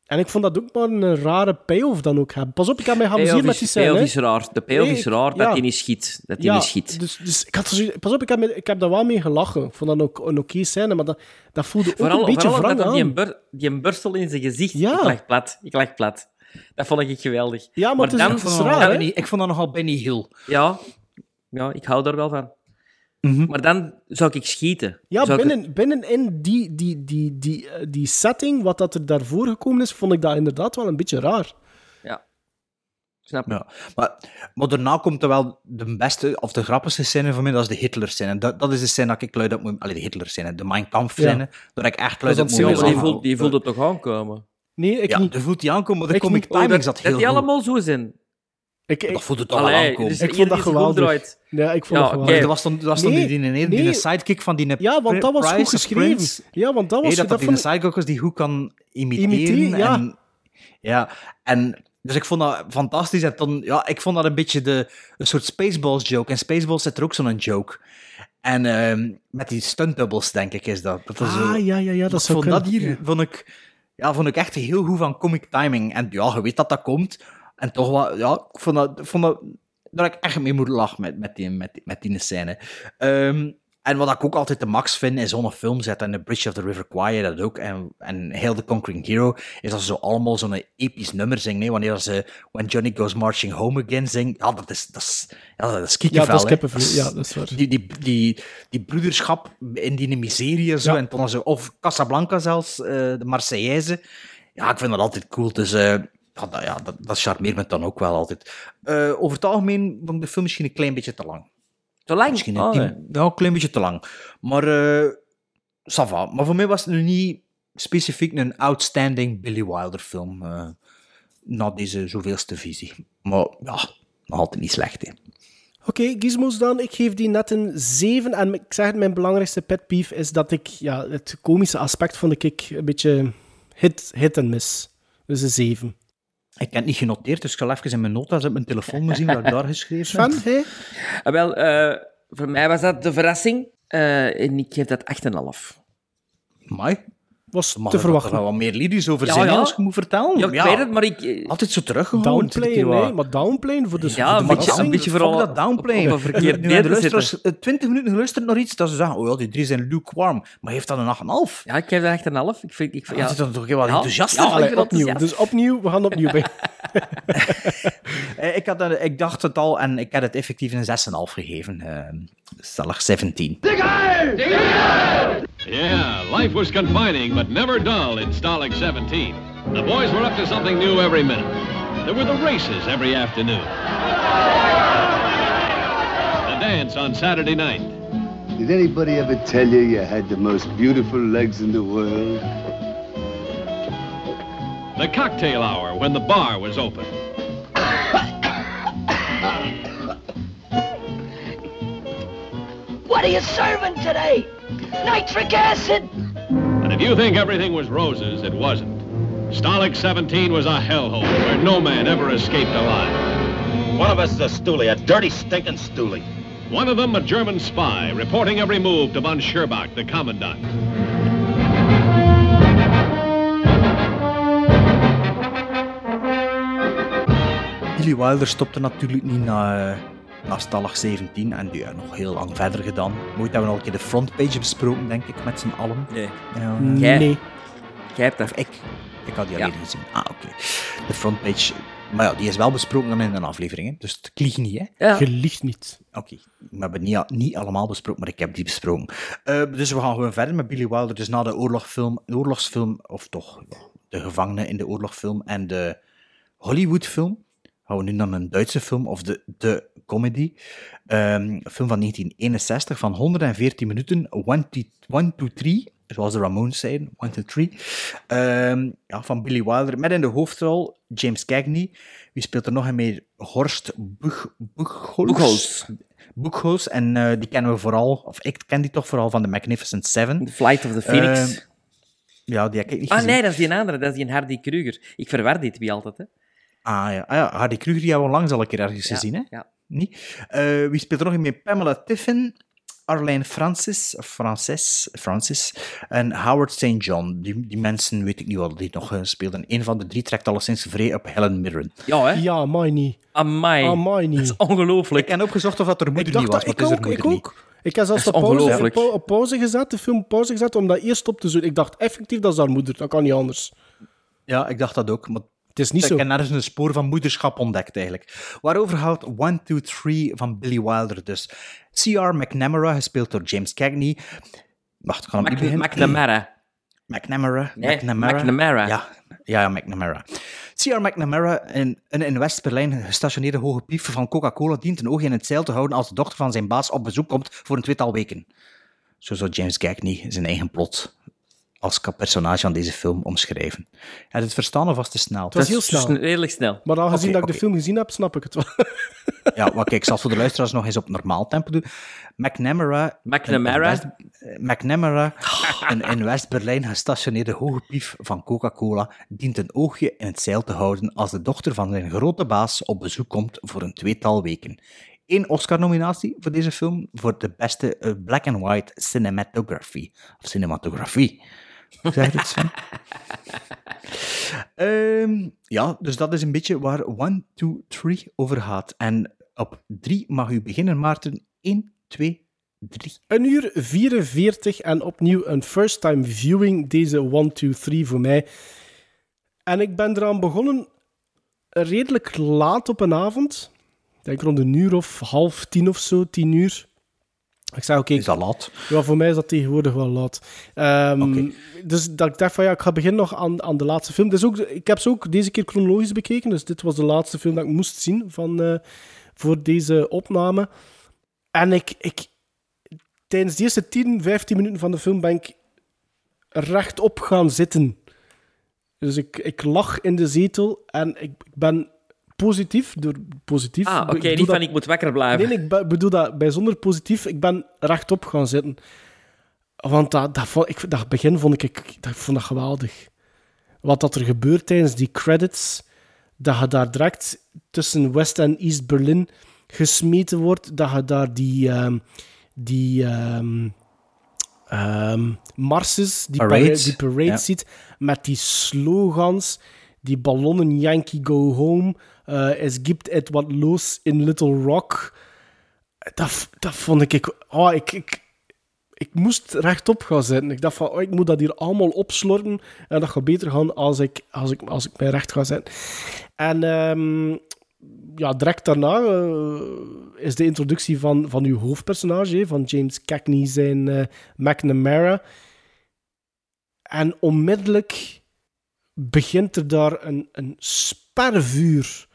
En ik vond dat ook maar een rare payoff dan ook hebben. Pas op, ik heb mij geamuseerd Payoff met is, die scène. payoff hè. is raar. De payoff Nee, is raar ja. dat hij niet schiet. Dat hij niet schiet. Dus, dus ik had zo- pas op, ik heb, me- ik heb daar wel mee gelachen. Ik vond dat ook een oké scène, maar dat, dat voelde ook Vooral, een beetje vooral wrang die, aan. een bur, die een burstel in zijn gezicht. Ja. Ik lag plat. Ik lag plat. Dat vond ik geweldig. Ja, maar, het is, dan, het is vond dat raar, ik vond dat nogal Benny Hill. ja, ja, ik hou daar wel van. Mhm. Maar dan zou ik schieten. Ja, Zou ik- binnen, binnenin die, die, die, die, eh, die setting, wat dat er daarvoor gekomen is, vond ik dat inderdaad wel een beetje raar. Ja. Snap je? Ja. Maar, maar daarna komt er wel de beste of de grappigste scène voor mij, dat is de Hitler-scène. Dat, dat is de scène dat ik luid op moet... Allee, de Hitler-scène, de Mein Kampf-scène, dat ik echt luid Dat op moet Ja, die zijn. voelt, die voelt het toch aankomen? Nee, ik Ja, niet. voelt die aankomen, maar de Ik comic niet. timing dat, zat dat heel die goed. allemaal zo zijn. Ik, ik, Dat voelt het Allee, aankomen. dus ik er vond dat geweldig. Ja, ik vond Ja, dat was dan, dat was dan Nee, die, die, die, die nee. sidekick van die... Ja, want dat was Price goed geschreven. Ja, want dat was... Hey, dat dat dat die sidekick was die goed kan imiteren. Ja. En, ja, en... Dus ik vond dat fantastisch. En dan, ja, ik vond dat een beetje de, een soort Spaceballs joke. En Spaceballs zit er ook zo'n joke. En ehm, met die stuntdoubles, denk ik, is dat. dat is zo, Ah, ja, ja, ja, dat vond dat hier Ja. vond ik, ja, vond ik echt heel goed van comic timing. En ja, je weet dat dat komt. En toch wat, ja, ik vond dat, vond dat ik echt mee moeten lachen met, met, die, met, die- met die scène. Ehm, en wat ik ook altijd de max vind in zo'n film, zet en The Bridge of the River Kwai dat ook, en, en Hail the Conquering Hero, is dat ze zo allemaal zo'n episch nummer zingen. hè. Wanneer ze When Johnny Goes Marching Home Again zingen, ja, dat is, dat is, ja, dat is Ja, kikkervel. dat is kippenvel, ja, dat is waar. Die, die, die, die broederschap in die miserie zo, Ja. en dan zo, of Casablanca zelfs, eh, de Marseillaise. Ja, ik vind dat altijd cool. Dus eh, ja, dat, ja, dat, dat charmeert me dan ook wel altijd. Eh, over het algemeen vond ik de film misschien een klein beetje te lang. Te lang? Misschien Oh, een, tien- nee. ja, een klein beetje te lang. Maar, eh ça va. Maar voor mij was het nu niet specifiek een outstanding Billy Wilder film. eh, na deze zoveelste visie. Maar ja, nog altijd niet slecht. Hè. Oké, Gizmos dan. Ik geef die net een 7. En ik zeg het, mijn belangrijkste pet peeve is dat ik ja, het komische aspect vond ik een beetje hit, hit en miss. Dus een 7. Ik heb het niet genoteerd, dus ik zal even in mijn notas op mijn telefoon moeten zien wat ik daar geschreven heb. Sven, hè? Ah, wel, eh, voor mij was dat de verrassing. Eh, en ik geef dat 8,5. Mai. Was Mag te er verwachten. toch wel wat meer lyrisch over Ja, zijn ja. als je moet vertellen? Ja, ik weet het, maar ik... eh, Altijd zo teruggehouden. Downplayen, nee, maar downplayen voor de Ja, voor de een beetje- een vooral dat downplayen. op- op een verkeerd *laughs* nu hebben de luisteraars eh, 20 minuten geluisterd naar iets dat ze zeggen, oh ja, die drie zijn lukewarm. Maar heeft dat een 8,5? Ja, ik geef dat 8,5. Ik vind, ik, vind- Ja, ja. zit dan toch wel Ja. enthousiast Allee, opnieuw. Dus opnieuw, we gaan opnieuw bij. *laughs* Eh, ik, had, dat- ik dacht het al en ik had het effectief een 6,5 gegeven. eh stellig 17. Yeah, life was confining but never dull in Stalag 17. The boys were up to something new every minute. There were the races every afternoon. The dance on Saturday night. Did anybody ever tell you you had the most beautiful legs in the world? The cocktail hour when the bar was open. What are you serving today? Nitric acid? And if you think everything was roses, it wasn't. Stalag 17 was a hellhole where no man ever escaped alive. One of us is a stoolie, a dirty, stinking stoolie. One of them a German spy, reporting every move to von Scherbach, the commandant. Billy Wilder stopte natuurlijk niet na, eh, na Stallag 17 en die heeft nog heel lang verder gedaan. Nooit hebben we al een keer de frontpage besproken, denk ik, met z'n allen. Nee. Ja. Jij- Nee. Jij hebt dat. Of ik. Ik had die Ja. alleen gezien. Ah, oké. De frontpage, maar ja, die is wel besproken dan in een aflevering, hè. dus het kliegt niet, hè. Ja. Je liegt niet. Oké, we hebben niet, niet allemaal besproken, maar ik heb die besproken. Eh, dus we gaan gewoon verder met Billy Wilder. Dus na de oorlogfilm, oorlogsfilm, of toch de gevangenen in de oorlogfilm en de Hollywoodfilm, gaan we nu naar een Duitse film, of de, de comedy. Een film van 1961 van 114 minuten, 1, 2, 3, zoals de Ramones zeiden, 1, 2, 3. Ehm, ja, van Billy Wilder, met in de hoofdrol James Cagney. Wie speelt er nog een meer? Horst Buch, Buchholz. Buchholz. En eh, die kennen we vooral, of ik ken die toch vooral van The Magnificent Seven. The Flight of the Phoenix. Ehm, ja, die heb ik niet ah gezien. nee, dat is die andere. Dat is die Hardy Kruger. Ik verwar die twee altijd, hè. Ah ja, ah, ja Hardy Kruger, die hebben we onlangs al een keer ergens Ja, gezien, hè? ja. Niet? Eh, wie speelt er nog in mee? Pamela Tiffin, Arlene Francis, Frances, Francis, en Howard St. John. Die, die mensen weet ik niet wat die nog eh, speelden. Een van de drie trekt alleszins vrij op Helen Mirren. Ja, hè. Ja, mij niet. Amai. Amai niet. Dat is ongelooflijk. Ik heb opgezocht of dat er moeder niet was, maar ik het is ook, er ik moeder niet. ook. Ik heb zelfs pauze, op, pau- op pauze gezet, de film op pauze gezet, om dat eerst op te zoeken. Ik dacht effectief, dat is haar moeder. Dat kan niet anders. Ja, ik dacht dat ook, maar Het is niet ik zo. heb nergens een spoor van moederschap ontdekt, eigenlijk. Waarover gaat 1, 2, 3 van Billy Wilder dus? C.R. McNamara, gespeeld door James Cagney. Wacht, ik ga Mac- beginnen. McNamara. McNamara. Nee, McNamara. McNamara. Ja, ja, ja, McNamara. C.R. McNamara, een, een in West-Berlijn gestationeerde hoge pief van Coca-Cola, dient een oog in het zeil te houden als de dochter van zijn baas op bezoek komt voor een tweetal weken. Zo zou James Cagney zijn eigen plot als personage van deze film omschrijven. Heb je het verstaan of was het te snel? Het was heel snel. redelijk snel. Maar aangezien Oké, dat ik de film gezien heb, snap ik het wel. Ja, maar kijk, ik zal het voor de luisteraars nog eens op normaal tempo doen. McNamara... McNamara? een- een West- eh, McNamara, een in West-Berlijn gestationeerde hoge pief van Coca-Cola, dient een oogje in het zeil te houden als de dochter van zijn grote baas op bezoek komt voor een tweetal weken. Eén Oscar-nominatie voor deze film voor de beste eh, black and white cinematography. Of cinematografie. Zeg het, Sven? *laughs* Ehm, ja, dus dat is een beetje waar 1, 2, 3 over gaat. En op 3 mag u beginnen, Maarten. 1, 2, 3. Een uur 44 en opnieuw een first time viewing, deze 1, 2, 3 voor mij. En ik ben eraan begonnen redelijk laat op een avond. Ik denk rond een uur of half tien of zo, tien uur. Ik zei, oké... Is dat laat? Ja, voor mij is dat tegenwoordig wel laat. Ehm, Dus dat ik dacht van, ja, ik ga beginnen nog aan, aan de laatste film. Dus ook, ik heb ze ook deze keer chronologisch bekeken, dus dit was de laatste film dat ik moest zien van, eh, voor deze opname. En ik, ik, tijdens de eerste 10, 15 minuten van de film ben ik rechtop gaan zitten. Dus ik, ik lag in de zetel en ik ben positief. Door positief Ah, ik oké, bedoel niet dat- van ik moet wakker blijven. Nee, nee, ik be- bedoel dat bijzonder positief. Ik ben rechtop gaan zitten. Want dat, dat, vond- ik, dat begin vond ik, ik dat, vond dat geweldig. Wat dat er gebeurt tijdens die credits, dat je daar direct tussen West en East Berlin gesmeten wordt, dat je daar die, ehm, die ehm, ehm, marses, die Parades, die parade ja. ziet, met die slogans, die ballonnen Yankee Go Home, eh es gibt etwas los in Little Rock. Dat, dat vond ik... Oh, ik, ik, ik moest rechtop gaan zitten. Ik dacht van, oh, ik moet dat hier allemaal opslorten en dat gaat beter gaan als ik, als ik, als ik mij recht ga zetten. En ehm, ja, direct daarna eh, is de introductie van, van uw hoofdpersonage, van James Cagney zijn eh, McNamara. En onmiddellijk begint er daar een, een spervuur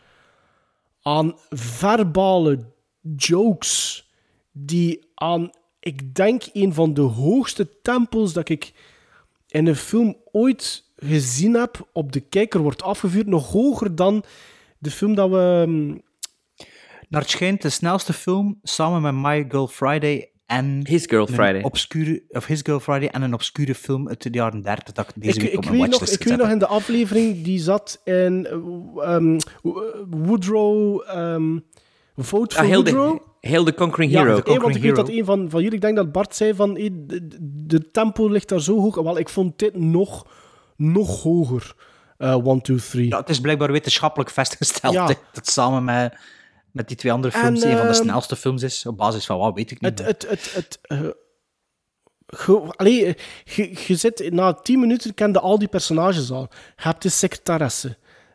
aan verbale jokes die aan, ik denk, een van de hoogste tempels dat ik in een film ooit gezien heb op de kijker wordt afgevuurd. Nog hoger dan de film dat we... ehm, Naar het schijnt de snelste film samen met My Girl Friday en His Girl een Friday. Obscure, of His Girl Friday en een obscure film uit de jaren 30 dat ik deze ik, week ik, op mijn weet nog, watchlist ik weet nog in de aflevering, die zat in eh, ehm, Woodrow... ehm Vote Ah, for heel, Woodrow. de, heel de Conquering Ja, Hero. eh, want ik weet dat een van, van jullie, ik denk dat Bart zei van de, de tempo ligt daar zo hoog. Wel, ik vond dit nog, nog hoger. Eh 1, 2, 3. Ja, het is blijkbaar wetenschappelijk *laughs* vastgesteld Ja. dat samen met, met die twee andere En, films een van de ehm, snelste films is. Op basis van wat weet ik niet. Het, het, het, het, eh, ge- allee, eh, je, je zit, na tien minuten kende al die personages al. Je hebt de secretaresse.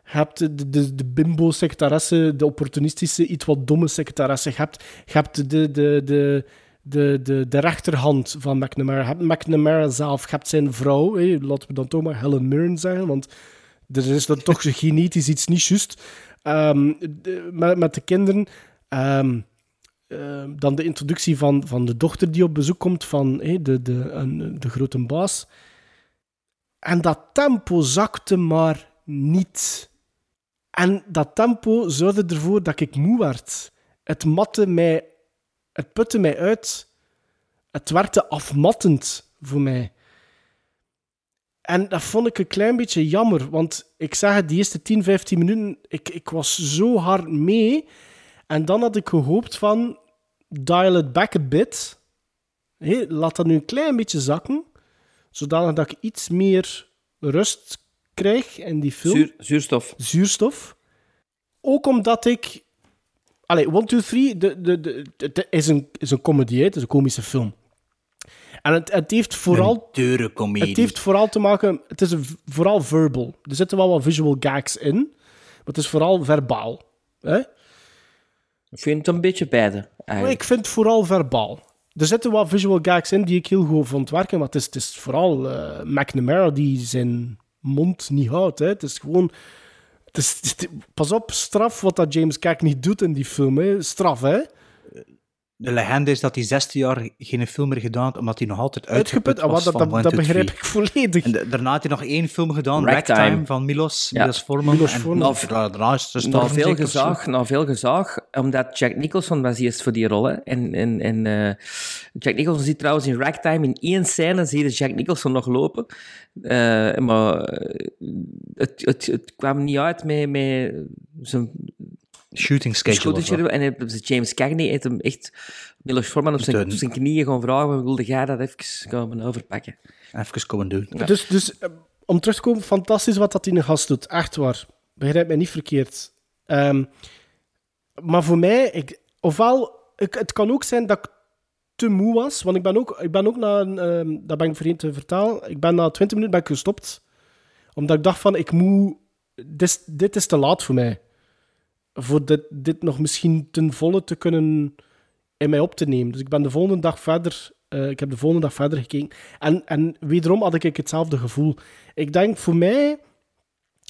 Je hebt de, de, de bimbo-secretaresse, de opportunistische, iets wat domme secretaresse. Je hebt, je hebt de, de, de, de, de, de, de rechterhand van McNamara. Je hebt McNamara zelf. Je hebt zijn vrouw. Hé, laten we dan toch maar Helen Mirren zeggen, want er is dan toch *laughs* genetisch iets niet juist. Ehm, met, de kinderen. Ehm, Ehm, dan de introductie van, van de dochter die op bezoek komt van de, de, een, de grote baas. En dat tempo zakte maar niet. En dat tempo zorgde ervoor dat ik moe werd. Het matte mij, het putte mij uit. Het werkte afmattend voor mij. En dat vond ik een klein beetje jammer, want ik zeg het, die eerste 10, 15 minuten, ik, ik was zo hard mee. En dan had ik gehoopt van, dial it back a bit. Hé, laat dat nu een klein beetje zakken, zodanig dat ik iets meer rust krijg in die film. Zuur- zuurstof. Zuurstof. Ook omdat ik... Allee, 1, 2, 3 de, de, de, het is een, is een comedy, hè. het is een komische film. En het, het heeft vooral... Een comedie. Het heeft vooral te maken... Het is een, vooral verbal. Er zitten wel wat visual gags in, maar het is vooral verbaal. Hè? Ik vind het een beetje beide, eigenlijk. ik vind het vooral verbaal. Er zitten wat visual gags in die ik heel goed vond werken, maar het is, het is vooral eh, McNamara die zijn mond niet houdt. Hè. Het is gewoon... Het is, het is- pas op, straf wat dat James Cagney doet in die film. Hè. Straf, hè. De legende is dat hij 16 jaar geen film meer gedaan had, omdat hij nog altijd Uitgeput, uitgeput ah, was dat, van dat, 1, dat 2, begrijp 3. ik *laughs* volledig. En de- daarna had hij nog één film gedaan, Ragtime. Ragtime, van Milos, Ja. Milos Forman. Milos en Forman. en daarna is Na veel, gezaag, na veel gezaag, omdat Jack Nicholson was eerst voor die rol. Hè. En, en, en eh, Jack Nicholson ziet trouwens in Ragtime in één scène zie je Jack Nicholson nog lopen. Eh, maar het, het, het kwam niet uit met, met zijn Shooting schedule. wat. schedule. En James Cagney heeft hem echt Milos Forman op zijn, De- op zijn knieën gaan vragen, wilde jij dat even komen overpakken? Even komen doen. Dus, dus eh, om terug te komen, fantastisch wat dat in een gast doet. Echt waar. Begrijp mij niet verkeerd. Ehm, Maar voor mij, ik, ofwel, ik, het kan ook zijn dat ik te moe was. Want ik ben ook, ik ben ook na een, ehm, dat ben ik vergeten te vertellen, ik ben na 20 minuten ben ik gestopt. Omdat ik dacht van, ik moet, dit, dit is te laat voor mij. Voor dit, dit nog misschien ten volle te kunnen in mij op te nemen. Dus ik ben de volgende dag verder, eh, ik heb de volgende dag verder gekeken. En, en wederom had ik hetzelfde gevoel. Ik denk voor mij,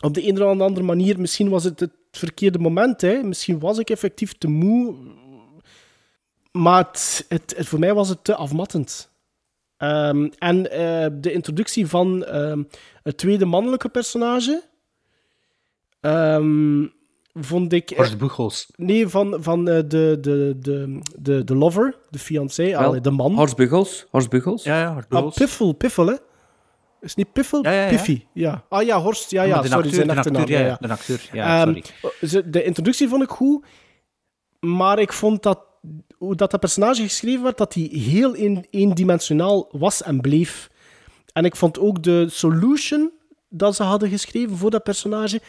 op de een of andere manier, misschien was het het verkeerde moment. Hè. Misschien was ik effectief te moe. Maar het, het, voor mij was het te afmattend. Ehm, en eh, de introductie van ehm, het tweede mannelijke personage ehm, vond ik. Horst Buchholz. Nee, van, van eh, de, de, de, de, de lover, de fiancé, allee, de man. Horst Buchholz. Horst Buchholz. Ja, ja, Horst Ah. Piffel, Piffel, hè? Is het niet Piffel? Ja, ja, ja. Piffy, ja. Ah ja, Horst, ja, Ja, sorry, acteur- zijn de echte acteur, naam, ja, de acteur, ja, Ehm, sorry. ze- de introductie vond ik goed, maar ik vond dat hoe dat, dat personage geschreven werd, dat hij heel een, eendimensionaal was en bleef. En ik vond ook de solution dat ze hadden geschreven voor dat personage,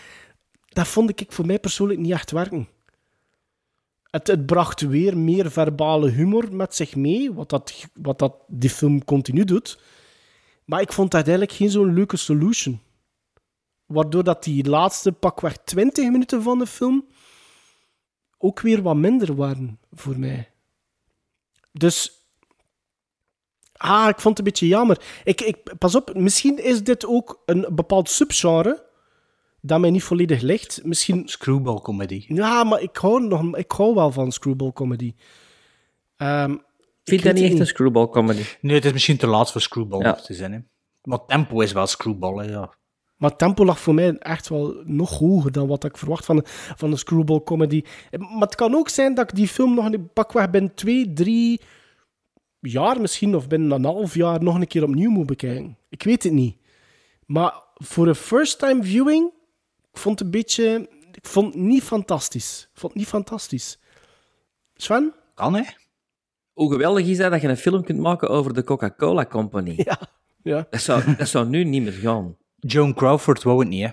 dat vond ik voor mij persoonlijk niet echt werken. Het, het bracht weer meer verbale humor met zich mee, wat, dat, wat dat die film continu doet. Maar ik vond uiteindelijk geen zo'n leuke solution. Waardoor dat die laatste pakweg 20 minuten van de film ook weer wat minder waren voor mij. Dus. Ah, ik vond het een beetje jammer. Ik, ik, pas op, misschien is dit ook een bepaald subgenre dat mij niet volledig ligt. Misschien... Screwball comedy. Ja, maar ik hou, nog, ik hou wel van screwball comedy. Ehm, Ik vind dat niet echt een screwball comedy. Nee, het is misschien te laat voor Screwball Ja. te zijn. Hè. Maar tempo is wel Screwball, hè, ja. Maar het tempo lag voor mij echt wel nog hoger dan wat ik verwacht van, van een screwball comedy. Maar het kan ook zijn dat ik die film nog een pakweg binnen twee, drie jaar misschien, of binnen een half jaar, nog een keer opnieuw moet bekijken. Ik weet het niet. Maar voor een first-time viewing, ik vond het een beetje... Ik vond het niet fantastisch. Ik vond het niet fantastisch. Sven? Kan, hè? Hoe geweldig is dat dat je een film kunt maken over de Coca-Cola Company? *laughs* Ja. ja. Dat, zou, dat zou nu niet meer gaan. Joan Crawford wou het niet, hè.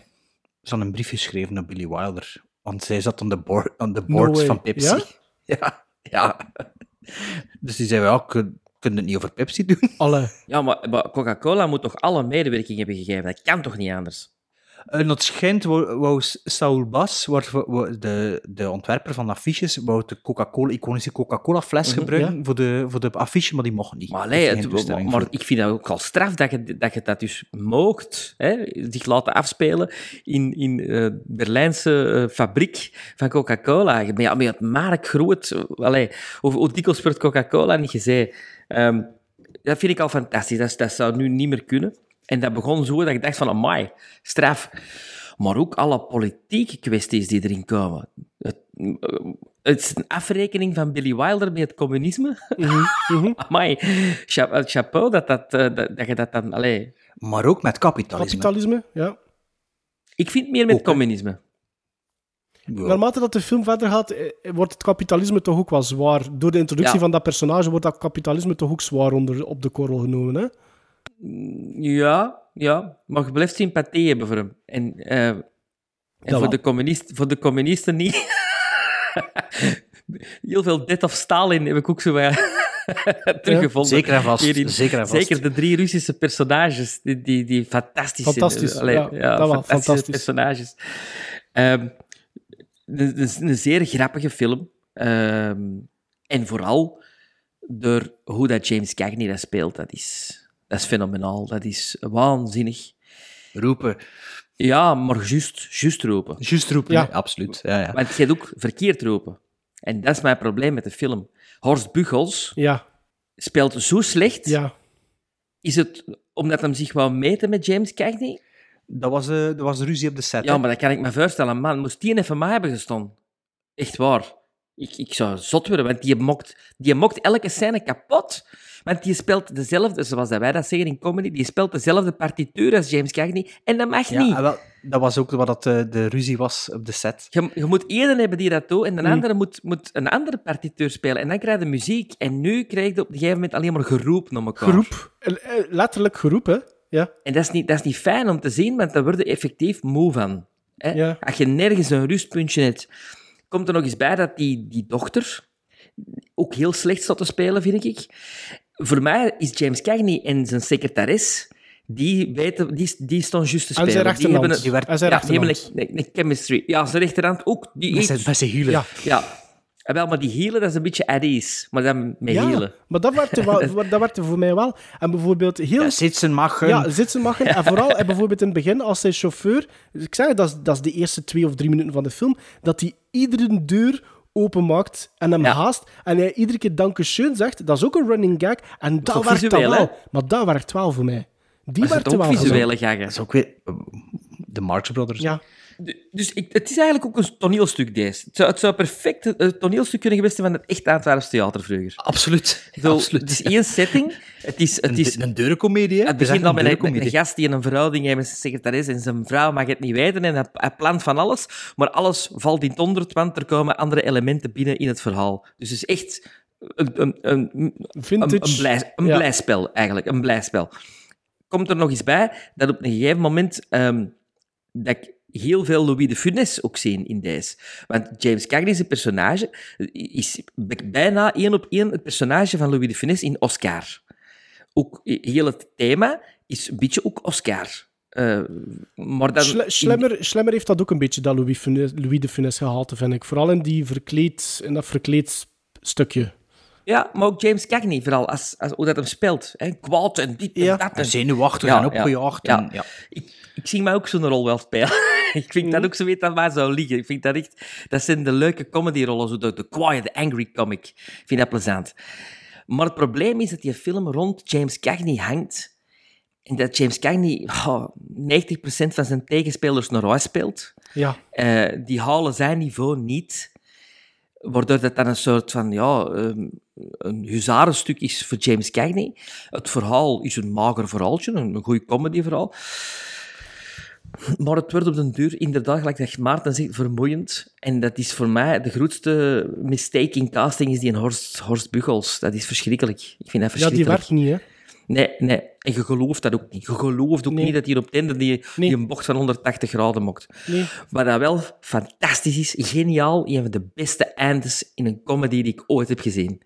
Ze had een brief geschreven naar Billy Wilder. Want zij zat aan de, board, aan de boards van Pepsi. Ja? *laughs* Ja, ja. Dus die zei, ja, kun, kun je het niet over Pepsi doen? Alle. Ja, maar, maar Coca-Cola moet toch alle medewerking hebben gegeven? Dat kan toch niet anders? En dat schijnt, wou, Saul wou- de, de ontwerper van de affiches, wou de Coca-Cola, iconische Coca-Cola-fles Mhm, gebruiken voor, de, voor de affiche, maar die mocht niet. Maar, het- maar ik vind dat ook al straf dat je dat, je dat dus moogt. Hè? Zich laten afspelen in, in eh Berlijnse eh, fabriek van Coca-Cola. Met, ja, met het merk groot. Allee, hoe, dikwijls wordt Coca-Cola niet gezegd? Ehm, dat vind ik al fantastisch. Dat, dat zou nu niet meer kunnen. En dat begon zo dat ik dacht van, amai, straf. Maar ook alle politieke kwesties die erin komen. Het, het is een afrekening van Billy Wilder met het communisme. *laughs* Cha- eh, chapeau dat, dat, eh, dat, dat je dat dan... Allee. Maar ook met kapitalisme. Kapitalisme, ja. Ik vind meer met communisme. Naarmate dat de film verder gaat, eh, wordt het kapitalisme toch ook wel zwaar. Door de introductie Ja. van dat personage wordt dat kapitalisme toch ook zwaar onder, op de korrel genomen. Hè? Ja, ja, maar je blijft sympathie hebben voor hem. En, eh, en wel. voor, de communist, voor de communisten niet. *laughs* Heel veel Death of Stalin heb ik ook zo wat *laughs* teruggevonden. Zeker en vast, zeker en vast. Zeker de drie Russische personages, die, die, die fantastisch zijn. Fantastisch, Allee, ja, dat fantastische fantastisch. personages. Ehm, een, een, een zeer grappige film. Ehm, en vooral door hoe dat James Cagney dat speelt. Dat is, dat is fenomenaal. Dat is waanzinnig. Roepen. Ja, maar juist, juist roepen. Juist roepen, Ja. absoluut. Ja, ja. Want je hebt ook verkeerd roepen. En dat is mijn probleem met de film. Horst Buchholz Ja. speelt zo slecht. Ja. Is het omdat hij zich wou meten met James Cagney? Dat was, eh, dat was de ruzie op de set. Ja, hè. maar dat kan ik me voorstellen. Man, moest die even mij hebben gestaan? Echt waar. Ik, ik zou zot worden, want die mokt, die mokt elke scène kapot. Want die speelt dezelfde, zoals dat wij dat zeggen in comedy, die speelt dezelfde partituur als James Cagney. En dat mag Ja, niet. en wel, dat was ook wat dat, eh, de ruzie was op de set. Je, je moet één hebben die dat doet en de Mm. andere moet, moet een andere partituur spelen. En dan krijg je muziek. En nu krijg je op een gegeven moment alleen maar geroep naar elkaar. Geroep. Eh, eh, Letterlijk geroep, hè? Ja. En dat is, niet, dat is niet fijn om te zien, want daar word je effectief moe van. Hè? Ja. Als je nergens een rustpuntje hebt, komt er nog eens bij dat die, die dochter ook heel slecht staat te spelen, vind ik. Voor mij is James Cagney en zijn secretaris... Die, weten, die, die staan juist te En spelen. zijn die rechterhand. hebben, Die werkt- en zijn ja, die hebben rechterhand. een, een chemistry. Ja, zijn rechterhand ook. Die Met zijn- met zijn hielen. Ja. ja. En wel, maar die hielen, dat is een beetje Addis. Maar dan met ja, hielen. maar dat werkte, wel, *laughs* dat werkte voor mij wel. En bijvoorbeeld heel... Ja, zitten mag. Ja, zitten mag. *laughs* En vooral en bijvoorbeeld in het begin, als zijn chauffeur... Ik zeg, dat is, dat is de eerste twee of drie minuten van de film, dat hij iedere deur openmaakt en hem haast. En hij iedere keer dankeschön zegt. Dat is ook een running gag. En dat ook werkt visueel, wel. hè? Maar dat werkt wel voor mij. Die Maar er werkte zitten ook wel. voor mij. visuele gaggen. Dat is ook weer eh, de Marx Brothers. Ja. Dus ik, het is eigenlijk ook een toneelstuk, deze. Het zou, het zou perfect een toneelstuk kunnen geweest zijn van het echt Antwerps theater vroeger. Absoluut. Zo, Absoluut. Het is één setting. Het is... Het is Een, een deurencomedie, hè? het begint dan met een, een gast die een verhouding heeft met zijn secretaris en zijn vrouw mag het niet weten en hij, hij plant van alles, maar alles valt in het onderd, want er komen andere elementen binnen in het verhaal. Dus het is echt een, een, een, een, Vintage. een, blij, een Ja. blijspel, eigenlijk. Een blijspel. Komt er nog eens bij dat op een gegeven moment ehm, dat ik heel veel Louis de Funès ook zie in deze. Want James Cagney's personage is bijna één op één het personage van Louis de Funès in Oscar. Ook heel het thema is een beetje ook Oscar. Eh, maar dan... Schle- Schlemmer, Schlemmer heeft dat ook een beetje, dat Louis, Funès- Louis de Funès gehalte, vind ik. Vooral in, die verkleed, in dat verkleed stukje. Ja, maar ook James Cagney, vooral als, als, hoe dat hem speelt. Hè? Kwaad en dit en Ja. dat. En zenuwachtig en opgejaagd. Ja. en- ja. Ik, ik zie mij ook zo'n rol wel spelen. *laughs* ik vind dat ook zo weet dat mij zou liggen. Ik vind dat echt... Dat zijn de leuke comedyrollen, zo de, de quiet, de angry comic. Ik vind dat plezant. Maar het probleem is dat die film rond James Cagney hangt. En dat James Cagney oh, 90% van zijn tegenspelers naar huis speelt. Ja. Eh, die halen zijn niveau niet. Waardoor dat dan een soort van, ja, ehm, een huzarenstuk is voor James Cagney. Het verhaal is een mager verhaaltje, een, een goed comedyverhaal. Maar het wordt op den duur inderdaad, gelijk dat Maarten zegt, vermoeiend. En dat is voor mij de grootste mistake in casting, is die een Horst, Horst Buchels. Dat is verschrikkelijk. Ik vind dat Ja, die verschrikkelijk. werkt niet, hè. Nee, nee. En je gelooft dat ook niet. Je gelooft ook Nee. niet dat hij op het einde die, die een bocht van 180 graden mokt. Nee. Wat dat wel fantastisch is, geniaal, een van de beste eindes in een comedy die ik ooit heb gezien.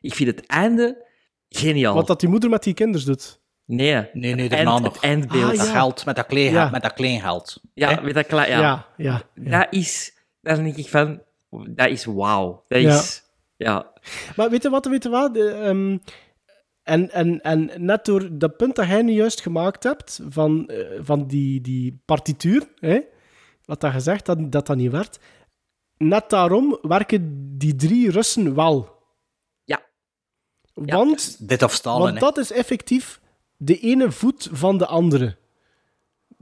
Ik vind het einde geniaal. Wat dat die moeder met die kinderen doet. Nee, Nee, nee, het daarna eind- nog. Het eindbeeld. Ah, Dat ja. geld, met dat klein, Ja. met dat klein geld. Ja, met dat ja. Ja, ja. ja. Dat is... Dat denk ik van... Dat is wauw. Dat is... Ja. Maar weet je wat, weet je wat? De, ehm, en, en, en net door dat punt dat jij nu juist gemaakt hebt, van, eh, van die, die partituur, hè, wat dat gezegd, dat, dat dat niet werd, net daarom werken die drie Russen wel. Ja. Want, Dit of Stalin, want dat is effectief de ene voet van de andere.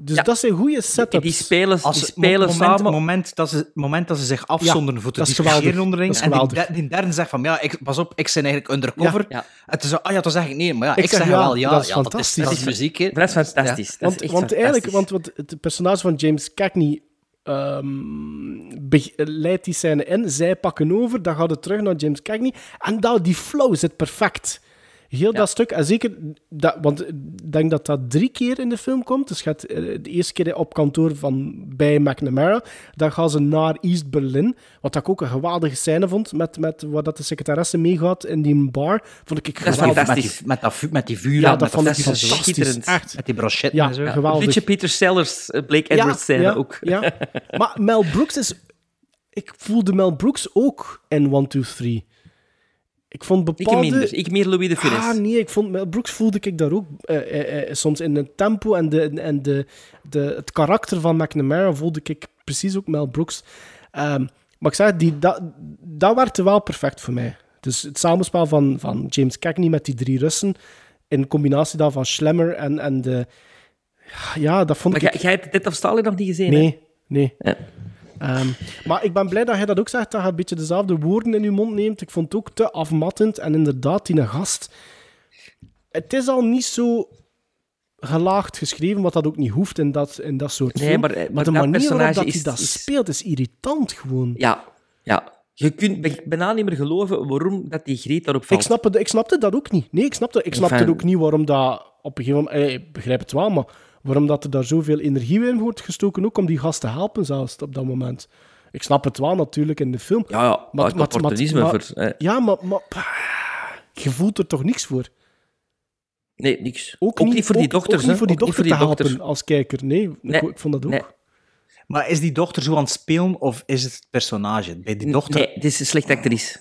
Dus Ja. dat zijn goede setups. Die spelen, Als die het spelen moment, samen... moment, dat ze, moment dat ze zich afzonderen voor te dat discussiëren onderling. Dat en die, die derde zegt van, ja, ik, pas op, ik ben eigenlijk undercover. Ja. Het is zo, ah ja, dan zeg ik nee, maar ja, Ik ik, zeg zeg ja, wel ja. dat is ja, fantastisch. Dat is, dat is muziek, hè. Dat is fantastisch. Dat Want, is want eigenlijk, want wat het personage van James Cagney ehm, leidt die scène in, zij pakken over, dan gaat het terug naar James Cagney, en dat, die flow zit perfect. Heel dat stuk, en zeker, dat, want ik denk dat dat drie keer in de film komt. Dus gaat eh, de eerste keer op kantoor van, bij McNamara, dan gaan ze naar East Berlin, wat ik ook een geweldige scène vond, met, met waar dat de secretaresse meegaat in die bar, vond ik Dat is geweldig. Met die, fantastisch. met, dat, vu- met die vuur, Ja, met dat vond ik fantastisch. schitterend. Echt. Met die brochetten Ja, en zo. Ja, geweldig. Een beetje Peter Sellers, eh, Blake Edwards scène ja, ook. Ja. *laughs* Maar Mel Brooks is... Ik voelde Mel Brooks ook in 1, 2, 3. Ik vond Ik bepaalde... minder. Ik meer Louis de Funès. Ah, nee, ik vond Mel Brooks voelde ik daar ook eh, eh, eh, soms in het tempo en, de, en de, de, het karakter van McNamara voelde ik precies ook Mel Brooks. Ehm, maar ik zeg, die, dat, dat werkte wel perfect voor mij. Dus het samenspel van, van James Cagney met die drie Russen, in combinatie dan van Schlemmer en, en de... Ja, dat vond Maar ik... jij- jij hebt dit of Stalin nog niet gezien, hè? Nee, nee. Ja. Ehm, maar ik ben blij dat jij dat ook zegt, dat je een beetje dezelfde woorden in je mond neemt. Ik vond het ook te afmattend. En inderdaad, die gast... Het is al niet zo gelaagd geschreven, wat dat ook niet hoeft in dat, in dat soort Nee, film. maar- maar de manier waarop personage dat is- hij dat is- speelt, is irritant gewoon. Ja, ja. Je kunt bij- bijna niet meer geloven waarom dat die Griet daarop valt. Ik, snapte, ik snapte dat ook niet. Nee, ik snapte, ik snapte Enfin- ook niet waarom dat op een gegeven moment... eh, Ik begrijp het wel, maar waarom dat er daar zoveel energie in wordt gestoken, ook om die gast te helpen zelfs op dat moment. Ik snap het wel natuurlijk in de film. Ja, ja maar, het opportunisme maar- voor... Ja, maar, maar je voelt er toch niks voor? nee, niks. Ook, niet, voor die ook- dochters, Ook niet hè. voor die Ook dochter niet te voor die helpen dochters. als kijker. Nee, ik- Nee, ik, vond dat ook. nee. Maar is die dochter zo aan het spelen of is het personage? Bij die dochter... Nee, het is een slechte actrice.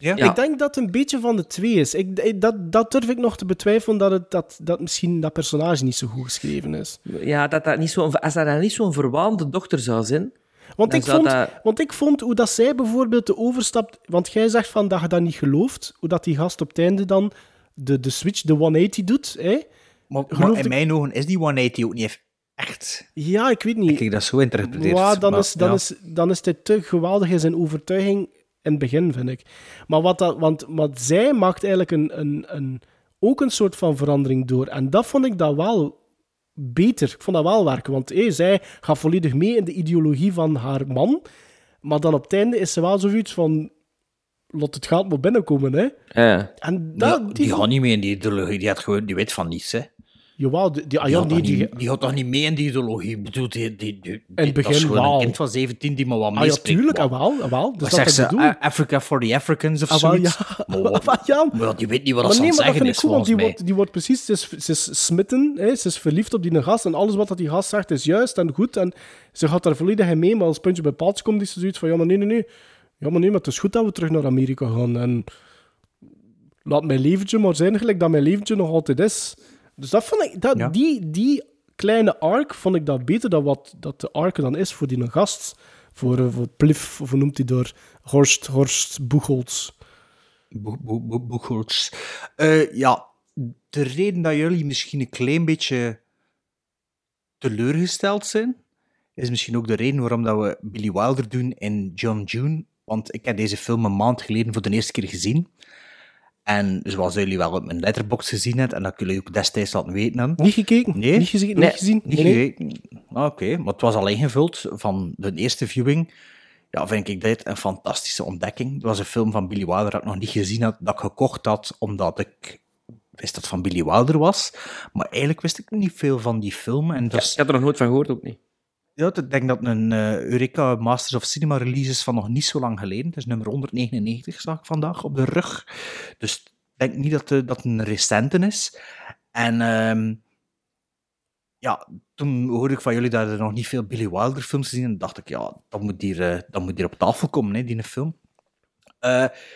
Ja? Ja. Ik denk dat het een beetje van de twee is. Ik, ik- dat, dat durf ik nog te betwijfelen, dat, het, dat, dat misschien dat personage niet zo goed geschreven is. Ja, dat dat niet zo, als dat dan niet zo'n verwaande dochter zou zijn... Want ik, vond, dat- want ik vond hoe dat zij bijvoorbeeld de overstap... Want jij zegt van dat je dat niet gelooft, hoe dat die gast op het einde dan de, de switch, de 180 doet. Hè? Maar, in ik- mijn ogen is die 180 ook niet echt... Ja, ik weet niet. Ik dat zo interpreteerd. Maar dan, is, dan, ja. is, dan is hij te geweldig in zijn overtuiging in het begin, vind ik. Maar wat dat, want wat zij maakt eigenlijk een, een, een, ook een soort van verandering door. En dat vond ik dat wel beter. Ik vond dat wel werken. Want hé, zij gaat volledig mee in de ideologie van haar man. Maar dan op het einde is ze wel zoiets van... Laat het geld maar binnenkomen, hè. Ja. En dat, die gaat niet mee in die ideologie. Die, had gewoon, die weet van niets, hè. Jawel, die, die, nee, toch die, niet, die gaat toch niet mee in die ideologie? Ik bedoel, die, die, die, het dat begin gewoon wel. een kind van 17 die maar wat Ah ja, meespreekt. tuurlijk, ah, wel, wel. Dus Wat dat ze? A- Africa for the Africans of Ah, wel, zoiets? ja. Maar wat- *laughs* ja. maar die weet niet wat Maar ze nee, maar dat zeggen vind is, want die wordt, die wordt precies... Ze is, ze is smitten, hè, ze is verliefd op die gast en alles wat dat die gast zegt is juist en goed en ze gaat daar volledig in mee, maar als puntje bij paaltje komt, is ze zoiets van, ja, maar nee, nee, nee. Ja, maar nee, maar het is goed dat we terug naar Amerika gaan en laat mijn leventje maar zijn gelijk dat mijn leventje nog altijd is. Dus dat vond ik... Dat, Ja. die, die kleine arc vond ik dat beter dan wat dat de arc dan is voor die gast. Voor, eh, voor Pliff, of hoe noemt hij door? Horst, Horst Boegholz. Bo- bo- bo- Boegholz. Eh, ja, de reden dat jullie misschien een klein beetje teleurgesteld zijn, is misschien ook de reden waarom dat we Billy Wilder doen in John June. Want ik heb deze film een maand geleden voor de eerste keer gezien. En zoals jullie wel op mijn letterbox gezien hebben, en dat jullie ook destijds laten weten hebben. Niet gekeken? Nee? Niet, gezien, Nee, niet gezien? Niet Nee, gekeken. Ah, Oké, maar het was al ingevuld van de eerste viewing. Ja, vind ik dit een fantastische ontdekking. Het was een film van Billy Wilder dat ik nog niet gezien had, dat ik gekocht had omdat ik wist dat het van Billy Wilder was. Maar eigenlijk wist ik niet veel van die film. En dat is- Ik had er nog nooit van gehoord, ook niet. Ja, ik denk dat een eh, Eureka Masters of Cinema release is van nog niet zo lang geleden. Het is nummer 199, zag ik vandaag op de rug. Dus ik denk niet dat, eh, dat een recente is. En ehm, ja, toen hoorde ik van jullie dat er nog niet veel Billy Wilder films gezien. En dacht ik, ja, dat moet hier, eh, dat moet hier op tafel komen, hè, die film.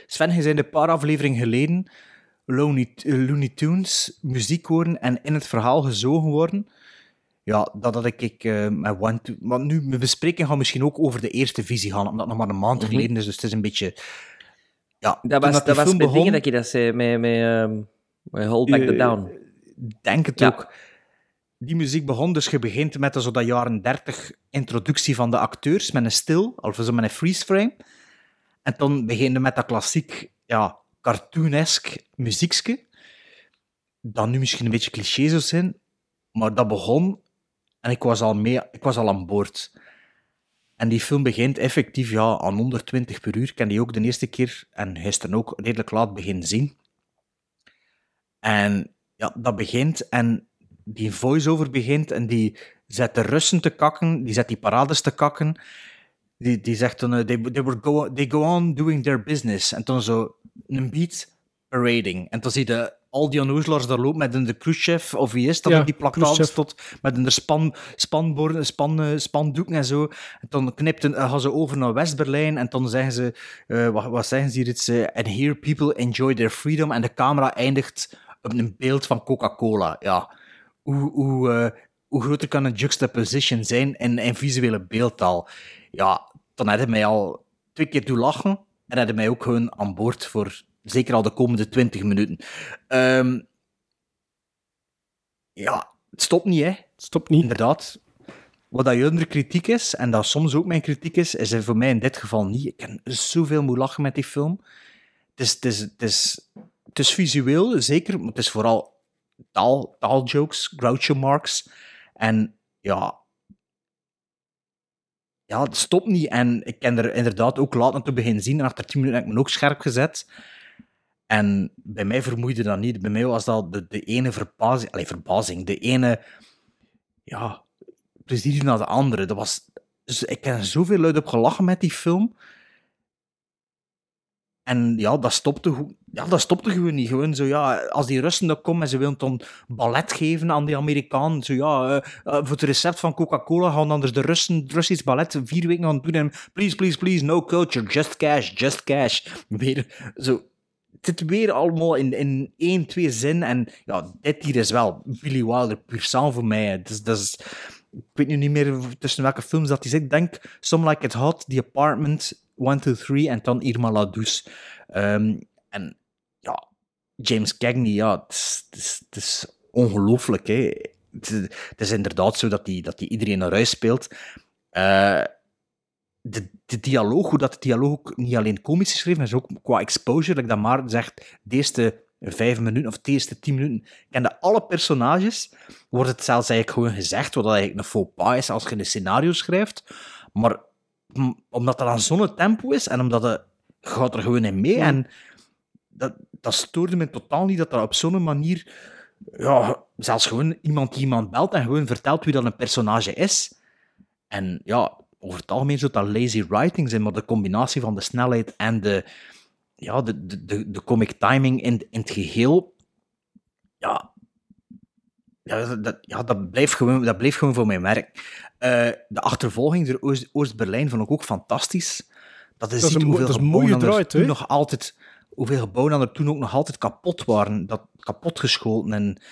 Sven, je zei een paar afleveringen geleden Looney, Looney Tunes muziek horen en in het verhaal gezogen worden. Ja, dat had ik... ik met One to- want nu, mijn bespreking gaat misschien ook over de eerste visie gaan, omdat het nog maar een maand Mhm. geleden is, dus het is een beetje... Ja, Dat was, die dat was begon- dingen dat je dat zei, met, met, ehm, met Hold Back the Eh, Down. denk het Ja. ook. Die muziek begon, dus je begint met zo dat jaren 30 introductie van de acteurs, met een stil, of zo met een freeze frame. En dan begin je met dat klassiek, ja, cartoonesk muziekje. Dat nu misschien een beetje cliché zou zijn, maar dat begon en ik was al, mee, ik was al aan boord. En die film begint effectief ja, aan 120 per uur. Ik ken die ook de eerste keer en gisteren ook redelijk laat beginnen zien. En ja, dat begint en die voice-over begint en die zet de Russen te kakken, die zet die parades te kakken. Die, die zegt dan, eh, they, they, were go, they go on doing their business. En dan zo een beat parading. En dan zie je al die onnozelaars daar lopen met een de Khrushchev, of wie is dat, Ja, die Khrushchev. tot met een span, spanborden, span, eh, spandoeken en zo. En dan knipt een, eh, gaan ze over naar West-Berlijn en dan zeggen ze, eh, wat, wat zeggen ze hier? And here people enjoy their freedom. En de camera eindigt op een beeld van Coca-Cola. Ja, hoe, hoe, eh, hoe groter kan een juxtaposition zijn in, in visuele beeldtaal? Ja, dan had hij mij al twee keer doen lachen en had mij ook gewoon aan boord voor zeker al de komende 20 minuten. Ehm, ja, het stopt niet, hè. Het stopt niet. Inderdaad. Wat dat andere kritiek is, en dat soms ook mijn kritiek is, is er voor mij in dit geval niet. Ik kan zoveel moet lachen met die film. Het is, het is, het is, het is visueel, zeker, maar het is vooral taal, taaljokes, groucho marks. En ja, ja, het stopt niet. En ik ken er inderdaad ook laat naartoe beginnen zien. En achter 10 minuten heb ik me ook scherp gezet. En bij mij vermoeide dat niet. Bij mij was dat de, de ene verbazing, allee, verbazing, de ene ja, plezier naar de andere. Dat was dus ik heb zoveel luid op gelachen met die film. En ja, dat stopte, ja, dat stopte gewoon niet. Gewoon zo, ja, als die Russen dan komen en ze willen dan ballet geven aan die Amerikanen. Zo, ja, eh, eh, voor het recept van Coca-Cola gaan dan dus de Russen Russisch ballet vier weken gaan doen. En please, please, please, no culture, just cash, just cash. Weer zo. Het zit weer allemaal in, in één, twee zin. En ja, dit hier is wel Billy Wilder puur voor mij. Dus, dat is, ik weet nu niet meer tussen welke films dat zit. Ik denk Some Like It Hot, The Apartment, 1, 2, 3 en dan Irma La Douce. Ehm, en ja, James Cagney, ja, het is, is, is ongelooflijk. Is, het is inderdaad zo dat hij dat die iedereen naar huis speelt. Eh, de, de dialoog, hoe dat de dialoog ook niet alleen komisch is geschreven, is ook qua exposure, dat ik dat maar zegt, de eerste vijf minuten of de eerste tien minuten kende alle personages, wordt het zelfs eigenlijk gewoon gezegd, wat eigenlijk een faux pas is als je een scenario schrijft, maar omdat dat aan zo'n tempo is en omdat het gaat er gewoon in mee en dat, dat stoorde me totaal niet dat dat op zo'n manier ja, zelfs gewoon iemand die iemand belt en gewoon vertelt wie dat een personage is. En ja, over het algemeen zou dat lazy writing zijn, maar de combinatie van de snelheid en de, ja, de, de, de, de comic timing in, in het geheel, ja, ja, dat, ja dat, blijft gewoon, dat bleef gewoon voor mijn werk. Eh, de achtervolging door Oost- Oost-Berlijn vond ik ook fantastisch. Dat is, Dat is een hoeveel dat is mooie er draait, toen nog altijd, hoeveel gebouwen er toen ook nog altijd kapot waren, dat kapot geschoten en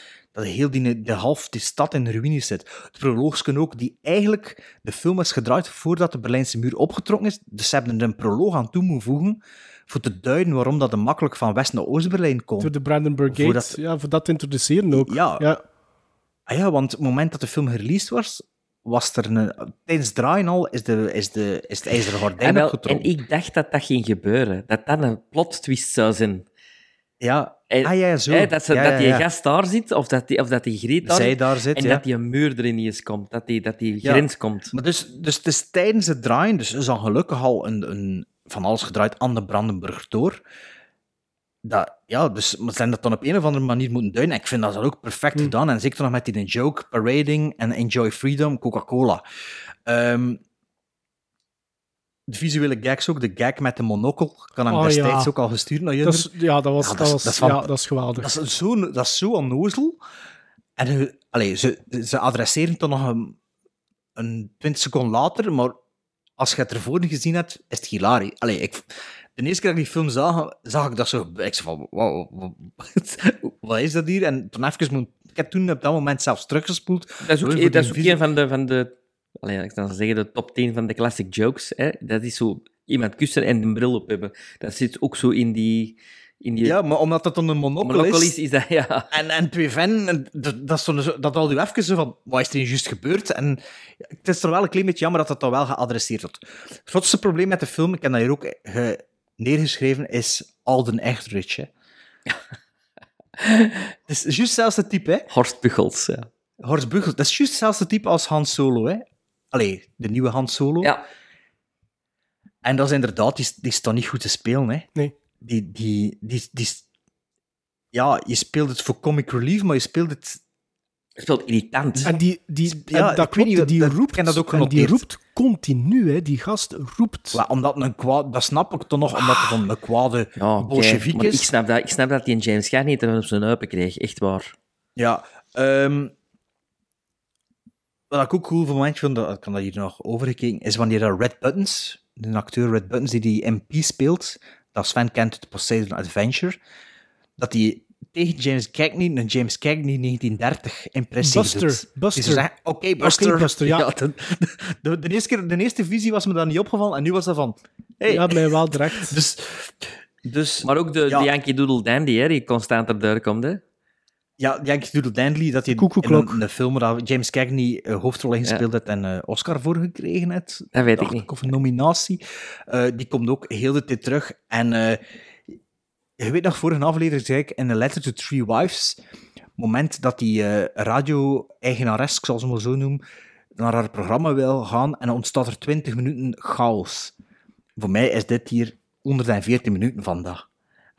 dat heel die, de half die stad in ruïnes zit. Het proloogsken ook, die eigenlijk de film is gedraaid voordat de Berlijnse muur opgetrokken is. Dus ze hebben er een proloog aan toe moeten voegen voor te duiden waarom dat er makkelijk van West naar Oost-Berlijn kon. Door de Brandenburg Gate, Voordat- ja, voor dat te introduceren ook. Ja. ja. Ah ja, want het moment dat de film gereleased was, was er een... Tijdens het draaien al is, de, is, de, is het ijzeren En, gordijn wel, en opgetrokken. ik dacht dat dat ging gebeuren. Dat dat een plot twist zou zijn. Ja, En, ah, ja, zo. hè, dat, ze, Ja, dat ja, die ja. gast daar zit, of dat die, of dat die Greet daar Zij zit, daar zit, en dat die een muur erin eens komt. Dat die, dat die grens komt. Maar dus, dus het is tijdens het draaien, dus is dan gelukkig al een, een, van alles gedraaid aan de Brandenburg door. Dat, ja, dus ze zijn dat dan op een of andere manier moeten duiden. En ik vind dat ook perfect gedaan. En zeker nog met die joke, parading en enjoy freedom, Coca-Cola. Ehm, de visuele gags ook, de gag met de monokel, ik kan hem Oh, destijds ja. ook al gestuurd naar je. Dat is, ja, dat was, Ja, dat, was, van- ja, dat is geweldig. dat is zo, dat is zo onnozel. En je- allee, ze, ze adresseren het dan nog een, een 20 seconden later, maar als je het ervoor niet gezien hebt, is het hilarisch. Allee, ik, de eerste keer dat ik die film zag, zag ik dat zo. Ik zei van, wow, *laughs* wat is dat hier? En toen even, moet- ik heb toen op dat moment zelfs teruggespoeld. Dat is ook, voor dat is ook een van de, van de allee, ik kan zeggen, de top 10 van de classic jokes. Hè? Dat is zo iemand kussen en een bril op hebben. Dat zit ook zo in die... In die Ja, maar omdat dat dan een monocle, is, is, is dat, ja. En, en twee van, en dat, dat, is zo, dat al je even zo van, wat is er juist gebeurd? En het is er wel een klein beetje jammer dat dat dan wel geadresseerd wordt. Het grootste probleem met de film, ik heb dat hier ook eh, neergeschreven, is Alden Echtridge. Hè. *laughs* Het is juist hetzelfde type, hè? Horst Buchholz, ja. Horst Buchholz, dat is juist hetzelfde type als Han Solo, hè? Allee, de nieuwe Han Solo. Ja. En dat is inderdaad, die, is- die is toch niet goed te spelen, hè? Nee. Die, die, die, die, ja, je speelt het voor comic relief, maar je speelt het... Je speelt irritant. En die, die, Ja, en dat ik weet klopt, niet, die dat- roept, dat ook en die roept continu, hè. Die gast roept. Wel, omdat een kwaad, dat snap ik toch nog, omdat het van een kwade Ja, oké, bolsjewiek maar Ik is. snap, dat, ik snap dat die een James Gunn niet op zijn heupen kreeg. Echt waar. Ja, ehm, wat ik ook cool voor momentje vond, dat ik kan dat hier nog overgekeken, is wanneer er Red Buttons, de acteur Red Buttons die die MP speelt, dat Sven kent uit Poseidon Adventure, dat hij tegen James Cagney, een James Cagney 1930 impressie Buster, doet. Buster. Die zegt, Oké, Buster. Buster, *laughs* ja. de, *laughs* de, de eerste keer, de eerste visie was me dat niet opgevallen, en nu was dat van... Hey. Ja, mij wel direct. *laughs* Dus, dus Maar ook de, Ja. de Yankee Doodle Dandy, hè, die constant erbij komt. Hè. Ja, Yankee Doodle Dandy, dat hij in Koekoeklok. een film waar James Cagney eh, hoofdrol in gespeeld heeft en eh, Oscar voor gekregen heeft. Dat weet ik niet. Of een nominatie. Eh, die komt ook heel de tijd terug. En eh, je weet nog, vorige aflevering zei ik in A Letter to Three Wives, moment dat die eh, radio-eigenares, ik zal ze maar zo noemen, naar haar programma wil gaan en dan ontstaat er 20 minuten chaos. Voor mij is dit hier 114 minuten vandaag.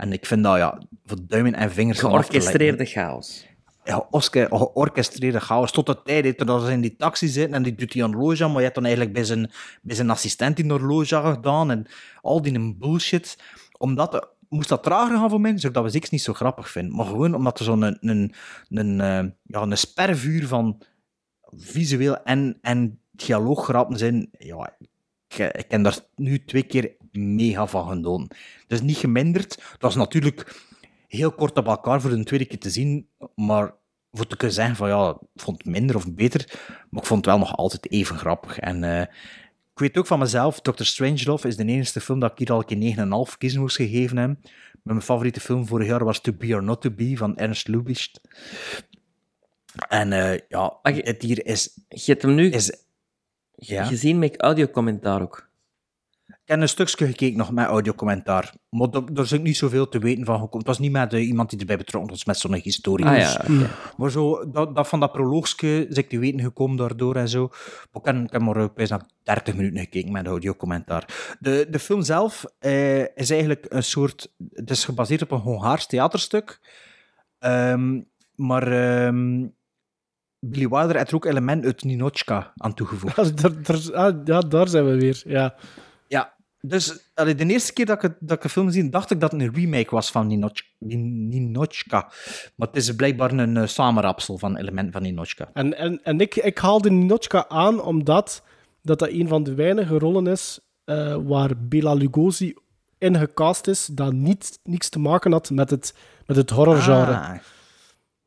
En ik vind dat, ja, voor duimen en vingers. Georchestreerde chaos. ja, Oscar, georchestreerde chaos. Tot de tijd dat ze in die taxi zitten en die doet die horloge aan, maar je hebt dan eigenlijk bij zijn, bij zijn assistent die horloge aan gedaan en al die bullshit. Omdat, moest dat trager gaan voor mensen, zodat we ziks niet zo grappig vinden. Maar gewoon omdat er zo'n een, een, een, eh, ja, een spervuur van visueel en, en dialooggrappen zijn. Ja, ik, ik heb daar nu twee keer mega van genoten. Het is niet geminderd. Dat was natuurlijk heel kort op elkaar voor de tweede keer te zien, maar voor te kunnen zeggen van ja, ik vond het minder of beter, maar ik vond het wel nog altijd even grappig. En eh, ik weet ook van mezelf, Dr. Strangelove is de enige film dat ik hier al een keer 9,5 kiezen moest gegeven heb. Mijn favoriete film vorig jaar was To Be or Not To Be van Ernst Lubitsch. En uh, ja, het hier is... Je hebt hem nu is, ja? gezien met audiocommentaar ook. Ik heb een stukje gekeken nog met audiocommentaar. Maar daar is ook niet zoveel te weten van gekomen. Het was niet met uh, iemand die erbij betrokken was, met zo'n historie. Ah, ja, okay. Maar zo, dat, dat van dat proloogske is ik te weten gekomen daardoor en zo. Maar ik heb, ik heb maar bijna 30 minuten gekeken met audiocommentaar. De, de film zelf uh, is eigenlijk een soort... Het is gebaseerd op een Hongaars theaterstuk. Um, maar... Um, Billy Wilder heeft er ook elementen uit Ninochka aan toegevoegd. *laughs* Ja, daar, daar, ah, ja, daar zijn we weer. Ja dus allee, de eerste keer dat ik, dat ik een film zie, dacht ik dat het een remake was van Ninoch, Ninochka. Maar het is blijkbaar een uh, samenrapsel van elementen van Ninochka. En, en, en ik, ik haalde Ninochka aan omdat dat, dat een van de weinige rollen is uh, waar Bela Lugosi in gecast is dat niet, niks te maken had met het, met het horrorgenre. Ah.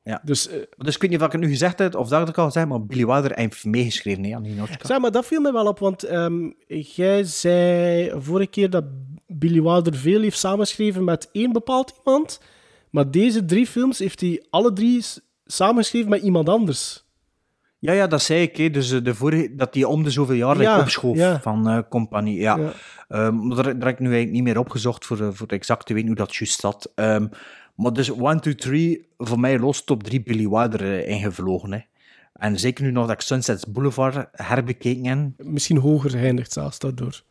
Ja. Dus, uh, dus ik weet niet of ik het nu gezegd heb, of dat ik het al zei, maar Billy Wilder heeft meegeschreven nee, aan Ninochka. Zeg maar, dat viel me wel op, want um, jij zei vorige keer dat Billy Wilder veel heeft samengeschreven met één bepaald iemand, maar deze drie films heeft hij alle drie samengeschreven met iemand anders. Ja, ja, dat zei ik. Hè. Dus de vorige, dat hij om de zoveel jaar ja, opschoof ja. van uh, compagnie. Ja. Ja. Um, daar, daar heb ik nu eigenlijk niet meer opgezocht voor, voor exact te weten hoe dat juist zat. Um, maar dus 1, 2, 3, voor mij los top 3 Billy Wilder uh, ingevlogen. Hè. En zeker nu nog dat ik Sunset Boulevard herbekeken heb. Misschien hoger geëindigd zelfs daardoor.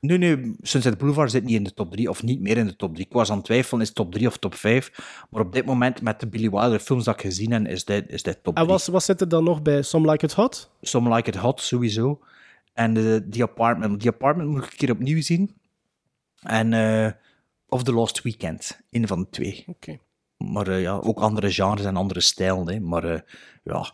Nee, nee, Sunset Boulevard zit niet in de top 3, of niet meer in de top 3. Ik was aan het twijfelen, is top 3 of top 5. Maar op dit moment, met de Billy Wilder films dat ik gezien heb, is dit, is dit top 3. En wat, wat zit er dan nog bij? Some Like It Hot? Some Like It Hot, sowieso. En uh, The Apartment. The Apartment moet ik een keer opnieuw zien. En... Uh, of The Lost Weekend, een van de twee. Okay. Maar uh, ja, ook andere genres en andere stijlen. Hè. Maar uh, ja,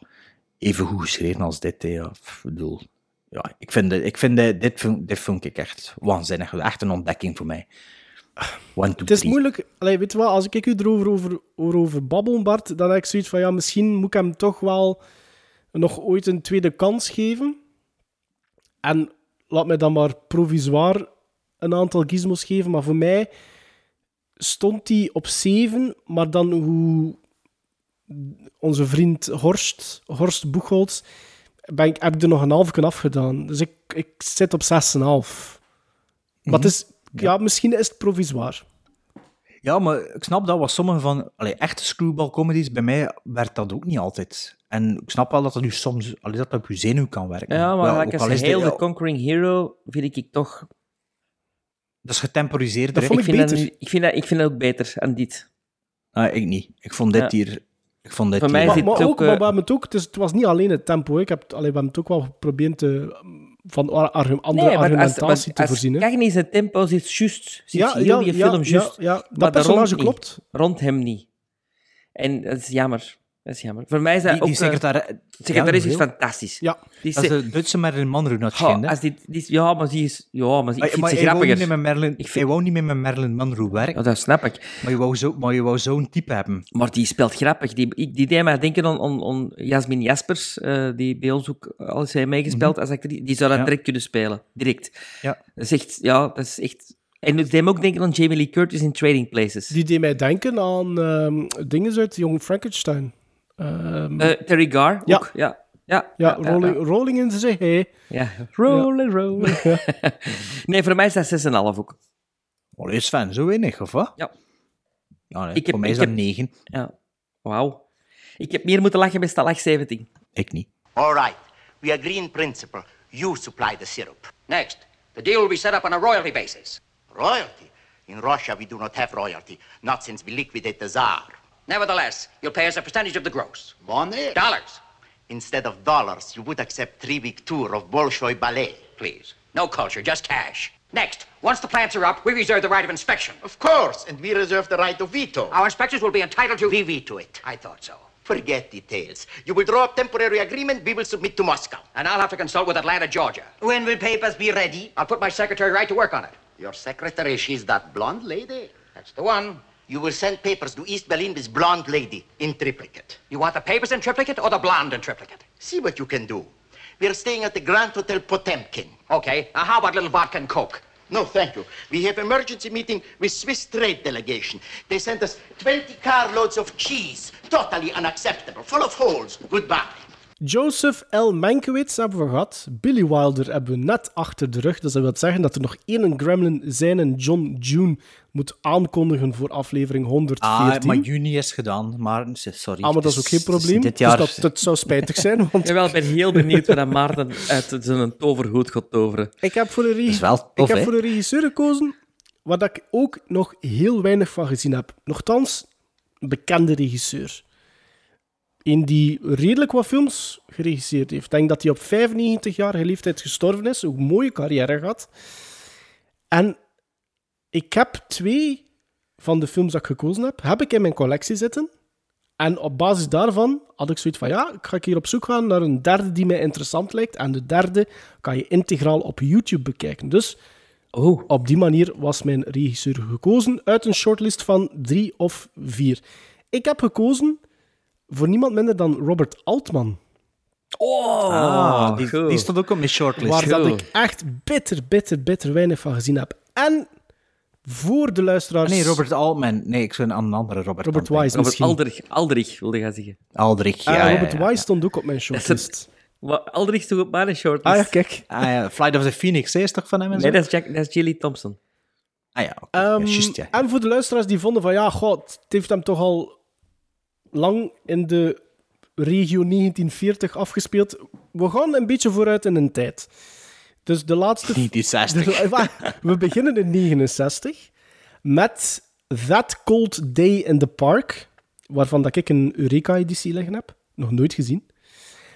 even goed geschreven als dit. Hè. Ja, ik bedoel, ja, ik vind, ik vind dit, vind, dit vond ik echt waanzinnig. Echt een ontdekking voor mij. One, two, het is moeilijk. Allee, weet je wat, als ik u erover over, over babbel, Bart, dan heb ik zoiets van, ja, misschien moet ik hem toch wel nog ooit een tweede kans geven. En laat mij dan maar provisoir een aantal gizmos geven, maar voor mij stond hij op 7, maar dan hoe onze vriend Horst, Horst Boegholz, ben ik, heb ik er nog een half afgedaan. Dus ik, ik zit op 6,5. Maar het is, ja. ja, misschien is het provisoir. Ja, maar ik snap dat was sommige van allee, echte screwball comedies, bij mij werd dat ook niet altijd. En ik snap wel dat dat nu soms allee, dat op je zenuw kan werken. Ja, maar wel, like als heel de Conquering Hero vind ik toch dat is getemporiseerd. Dat vond ik, ik, vind beter. Dat, ik, vind dat, ik vind dat ook beter aan dit. Ah, ik niet. Ik vond dit ja. hier... Ik vond dit Voor mij maar, het ook, ook... maar we hebben het, ook het, is, het was niet alleen het tempo. Ik heb, allee, we hebben het ook wel geprobeerd te, van argu andere nee, argumentatie als, te als voorzien. Kijk niet, zijn tempo zit juist. Zit Ja, heel ja, die ja, film ja, juist. ja. Dat maar personage rond klopt. Niet. Rond hem niet. En dat is jammer. Dat is jammer. Voor mij is dat die, ook... die secretar... secretaris ja, is fantastisch. Ja. Die dat is de Duitse Marilyn Monroe oh, schijnt, als die, die, Ja, maar die is... Ja, maar ik vind maar ze hij wou grappiger. niet met Marilyn, Ik vind- wou niet met Marilyn Monroe werken, Ja, dat snap ik. maar je wou zo- maar je wou zo'n type hebben. Maar die speelt grappig. Die, ik- die deed mij denken aan, aan, aan Jasmin Jaspers, eh, die bij ons ook al eens heeft meegespeeld als actrice. Die zou dat Ja. direct kunnen spelen. Direct. Ja. Dat is echt... Ja, dat is echt... En het deed me ook denken aan Jamie Lee Curtis in Trading Places. Die deed mij denken aan ehm, dingen uit Young Frankenstein. Ehm, Eh, Terry Gar Ja. ook. Ja. Ja, ja, rolling, rolling in de zee. Hey. Ja, rolling, rolling. *laughs* nee, voor mij is dat 6,5 ook. Allee, Sven, zo weinig, of wat? Ja. Ja, nee, Ik heb- voor mij is ik dat heb- 9. Ja. Wauw. Ik heb meer moeten lachen bij Stalag 17. Ik niet. All right. We agree in principle. You supply the syrup. Next, the deal will be set up on a royalty basis. Royalty? In Russia, we do not have royalty. Not since we liquidate the Tsar. Nevertheless, you'll pay us a percentage of the gross. Money? Dollars. Instead of dollars, you would accept three-week tour of Bolshoi Ballet. Please. No culture, just cash. Next, once the plants are up, we reserve the right of inspection. Of course, and we reserve the right of veto. Our inspectors will be entitled to. We veto it. I thought so. Forget details. You will draw up temporary agreement, we will submit to Moscow. And I'll have to consult with Atlanta, Georgia. When will papers be ready? I'll put my secretary right to work on it. Your secretary, she's that blonde lady. That's the one. You will send papers to East Berlin with blonde lady in triplicate. You want the papers in triplicate or the blonde in triplicate? See what you can do. We are staying at the Grand Hotel Potemkin. Okay. Now, how about little vodka and coke? No, thank you. We have emergency meeting with Swiss trade delegation. They sent us 20 carloads of cheese. Totally unacceptable. Full of holes. Goodbye. Joseph L. Mankiewicz hebben we gehad. Billy Wilder hebben we net achter de rug. Dus dat wil zeggen dat er nog één gremlin zijn en John June moet aankondigen voor aflevering 114. Ah, maar juni is gedaan, maar sorry. Ah, maar dat is ook geen probleem. Dit jaar... Dus dat, dat zou spijtig zijn. *laughs* Want... Jawel, ik ben heel benieuwd wat Maarten uit zijn toverhoed gaat toveren. Ik heb voor een, tof, ik heb voor een regisseur gekozen waar dat ik ook nog heel weinig van gezien heb. Nochtans, een bekende regisseur. Een die redelijk wat films geregisseerd heeft. Ik denk dat hij op 95-jarige leeftijd gestorven is. Een mooie carrière gehad. En ik heb twee van de films dat ik gekozen heb, heb ik in mijn collectie zitten. En op basis daarvan had ik zoiets van, ja, ik ga hier op zoek gaan naar een derde die mij interessant lijkt. En de derde kan je integraal op YouTube bekijken. Dus oh. op die manier was mijn regisseur gekozen uit een shortlist van drie of vier. Ik heb gekozen voor niemand minder dan Robert Altman. Oh, ah, die, die stond ook op mijn shortlist. Waar dat ik echt bitter, bitter, bitter weinig van gezien heb. En voor de luisteraars... Nee, Robert Altman. Nee, ik zou een andere Robert Robert Altman. Wise Robert misschien. Aldrich, Aldrich wilde gaan zeggen. Aldrich, ja, Ah, ja, ja, Robert ja. Wise stond ook op mijn shortlist. Wat, Aldrich stond op mijn shortlist. Ah ja, kijk. Ah, ja. Flight of the Phoenix, hè, is toch van hem en zo? Nee, dat is, Jack, dat is Jilly Thompson. Ah ja, oké. Ehm, ja, juist, ja. En voor de luisteraars die vonden van ja, god, het heeft hem toch al lang in de regio 1940 afgespeeld. We gaan een beetje vooruit in een tijd. Dus de laatste... 1960. De- *laughs* we beginnen in 69 met That Cold Day in the Park, waarvan dat ik een Eureka-editie liggen heb. Nog nooit gezien.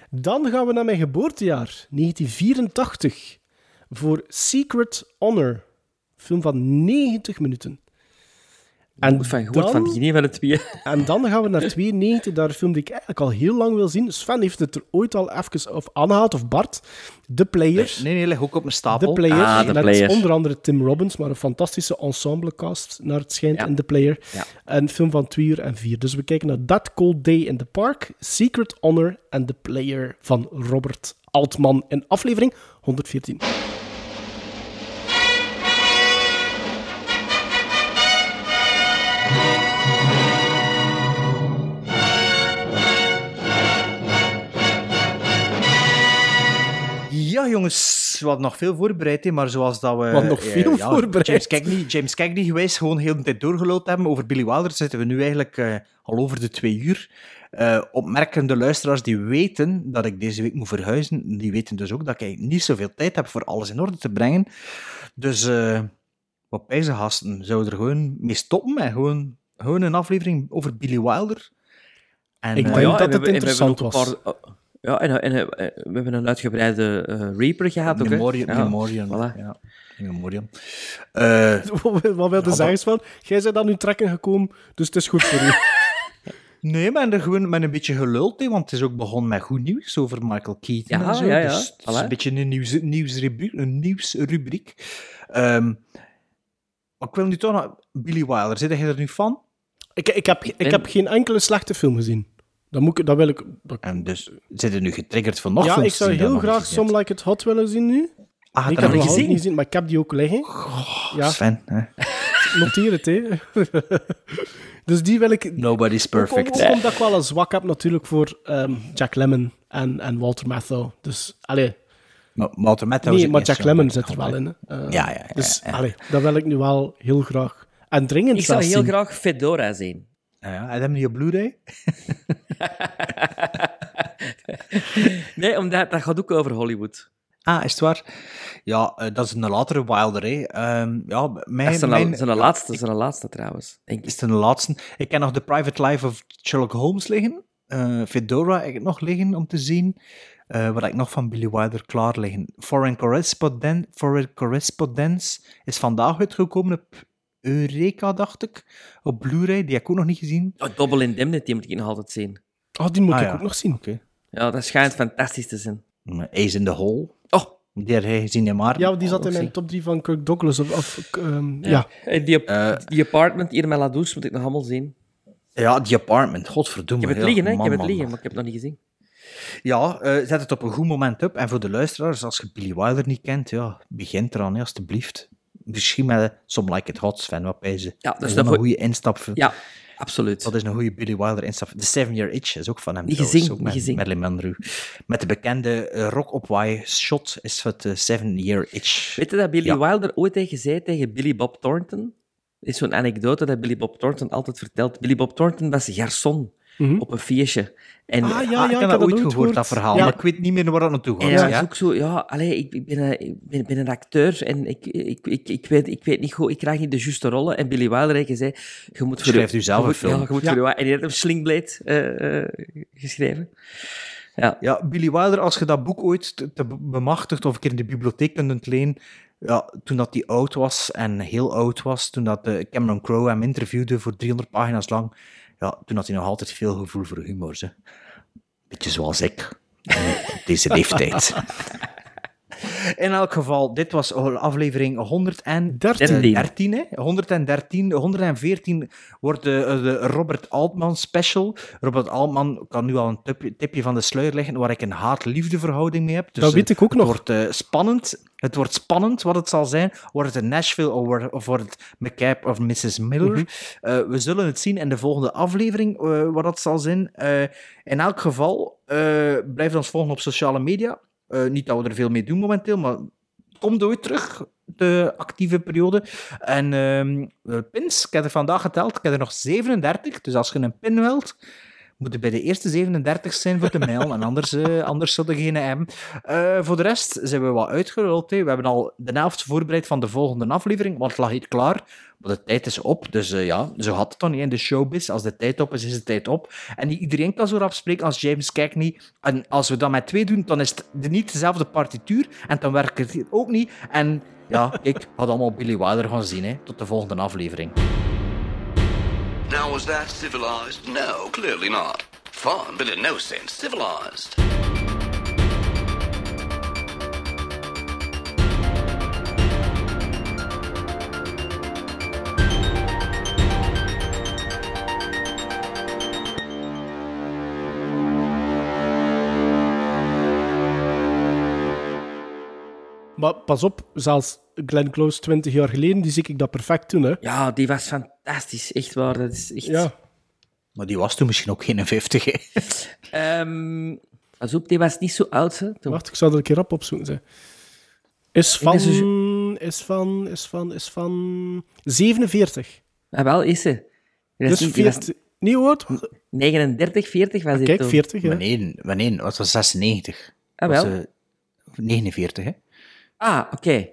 Dan gaan we naar mijn geboortejaar, 1984, voor Secret Honor. Film van 90 minuten. En Goed van, goed van geen van de twee. *laughs* en dan gaan we naar 92, daar een film die ik eigenlijk al heel lang wil zien. Sven heeft het er ooit al even of aangehaald, of Bart. The Players. Nee, nee, leg ook op mijn stapel. The Player. Ah, The met Player. onder andere Tim Robbins, maar een fantastische ensemblecast naar het schijnt Ja. in The Player. Ja. Een film van 2 uur en 4. Dus we kijken naar That Cold Day in the Park, Secret Honor en The Player van Robert Altman in aflevering 114. Ja, jongens, we hadden nog veel voorbereid, hè, maar zoals dat we... We hadden nog eh, veel ja, voorbereid. James Cagney, James Cagney geweest, gewoon heel de tijd doorgelood hebben. Over Billy Wilder zitten we nu eigenlijk eh, al over de twee uur. Eh, opmerkende luisteraars die weten dat ik deze week moet verhuizen, die weten dus ook dat ik niet zoveel tijd heb voor alles in orde te brengen. Dus eh wat bij ze gasten, zouden er gewoon mee stoppen en gewoon, gewoon een aflevering over Billy Wilder. En, Ik eh, denk ja, dat het interessant was. een paar- ja, en, en eh, we hebben een uitgebreide eh, Reaper gehad ook, hè? Memoriam, Ja, Memoriam, voilà. ja. Memoriam. Eh, *laughs* Wat wil je zeggen, Sven? Jij bent dan nu trekken gekomen, dus het is goed voor u. *laughs* Nee, maar er gewoon met een beetje geluld, hè, want het is ook begonnen met goed nieuws over Michael Keaton Ja, en zo. ja, ja, Dus het is een beetje een, nieuws, nieuwsrubriek. Een nieuwsrubriek. Ehm, maar ik wil nu toch nog... Billy Wilder, zit jij er nu van? Ik, ik, heb, ik heb geen enkele slechte film gezien. Dat, moet ik, dat wil ik... dat- En dus zit je nu getriggerd van nog ja, ik zou heel graag gezien? Some Like It Hot willen zien nu. Ah, ik dat heb hem niet nog niet gezien? gezien, maar ik heb die ook liggen. ja, Sven, hè? *laughs* noteer het, hè. *laughs* dus die wil ik... Nobody's perfect. Ook, ook omdat ik wel een zwak heb natuurlijk voor ehm, Jack Lemmon en, en Walter Matthau. Dus, allee... Maar Walter Matthau Nee, zit maar niet Jack Lemmon zit er wel in. Hè. Eh, Ja, ja, ja, Dus, ja. allee, dat wil ik nu wel heel graag. En dringend Ik zou heel zien. graag Fedora zien. Ja, ja, en hem niet op Blu-ray? *laughs* Nee, omdat dat gaat ook over Hollywood. Ah, is het waar? Ja, eh, dat is een latere Wilder, hè. Ehm, ja, mijn, Dat is zijn, mijn- zijn laatste, zijn laatste trouwens. Denk ik. is het een laatste. Ik ken nog The Private Life of Sherlock Holmes liggen. Eh, Fedora heb ik nog liggen om te zien. Eh, wat ik nog van Billy Wilder klaar liggen? Foreign Correspondent, Foreign Correspondence is vandaag uitgekomen op Eureka, dacht ik. Op Blu-ray, die heb ik ook nog niet gezien. Oh, Double Indemnity moet ik nog altijd zien. Oh, die moet Ah, ik ja. ook nog zien. Oké. Ja, dat schijnt fantastisch te zijn. Ace in the Hole. Oh. Die heb jij gezien, maar. Ja, die zat in mijn top 3 van Kirk Douglas. Of, of, ehm, ja. En die, die apartment hier met La Douce moet ik nog allemaal zien. Ja, The Apartment, godverdomme. Ik heb het liggen, hè? ik heb het liggen, man. maar ik heb het nog niet gezien. Ja, eh, zet het op een goed moment op. En voor de luisteraars, als je Billy Wilder niet kent, ja, begint eraan, hè, alstublieft. Misschien met Some Like It Hot, Sven, wat bij ze. Ja, dat is dat een goe- goede instap. Ja, absoluut. Dat is een goede Billy Wilder instap. The Seven Year Itch is ook van hem. Niet trouwens, gezien, ook met. Marilyn Monroe. Met de bekende uh, rock op why shot is het uh, Seven Year Itch. Weet je dat Billy Ja. Wilder ooit tegen zei tegen Billy Bob Thornton? Is zo'n anekdote dat Billy Bob Thornton altijd vertelt. Billy Bob Thornton was garçon op een feestje. En, Ah, ja, Ah, ik heb dat ooit gehoord, dat verhaal. Ja. Maar ik weet niet meer waar dat naartoe En gaat. hij was ja. ook zo, ja, allee, ik, ik, ben een, ik ben, ben een acteur en ik, ik, ik, ik, weet, ik weet niet goed, ik krijg niet de juiste rollen. En Billy Wilder heeft gezegd, je moet voor Schrijft u zelf je een film. Ja, je moet Ja. voor je- en die heeft een Slingblade eh, eh, geschreven. Ja. Ja, Billy Wilder, als je dat boek ooit te, te bemachtigt of een keer in de bibliotheek kunt lenen, ja, toen dat hij oud was en heel oud was, toen dat eh, Cameron Crowe hem interviewde voor 300 pagina's lang, ja, toen had hij nog altijd veel gevoel voor humor. Hè. Beetje zoals ik, eh, deze leeftijd. *laughs* *laughs* In elk geval, dit was aflevering 113. hè? 113, 114 wordt de, de Robert Altman special. Robert Altman kan nu al een tipje, tipje van de sluier leggen waar ik een haat-liefde verhouding mee heb. Dus Dat weet ik ook het nog. wordt eh, spannend. Het wordt spannend wat het zal zijn. Wordt het in Nashville of wordt, of wordt het McCabe of Mrs. Miller? Mhm. Eh, we zullen het zien in de volgende aflevering eh, wat dat zal zijn. In elk geval, blijf ons volgen op sociale media. Eh, niet dat we er veel mee doen momenteel, maar het komt ooit terug, de actieve periode. En ehm, eh, pins, ik heb er vandaag geteld, ik heb er nog 37. Dus als je een pin wilt, moet bij de eerste 37 zijn voor de mail. En anders, eh, anders zullen geen hebben. Eh, voor de rest zijn we wat uitgerold. hè. We hebben al de helft voorbereid van de volgende aflevering, want het lag hier klaar. Maar de tijd is op, dus eh, ja, zo had het dan niet in de showbiz. Als de tijd op is, is de tijd op. En iedereen kan zo rap spreken als James Cagney. En als we dat met twee doen, dan is het niet dezelfde partituur. En dan werkt het ook niet. En ja, *laughs* kijk, had allemaal Billy Wilder gaan zien. Hè. Tot de volgende aflevering. Now, was that civilized? No, clearly not. Fun, but in no sense civilized. Maar pas op, zelfs Glenn Close 20 jaar geleden, die zie ik dat perfect doen. Hè. Ja, die was fantastisch. Echt waar. Dat is echt... Ja. Maar die was toen misschien ook geen 50. Hè. Ehm, pas op, die was niet zo oud. Hè, toen. Wacht, ik zal dat een keer rap opzoeken. Zeg. Is van, is van, is van, is van 47. Ah, wel, is ze. Was Dus niet- die was 40. Niet oud? 39, 40 was dit Kijk, toen. 40, ja. Wanneer? Wanneer? Wat was 96? Ah, Was, wel. eh, 49, hè? Ah, oké.